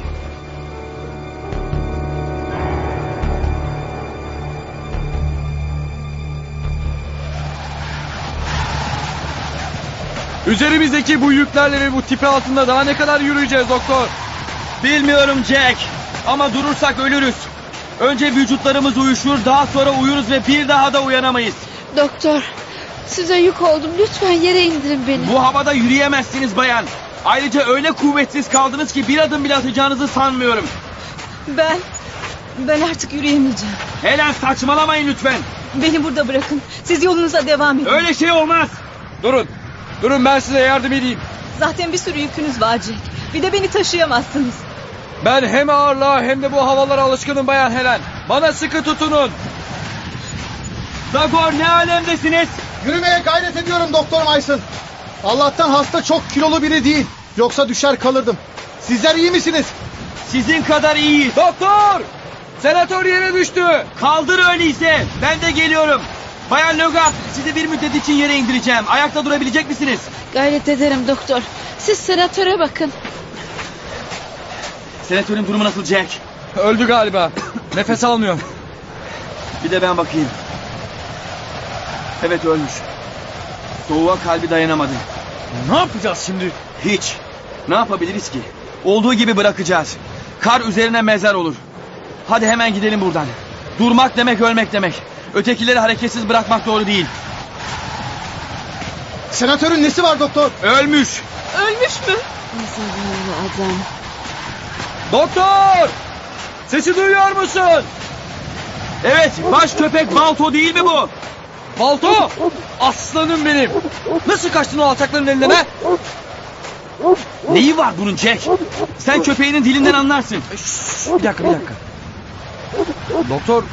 Üzerimizdeki bu yüklerle ve bu tipi altında daha ne kadar yürüyeceğiz doktor? Bilmiyorum Jack. Ama durursak ölürüz. Önce vücutlarımız uyuşur, daha sonra uyuruz ve bir daha da uyanamayız. Doktor size yük oldum lütfen yere indirin beni. Bu havada yürüyemezsiniz bayan. Ayrıca öyle kuvvetsiz kaldınız ki bir adım bile atacağınızı sanmıyorum. Ben... Ben artık yürüyemeyeceğim. Helen saçmalamayın lütfen. Beni burada bırakın. Siz yolunuza devam edin. Öyle şey olmaz. Durun. Durun ben size yardım edeyim. Zaten bir sürü yükünüz var Jack. Bir de beni taşıyamazsınız. Ben hem ağırlığa hem de bu havalara alışkınım Bayan Helen. Bana sıkı tutunun. Zagor ne alemdesiniz? Yürümeye gayret ediyorum Doktor Maysın. Allah'tan hasta çok kilolu biri değil. Yoksa düşer kalırdım. Sizler iyi misiniz? Sizin kadar iyi. Doktor! Senatör yere düştü. Kaldır öyleyse. Ben de geliyorum. Bayan Logat sizi bir müddet için yere indireceğim. Ayakta durabilecek misiniz? Gayret ederim doktor. Siz senatöre bakın. Senatörün durumu nasıl Jack? Öldü galiba. Nefes almıyor. Bir de ben bakayım. Evet ölmüş. Soğuğa kalbi dayanamadı. Ne yapacağız şimdi? Hiç. Ne yapabiliriz ki? Olduğu gibi bırakacağız. Kar üzerine mezar olur. Hadi hemen gidelim buradan. Durmak demek ölmek demek. Ötekileri hareketsiz bırakmak doğru değil. Senatörün nesi var doktor? Ölmüş. Ölmüş mü? Zavallı adam. Doktor! Sesi duyuyor musun? Evet baş köpek Balto değil mi bu? Balto! Aslanım benim. Nasıl kaçtın o alçakların elinden ha? Neyi var bunun Jack? Sen köpeğinin dilinden anlarsın. Bir dakika bir dakika. Doktor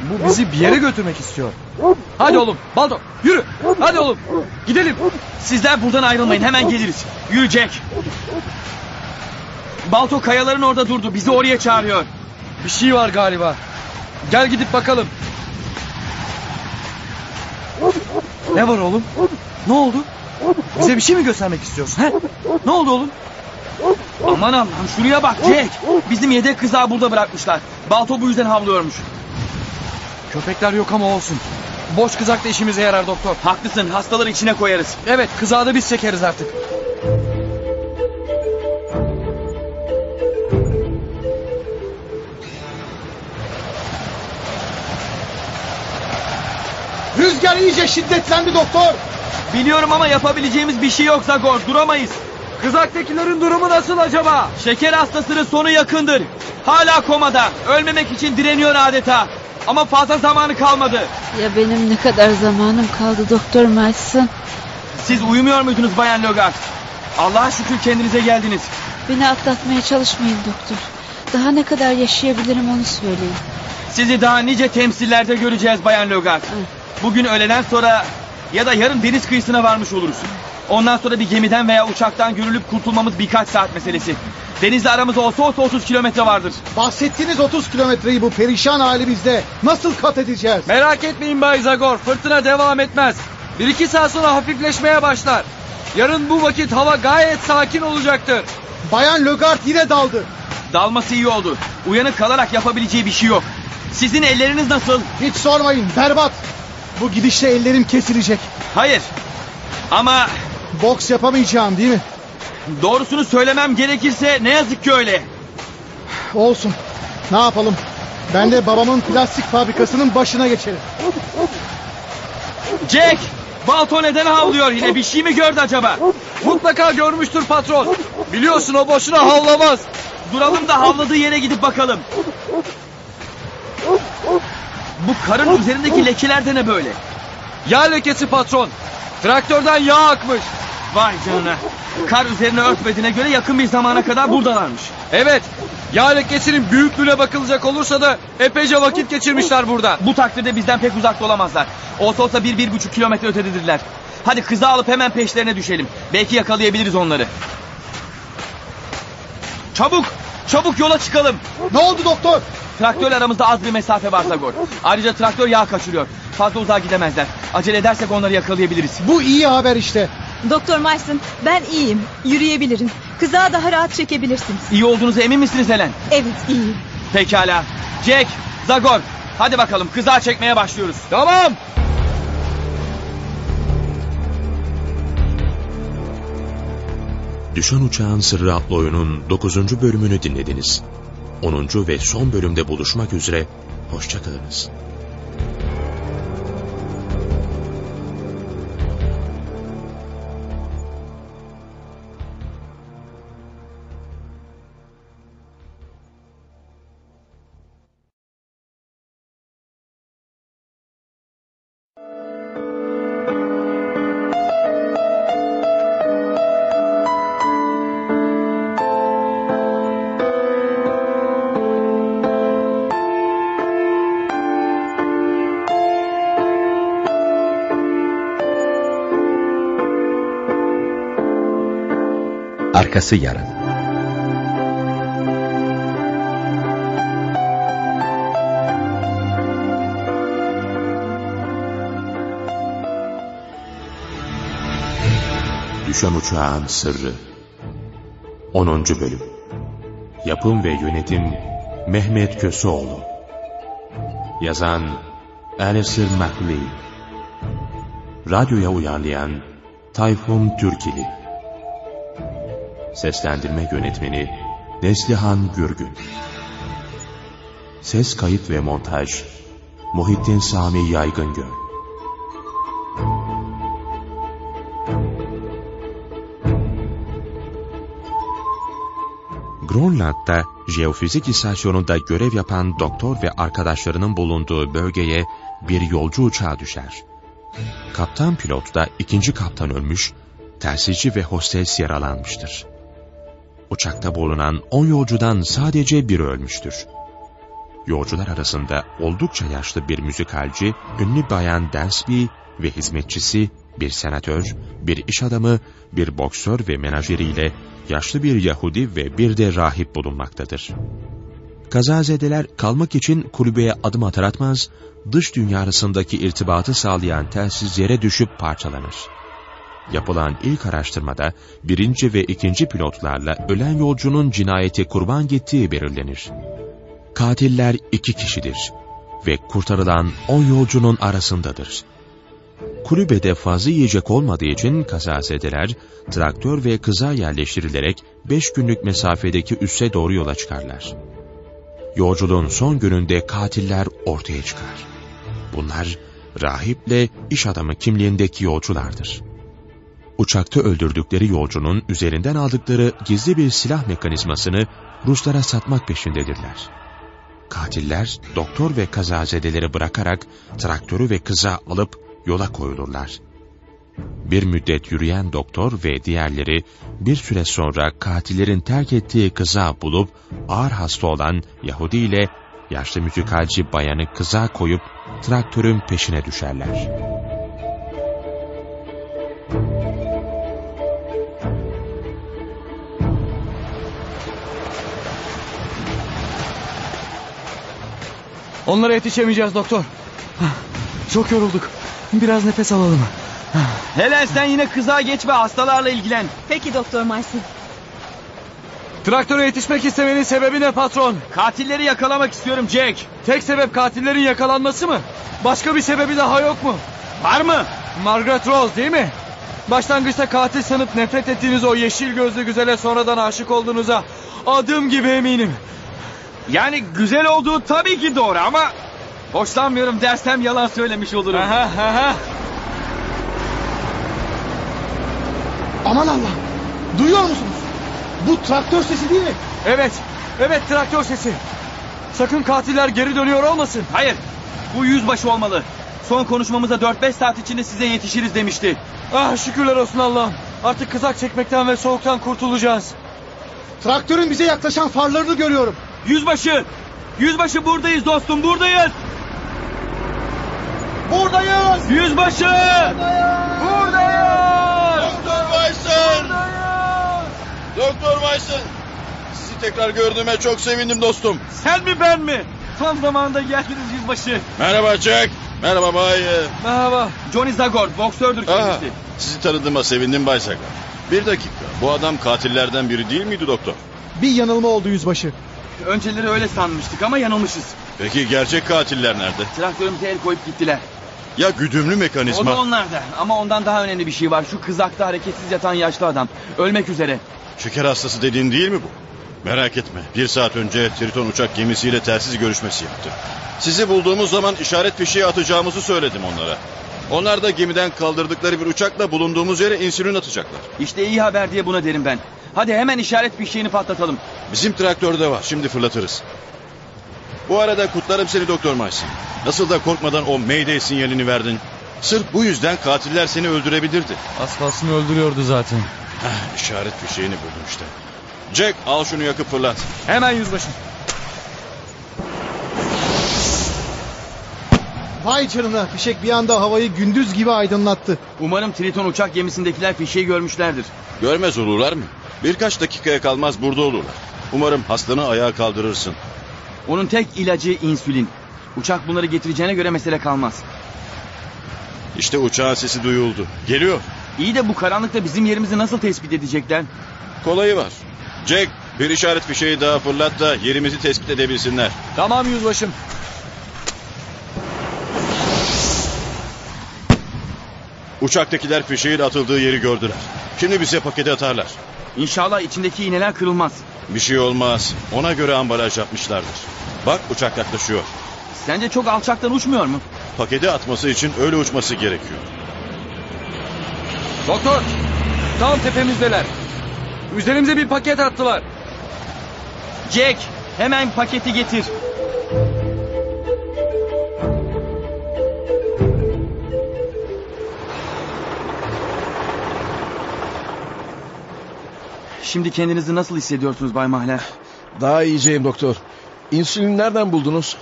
bu bizi bir yere götürmek istiyor. Hadi oğlum Balto yürü. Hadi oğlum gidelim. Sizler buradan ayrılmayın hemen geliriz. Yürü Jack. Balto kayaların orada durdu. Bizi oraya çağırıyor. Bir şey var galiba. Gel gidip bakalım. Ne var oğlum? Ne oldu? Bize bir şey mi göstermek istiyorsun? He? Ne oldu oğlum? Aman Allah'ım şuraya bak Jack. Bizim yedek kızağı burada bırakmışlar. Balto bu yüzden havlıyormuş. Köpekler yok ama olsun. Boş kızak da işimize yarar doktor. Haklısın hastaları içine koyarız. Evet kızağı da biz çekeriz artık. Rüzgar iyice şiddetlendi doktor. Biliyorum ama yapabileceğimiz bir şey yok Zagor. Duramayız. Kızaktakilerin durumu nasıl acaba? Şeker hastasının sonu yakındır. Hala komada. Ölmemek için direniyor adeta. Ama fazla zamanı kalmadı. Ya benim ne kadar zamanım kaldı Doktor Mason? Siz uyumuyor muydunuz Bayan Logar? Allah'a şükür kendinize geldiniz. Beni atlatmaya çalışmayın doktor. Daha ne kadar yaşayabilirim onu söyleyin. Sizi daha nice temsillerde göreceğiz Bayan Logar. Bugün öğleden sonra ya da yarın deniz kıyısına varmış oluruz. Ondan sonra bir gemiden veya uçaktan görülüp kurtulmamız birkaç saat meselesi. Denizle aramız olsa olsa 30 kilometre vardır. Bahsettiğiniz 30 kilometreyi bu perişan halimizde nasıl kat edeceğiz? Merak etmeyin Bay Zagor. Fırtına devam etmez. Bir iki saat sonra hafifleşmeye başlar. Yarın bu vakit hava gayet sakin olacaktır. Bayan Lögard yine daldı. Dalması iyi oldu. Uyanık kalarak yapabileceği bir şey yok. Sizin elleriniz nasıl? Hiç sormayın berbat. Bu gidişle ellerim kesilecek. Hayır. Ama Boks yapamayacağım değil mi? doğrusunu söylemem gerekirse ne yazık ki öyle. Olsun. Ne yapalım? Ben de babamın plastik fabrikasının başına geçerim. Jack! Balto neden havlıyor yine? Bir şey mi gördü acaba? Mutlaka görmüştür patron. Biliyorsun o boşuna havlamaz. Duralım da havladığı yere gidip bakalım. Bu karın üzerindeki lekeler de ne böyle? Yağ lekesi patron. Traktörden yağ akmış. Vay canına. Kar üzerine örtmediğine göre yakın bir zamana kadar buradalarmış. Evet. Yağ lekesinin büyüklüğüne bakılacak olursa da epeyce vakit geçirmişler burada. Bu takdirde bizden pek uzakta olamazlar. Olsa olsa bir, bir buçuk kilometre ötededirler. Hadi kızı alıp hemen peşlerine düşelim. Belki yakalayabiliriz onları. Çabuk! Çabuk yola çıkalım. Ne oldu doktor? Traktörle aramızda az bir mesafe var Zagor. Ayrıca traktör yağ kaçırıyor. Fazla uzağa gidemezler. Acele edersek onları yakalayabiliriz. Bu iyi haber işte. Doktor Mason ben iyiyim. Yürüyebilirim. Kızağı daha rahat çekebilirsiniz. İyi olduğunuza emin misiniz Helen? Evet iyiyim. Pekala. Jack, Zagor. Hadi bakalım kızağı çekmeye başlıyoruz. Tamam. Düşen Uçağın Sırrı adlı oyunun 9. bölümünü dinlediniz. 10. ve son bölümde buluşmak üzere. Hoşçakalınız. Arkası yarın. Düşen Uçağın Sırrı 10. Bölüm Yapım ve Yönetim Mehmet Köseoğlu Yazan Alistair MacLean Radyoya uyarlayan Tayfun Türkili Seslendirme Yönetmeni Neslihan Gürgün Ses Kayıt ve Montaj Muhittin Sami Yaygıngöl Grönland'da jeofizik istasyonunda görev yapan doktor ve arkadaşlarının bulunduğu bölgeye bir yolcu uçağı düşer. Kaptan pilot da ikinci kaptan ölmüş, telsizci ve hostes yaralanmıştır. Uçakta bulunan 10 yolcudan sadece biri ölmüştür. Yolcular arasında oldukça yaşlı bir müzikalci, ünlü bayan Dansby ve hizmetçisi, bir senatör, bir iş adamı, bir boksör ve menajeriyle yaşlı bir Yahudi ve bir de rahip bulunmaktadır. Kazazedeler kalmak için kulübeye adım atar atmaz, dış dünya arasındaki irtibatı sağlayan telsizlere düşüp parçalanır. Yapılan ilk araştırmada birinci ve ikinci pilotlarla ölen yolcunun cinayeti kurban gittiği belirlenir. Katiller iki kişidir ve kurtarılan on yolcunun arasındadır. Kulübede fazla yiyecek olmadığı için kazazedeler traktör ve kıza yerleştirilerek beş günlük mesafedeki üsse doğru yola çıkarlar. Yolculuğun son gününde katiller ortaya çıkar. Bunlar rahiple iş adamı kimliğindeki yolculardır. Uçakta öldürdükleri yolcunun üzerinden aldıkları gizli bir silah mekanizmasını Ruslara satmak peşindedirler. Katiller doktor ve kazazedeleri bırakarak traktörü ve kıza alıp yola koyulurlar. Bir müddet yürüyen doktor ve diğerleri bir süre sonra katillerin terk ettiği kıza bulup ağır hasta olan Yahudi ile yaşlı müzikalci bayanı kıza koyup traktörün peşine düşerler. Onlara yetişemeyeceğiz doktor. Çok yorulduk. Biraz nefes alalım. Helen sen yine kıza geç ve hastalarla ilgilen. Peki Doktor Marcy. Traktöre yetişmek istemenin sebebi ne patron? Katilleri yakalamak istiyorum Jack. Tek sebep katillerin yakalanması mı? Başka bir sebebi daha yok mu? Var mı? Margaret Rose değil mi? Başlangıçta katil sanıp nefret ettiğiniz o yeşil gözlü güzele sonradan aşık olduğunuza adım gibi eminim. Yani güzel olduğu tabii ki doğru ama hoşlanmıyorum dersem yalan söylemiş olurum. Aha, aha. Aman Allah! Duyuyor musunuz? Bu traktör sesi değil mi? Evet, evet traktör sesi. Sakın katiller geri dönüyor olmasın. Hayır, bu yüzbaşı olmalı. Son konuşmamıza 4-5 saat içinde size yetişiriz demişti. Ah şükürler olsun Allah'ım. Artık kızak çekmekten ve soğuktan kurtulacağız. Traktörün bize yaklaşan farlarını görüyorum. Yüzbaşı! Yüzbaşı buradayız dostum buradayız. Buradayız. Yüzbaşı! Buradayız! Doktor Weiss'ın! Doktor Weiss'ın! Sizi tekrar gördüğüme çok sevindim dostum. Sen mi ben mi? Tam zamanında geldiniz yüzbaşı. Merhaba Jack. Merhaba Bay. Merhaba. Johnny Zagor, boksördür kendisi. Aha, sizi tanıdığıma sevindim Bay Zagor. Bir dakika. Bu adam katillerden biri değil miydi doktor? Bir yanılma oldu yüzbaşı. Önceleri öyle sanmıştık ama yanılmışız. Peki gerçek katiller nerede? Traktörümüze el koyup gittiler. Ya güdümlü O mekanizma? da onlarda. Ama ondan daha önemli bir şey var. Şu kızakta hareketsiz yatan yaşlı adam. Ölmek üzere. Şeker hastası dediğin değil mi bu? Merak etme. Bir saat önce Triton uçak gemisiyle telsiz görüşmesi yaptı. Sizi bulduğumuz zaman işaret fişeği atacağımızı söyledim onlara. Onlar da gemiden kaldırdıkları bir uçakla bulunduğumuz yere insülin atacaklar. İşte iyi haber diye buna derim ben. Hadi hemen işaret fişeğini patlatalım. Bizim traktörde var. Şimdi fırlatırız. Bu arada kutlarım seni Doktor Maysin. Nasıl da korkmadan o Mayday sinyalini verdin. Sırf bu yüzden katiller seni öldürebilirdi. Az kalsın öldürüyordu zaten. Heh, işaret fişeğini buldum işte. Jack al şunu yakıp fırlat. Hemen yüzbaşım. Vay canına fişek bir anda havayı gündüz gibi aydınlattı. Umarım Triton uçak gemisindekiler fişeği görmüşlerdir. Görmez olurlar mı? Birkaç dakikaya kalmaz burada olurlar. Umarım hastanı ayağa kaldırırsın. Onun tek ilacı insülin. Uçak bunları getireceğine göre mesele kalmaz. İşte uçağın sesi duyuldu. Geliyor. İyi de bu karanlıkta bizim yerimizi nasıl tespit edecekler? Kolayı var. Jack bir işaret fişeği daha fırlat da yerimizi tespit edebilsinler. Tamam yüzbaşım. Uçaktakiler fişeğin atıldığı yeri gördüler. Şimdi bize paketi atarlar. İnşallah içindeki iğneler kırılmaz. Bir şey olmaz. Ona göre ambalaj yapmışlardır. Bak uçak yaklaşıyor. Sence çok alçaktan uçmuyor mu? Paketi atması için öyle uçması gerekiyor. Doktor. Tam tepemizdeler. Üzerimize bir paket attılar. Jack hemen paketi getir. Şimdi kendinizi nasıl hissediyorsunuz Bay Mahler? Daha iyiceyim doktor. İnsülini nereden buldunuz?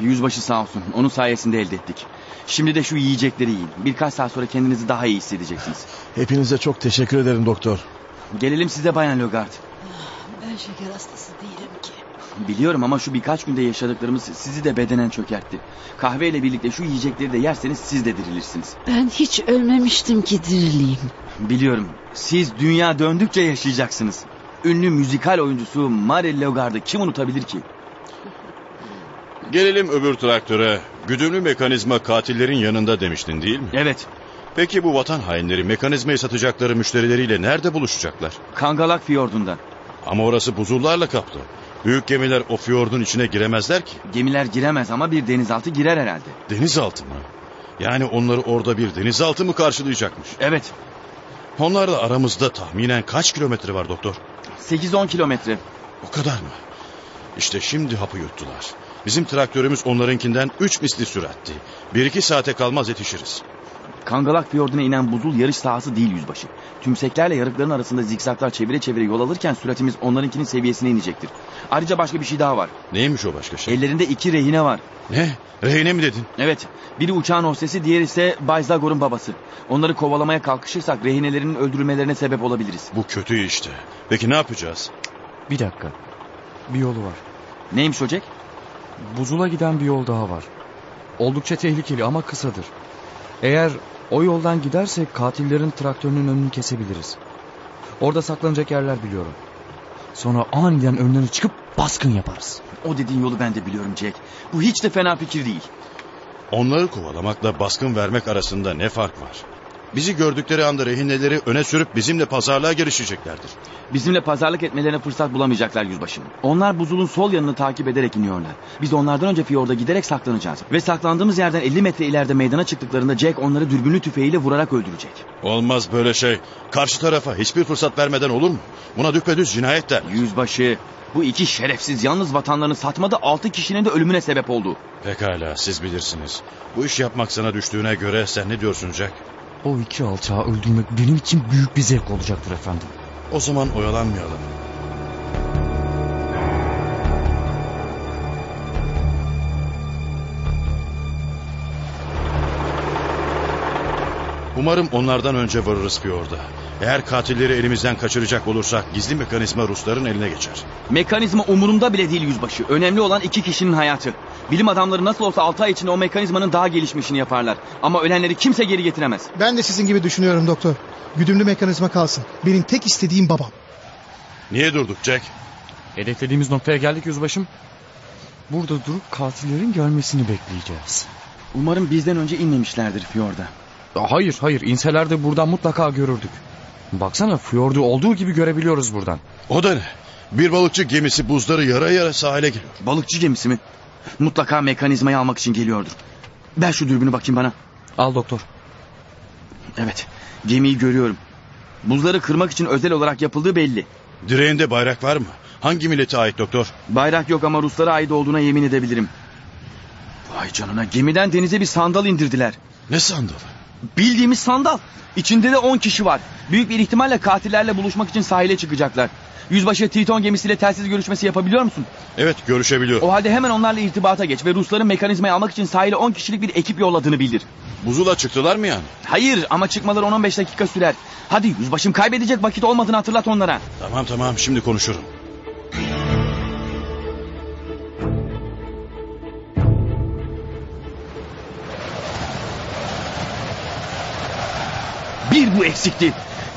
Yüzbaşı sağ olsun. Onun sayesinde elde ettik. Şimdi de şu yiyecekleri yiyin. Birkaç saat sonra kendinizi daha iyi hissedeceksiniz. Hepinize çok teşekkür ederim doktor. Gelelim size Bayan Logard. Ben şeker hastası değilim ki. Biliyorum ama şu birkaç günde yaşadıklarımız sizi de bedenen çökertti. Kahveyle birlikte şu yiyecekleri de yerseniz siz de dirilirsiniz. Ben hiç ölmemiştim ki dirileyim. Biliyorum. Siz dünya döndükçe yaşayacaksınız. Ünlü müzikal oyuncusu Mary Logard'ı kim unutabilir ki? Gelelim öbür traktöre. Güdümlü mekanizma katillerin yanında demiştin değil mi? Evet. Peki bu vatan hainleri mekanizmayı satacakları müşterileriyle nerede buluşacaklar? Kangalak Fiyordu'nda. Ama orası buzullarla kaplı. Büyük gemiler o fiyordun içine giremezler ki. Gemiler giremez ama bir denizaltı girer herhalde. Denizaltı mı? Yani onları orada bir denizaltı mı karşılayacakmış? Evet. Onlarla aramızda tahminen kaç kilometre var doktor? 8-10 kilometre. O kadar mı? İşte şimdi hapı yuttular. Bizim traktörümüz onlarınkinden üç misli süratti. Bir iki saate kalmaz yetişiriz. Kangalak Fiyordu'na inen buzul yarış sahası değil yüzbaşı. Tümseklerle yarıkların arasında zikzaklar çevire çevire yol alırken süratimiz onlarınkinin seviyesine inecektir. Ayrıca başka bir şey daha var. Neymiş o başka şey? Ellerinde iki rehine var. Ne? Rehine mi dedin? Evet. Biri uçağın hostesi, diğeri ise Bay Zagor'un babası. Onları kovalamaya kalkışırsak rehinelerinin öldürülmelerine sebep olabiliriz. Bu kötü işte. Peki ne yapacağız? Bir dakika. Bir yolu var. Neymiş o Jack? Buzula giden bir yol daha var. Oldukça tehlikeli ama kısadır. Eğer o yoldan gidersek katillerin traktörünün önünü kesebiliriz. Orada saklanacak yerler biliyorum. Sonra aniden önlerine çıkıp baskın yaparız. O dediğin yolu ben de biliyorum Jack. Bu hiç de fena fikir değil. Onları kovalamakla baskın vermek arasında ne fark var? Bizi gördükleri anda rehineleri öne sürüp bizimle pazarlığa girişeceklerdir. Bizimle pazarlık etmelerine fırsat bulamayacaklar yüzbaşım. Onlar buzulun sol yanını takip ederek iniyorlar. Biz onlardan önce fiyorda giderek saklanacağız. Ve saklandığımız yerden 50 metre ileride meydana çıktıklarında Jack onları dürbünlü tüfeğiyle vurarak öldürecek. Olmaz böyle şey. Karşı tarafa hiçbir fırsat vermeden olur mu? Buna düpedüz cinayet der. Yüzbaşı bu iki şerefsiz yalnız vatanlarını satmadı altı kişinin de ölümüne sebep oldu. Pekala siz bilirsiniz. Bu iş yapmak sana düştüğüne göre sen ne diyorsun Jack? O iki alçağı öldürmek benim için büyük bir zevk olacaktır efendim. O zaman oyalanmayalım. Umarım onlardan önce varırız Fiyorda. Eğer katilleri elimizden kaçıracak olursak gizli mekanizma Rusların eline geçer. Mekanizma umurumda bile değil yüzbaşı. Önemli olan iki kişinin hayatı. Bilim adamları nasıl olsa 6 ay içinde o mekanizmanın daha gelişmişini yaparlar. Ama ölenleri kimse geri getiremez. Ben de sizin gibi düşünüyorum doktor. Güdümlü mekanizma kalsın. Benim tek istediğim babam. Niye durduk Jack? Hedeflediğimiz noktaya geldik yüzbaşım. Burada durup katillerin gelmesini bekleyeceğiz. Umarım bizden önce inmemişlerdir Fiyorda. Hayır hayır inseler de buradan mutlaka görürdük. Baksana fiyordu olduğu gibi görebiliyoruz buradan. O da ne? Bir balıkçı gemisi buzları yara yara sahile geliyor. Balıkçı gemisi mi? Mutlaka mekanizmayı almak için geliyordur. Ver şu dürbünü bakayım bana. Al doktor. Evet. Gemiyi görüyorum. Buzları kırmak için özel olarak yapıldığı belli. Direğinde bayrak var mı? Hangi millete ait doktor? Bayrak yok ama Ruslara ait olduğuna yemin edebilirim. Vay canına gemiden denize bir sandal indirdiler. Ne sandalı? Bildiğimiz sandal. İçinde de 10 kişi var. Büyük bir ihtimalle katillerle buluşmak için sahile çıkacaklar. Yüzbaşı Triton gemisiyle telsiz görüşmesi yapabiliyor musun? Evet görüşebiliyor. O halde hemen onlarla irtibata geç ve Rusların mekanizmayı almak için sahile 10 kişilik bir ekip yolladığını bildir. Buzula çıktılar mı yani? Hayır ama çıkmaları 10-15 dakika sürer. Hadi yüzbaşım kaybedecek vakit olmadığını hatırlat onlara. Tamam tamam şimdi konuşurum. Bir bu eksikti.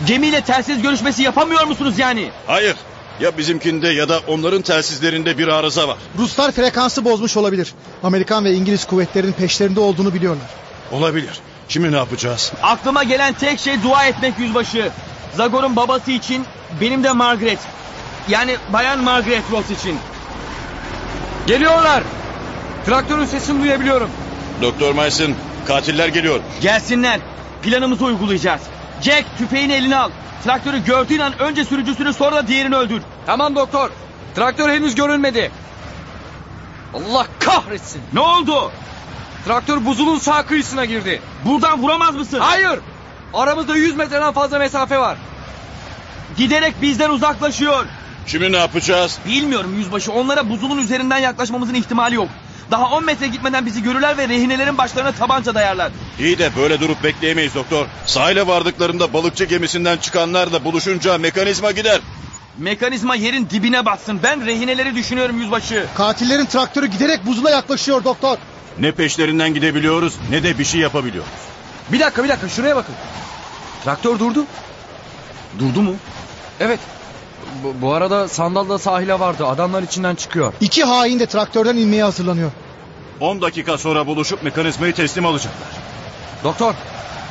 Gemiyle telsiz görüşmesi yapamıyor musunuz yani? Hayır. Ya bizimkinde ya da onların telsizlerinde bir arıza var. Ruslar frekansı bozmuş olabilir. Amerikan ve İngiliz kuvvetlerinin peşlerinde olduğunu biliyorlar. Olabilir. Şimdi ne yapacağız? Aklıma gelen tek şey dua etmek yüzbaşı. Zagor'un babası için, benim de Margaret. Yani bayan Margaret Ross için. Geliyorlar. Traktörün sesini duyabiliyorum. Doktor Mason katiller geliyor. Gelsinler. Planımızı uygulayacağız. Jack tüfeğini eline al. Traktörü gördüğün an önce sürücüsünü sonra da diğerini öldür. Tamam doktor. Traktör henüz görülmedi. Allah kahretsin. Ne oldu? Traktör buzulun sağ kıyısına girdi. Buradan vuramaz mısın? Hayır. Aramızda 100 metreden fazla mesafe var. Giderek bizden uzaklaşıyor. Şimdi ne yapacağız? Bilmiyorum yüzbaşı. Onlara buzulun üzerinden yaklaşmamızın ihtimali yok. Daha 10 metre gitmeden bizi görürler ve rehinelerin başlarına tabanca dayarlar. İyi de böyle durup bekleyemeyiz doktor. Sahile vardıklarında balıkçı gemisinden çıkanlarla buluşunca mekanizma gider. Mekanizma yerin dibine batsın. Ben rehineleri düşünüyorum yüzbaşı. Katillerin traktörü giderek buzula yaklaşıyor doktor. Ne peşlerinden gidebiliyoruz ne de bir şey yapabiliyoruz. Bir dakika bir dakika şuraya bakın. Traktör durdu. Durdu mu? Evet. Bu, bu arada sandal da sahile vardı. Adamlar içinden çıkıyor. İki hain de traktörden inmeye hazırlanıyor. 10 dakika sonra buluşup mekanizmayı teslim alacaklar. Doktor,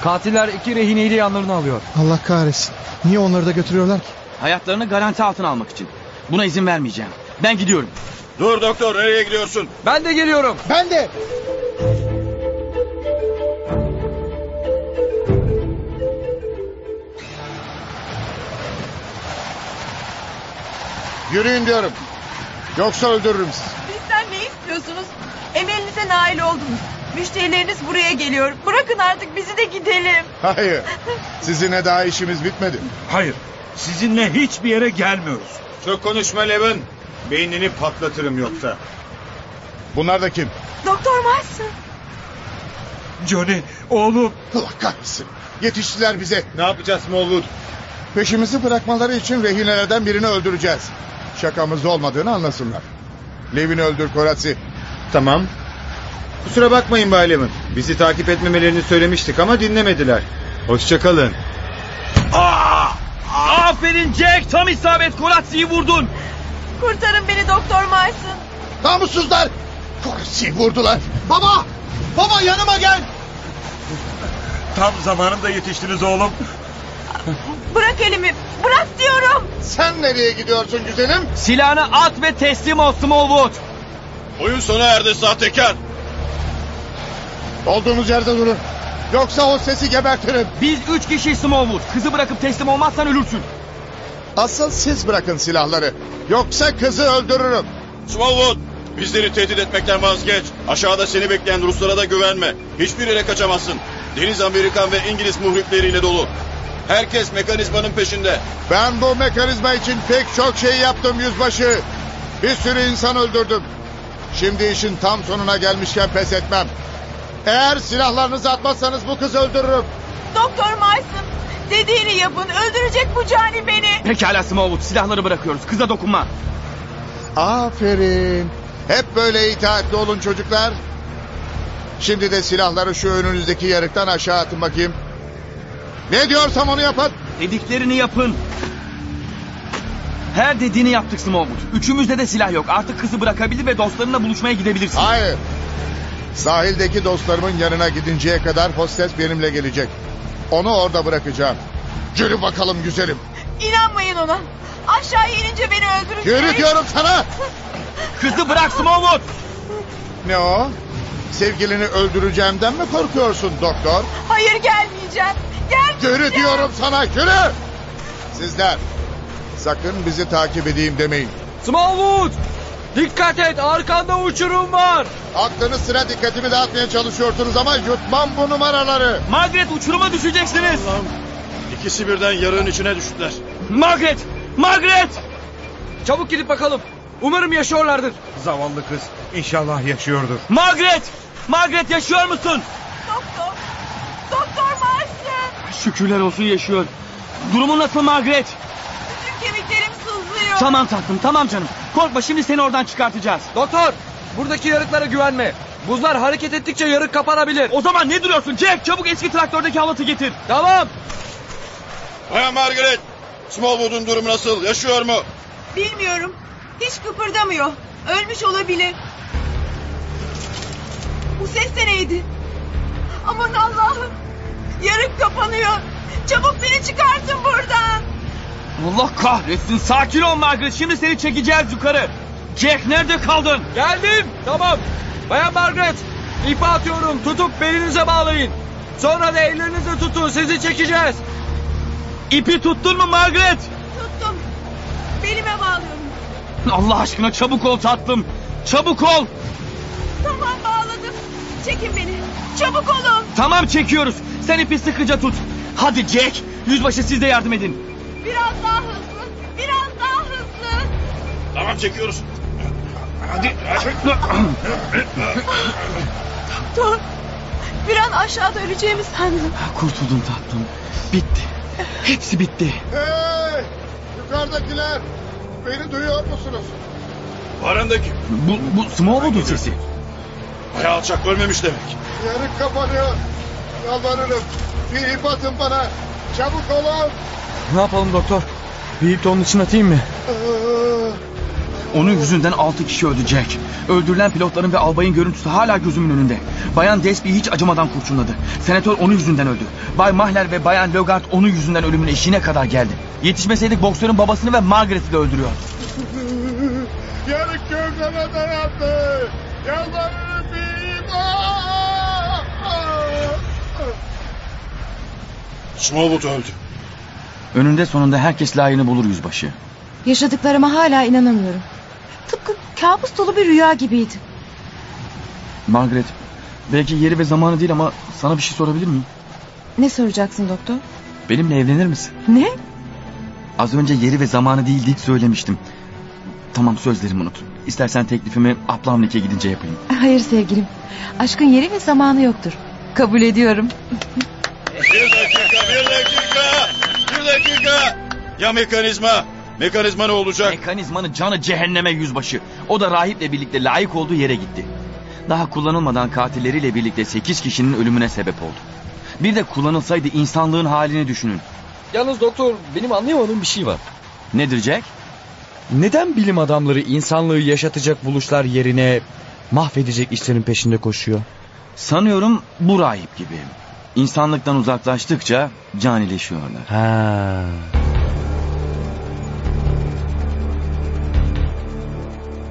katiller iki rehineyi yanlarına alıyor. Allah kahretsin. Niye onları da götürüyorlar ki? Hayatlarını garanti altına almak için. Buna izin vermeyeceğim. Ben gidiyorum. Dur doktor nereye gidiyorsun? Ben de geliyorum. Ben de. Yürüyün diyorum. Yoksa öldürürüm sizi. Bizden ne istiyorsunuz? Emelinize nail oldunuz. Müşterileriniz buraya geliyor. Bırakın artık bizi de gidelim. Hayır. Sizinle daha işimiz bitmedi. Hayır. Sizinle hiçbir yere gelmiyoruz. Çok konuşma Levin. Beynini patlatırım yoksa. Bunlar da kim? Doktor Mars'ın. Johnny, oğlum. Allah kahretsin. Yetiştiler bize. Ne yapacağız Smallwood? Peşimizi bırakmaları için rehinelerden birini öldüreceğiz. Şakamızda olmadığını anlasınlar. Levin'i öldür Koratsi. Tamam. Kusura bakmayın Bay Levin. Bizi takip etmemelerini söylemiştik ama dinlemediler. Hoşçakalın. Aferin Jack. Tam isabet Kolatsi'yi vurdun. Kurtarın beni Doktor Mars'ın. Namussuzlar! Koratsi'yi vurdular. Baba! Baba yanıma gel! Tam zamanında yetiştiniz oğlum. Bırak elimi. Bırak diyorum. Sen nereye gidiyorsun güzelim? Silahını at ve teslim ol Smallwood. Oyun sona erdi sahtekar. Olduğunuz yerde durun. Yoksa o sesi gebertirim. Biz üç kişi Smallwood. Kızı bırakıp teslim olmazsan ölürsün. Asıl siz bırakın silahları. Yoksa kızı öldürürüm. Smallwood bizleri tehdit etmekten vazgeç. Aşağıda seni bekleyen Ruslara da güvenme. Hiçbir yere kaçamazsın. Deniz Amerikan ve İngiliz muhripleriyle dolu. Herkes mekanizmanın peşinde. Ben bu mekanizma için pek çok şey yaptım yüzbaşı. Bir sürü insan öldürdüm. Şimdi işin tam sonuna gelmişken pes etmem. Eğer silahlarınızı atmazsanız bu kızı öldürürüm. Doktor Mars'ın. Dediğini yapın. Öldürecek bu cani beni. Pekala Smallwood. Silahları bırakıyoruz. Kıza dokunma. Aferin. Hep böyle itaatli olun çocuklar. Şimdi de silahları şu önünüzdeki yarıktan aşağı atın bakayım. Ne diyorsam onu yapın. Dediklerini yapın. Her dediğini yaptık Smallwood. Üçümüzde de silah yok. Artık kızı bırakabilir ve dostlarınla buluşmaya gidebilirsin. Hayır. Sahildeki dostlarımın yanına gidinceye kadar hostes benimle gelecek. Onu orada bırakacağım. Yürü bakalım güzelim. İnanmayın ona. Aşağıya inince beni öldürecek. Yürü diyorum sana. Kızı bırak Smallwood. Ne o? Sevgilini öldüreceğimden mi korkuyorsun doktor? Hayır gelmeyeceğim. Gelmeyeceğim. Yürü diyorum sana yürü. Sizler sakın bizi takip edeyim demeyin. Smallwood! Dikkat et arkanda uçurum var. Aklınız sıra dikkatimi dağıtmaya çalışıyorsunuz ama yutmam bu numaraları. Margaret uçuruma düşeceksiniz. İkisi birden yarığın içine düştüler. Margaret! Margaret! Çabuk gidip bakalım. Umarım yaşıyorlardır. Zavallı kız. İnşallah yaşıyordur. Margaret! Margaret yaşıyor musun? Doktor. Doktor Marston. Şükürler olsun yaşıyor. Durumun nasıl Margaret? Bütün kemiklerim sızlıyor. Tamam tatlım tamam canım. Korkma şimdi seni oradan çıkartacağız. Doktor! Buradaki yarıklara güvenme. Buzlar hareket ettikçe yarık kapanabilir. O zaman ne duruyorsun Jack? Çabuk eski traktördeki halatı getir. Tamam. Bayan Margaret. Smallwood'un durumu nasıl? Yaşıyor mu? Bilmiyorum. Hiç kıpırdamıyor. Ölmüş olabilir. Bu ses de neydi? Aman Allah'ım. Yarık kapanıyor. Çabuk beni çıkartın buradan. Allah kahretsin. Sakin ol Margaret. Şimdi seni çekeceğiz yukarı. Jack nerede kaldın? Geldim. Tamam. Bayan Margaret. ipi atıyorum. Tutup belinize bağlayın. Sonra da ellerinizle tutun. Sizi çekeceğiz. İpi tuttun mu Margaret? Tuttum. Belime bağlıyorum. Allah aşkına çabuk ol tatlım. Çabuk ol. Tamam bağladım. Çekin beni. Çabuk olun. Tamam çekiyoruz. Sen ipi sıkıca tut. Hadi Jack. Yüzbaşı siz de yardım edin. Biraz daha hızlı. Biraz daha hızlı. Tamam çekiyoruz. Hadi. Doktor. Bir an aşağıda öleceğimi sandım. Kurtuldum tatlım. Bitti. Hepsi bitti. Hey! Yukarıdakiler. Beni duyuyor musunuz? Barındaki. Bu, bu Smallwood'un sesi. Bayağı alçak ölmemiş demek. Yarık kapanıyor. Yalvarırım. Bir ip atın bana. Çabuk olun. Ne yapalım doktor? Bir ip de onun için atayım mı? Onun yüzünden altı kişi öldü Jack. Öldürülen pilotların ve albayın görüntüsü hala gözümün önünde. Bayan Desby hiç acımadan kurşunladı. Senatör onun yüzünden öldü. Bay Mahler ve Bayan Logart onun yüzünden ölümün eşiğine kadar geldi. Yetişmeseydik boksörün babasını ve Margaret'i de öldürüyor. Yarık gövdeme dayandı. Yalvarırım bir ip. Smallwood öldü. Önünde sonunda herkes layığını bulur yüzbaşı. Yaşadıklarıma hala inanamıyorum. Tıpkı kabus dolu bir rüya gibiydi. Margaret, belki yeri ve zamanı değil ama sana bir şey sorabilir miyim? Ne soracaksın doktor? Benimle evlenir misin? Ne? Az önce yeri ve zamanı değil deyip söylemiştim. Tamam sözlerimi unut. İstersen teklifimi Aplamnik'e gidince yapayım. Hayır sevgilim. Aşkın yeri ve zamanı yoktur. Kabul ediyorum. Bir dakika, bir dakika. Bir dakika. Ya mekanizma? Mekanizma ne olacak? Mekanizmanın canı cehenneme yüzbaşı. O da rahiple birlikte layık olduğu yere gitti. Daha kullanılmadan katilleriyle birlikte 8 kişinin ölümüne sebep oldu. Bir de kullanılsaydı insanlığın halini düşünün. Yalnız doktor benim anlayamadığım bir şey var. Nedir Jack? Neden bilim adamları insanlığı yaşatacak buluşlar yerine mahvedecek işlerin peşinde koşuyor? Sanıyorum bu rahip gibi. İnsanlıktan uzaklaştıkça canileşiyorlar. Ha.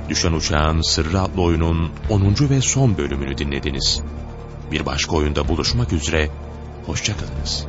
Düşen Uçağın Sırrı adlı oyunun 10. ve son bölümünü dinlediniz. Bir başka oyunda buluşmak üzere, hoşçakalınız.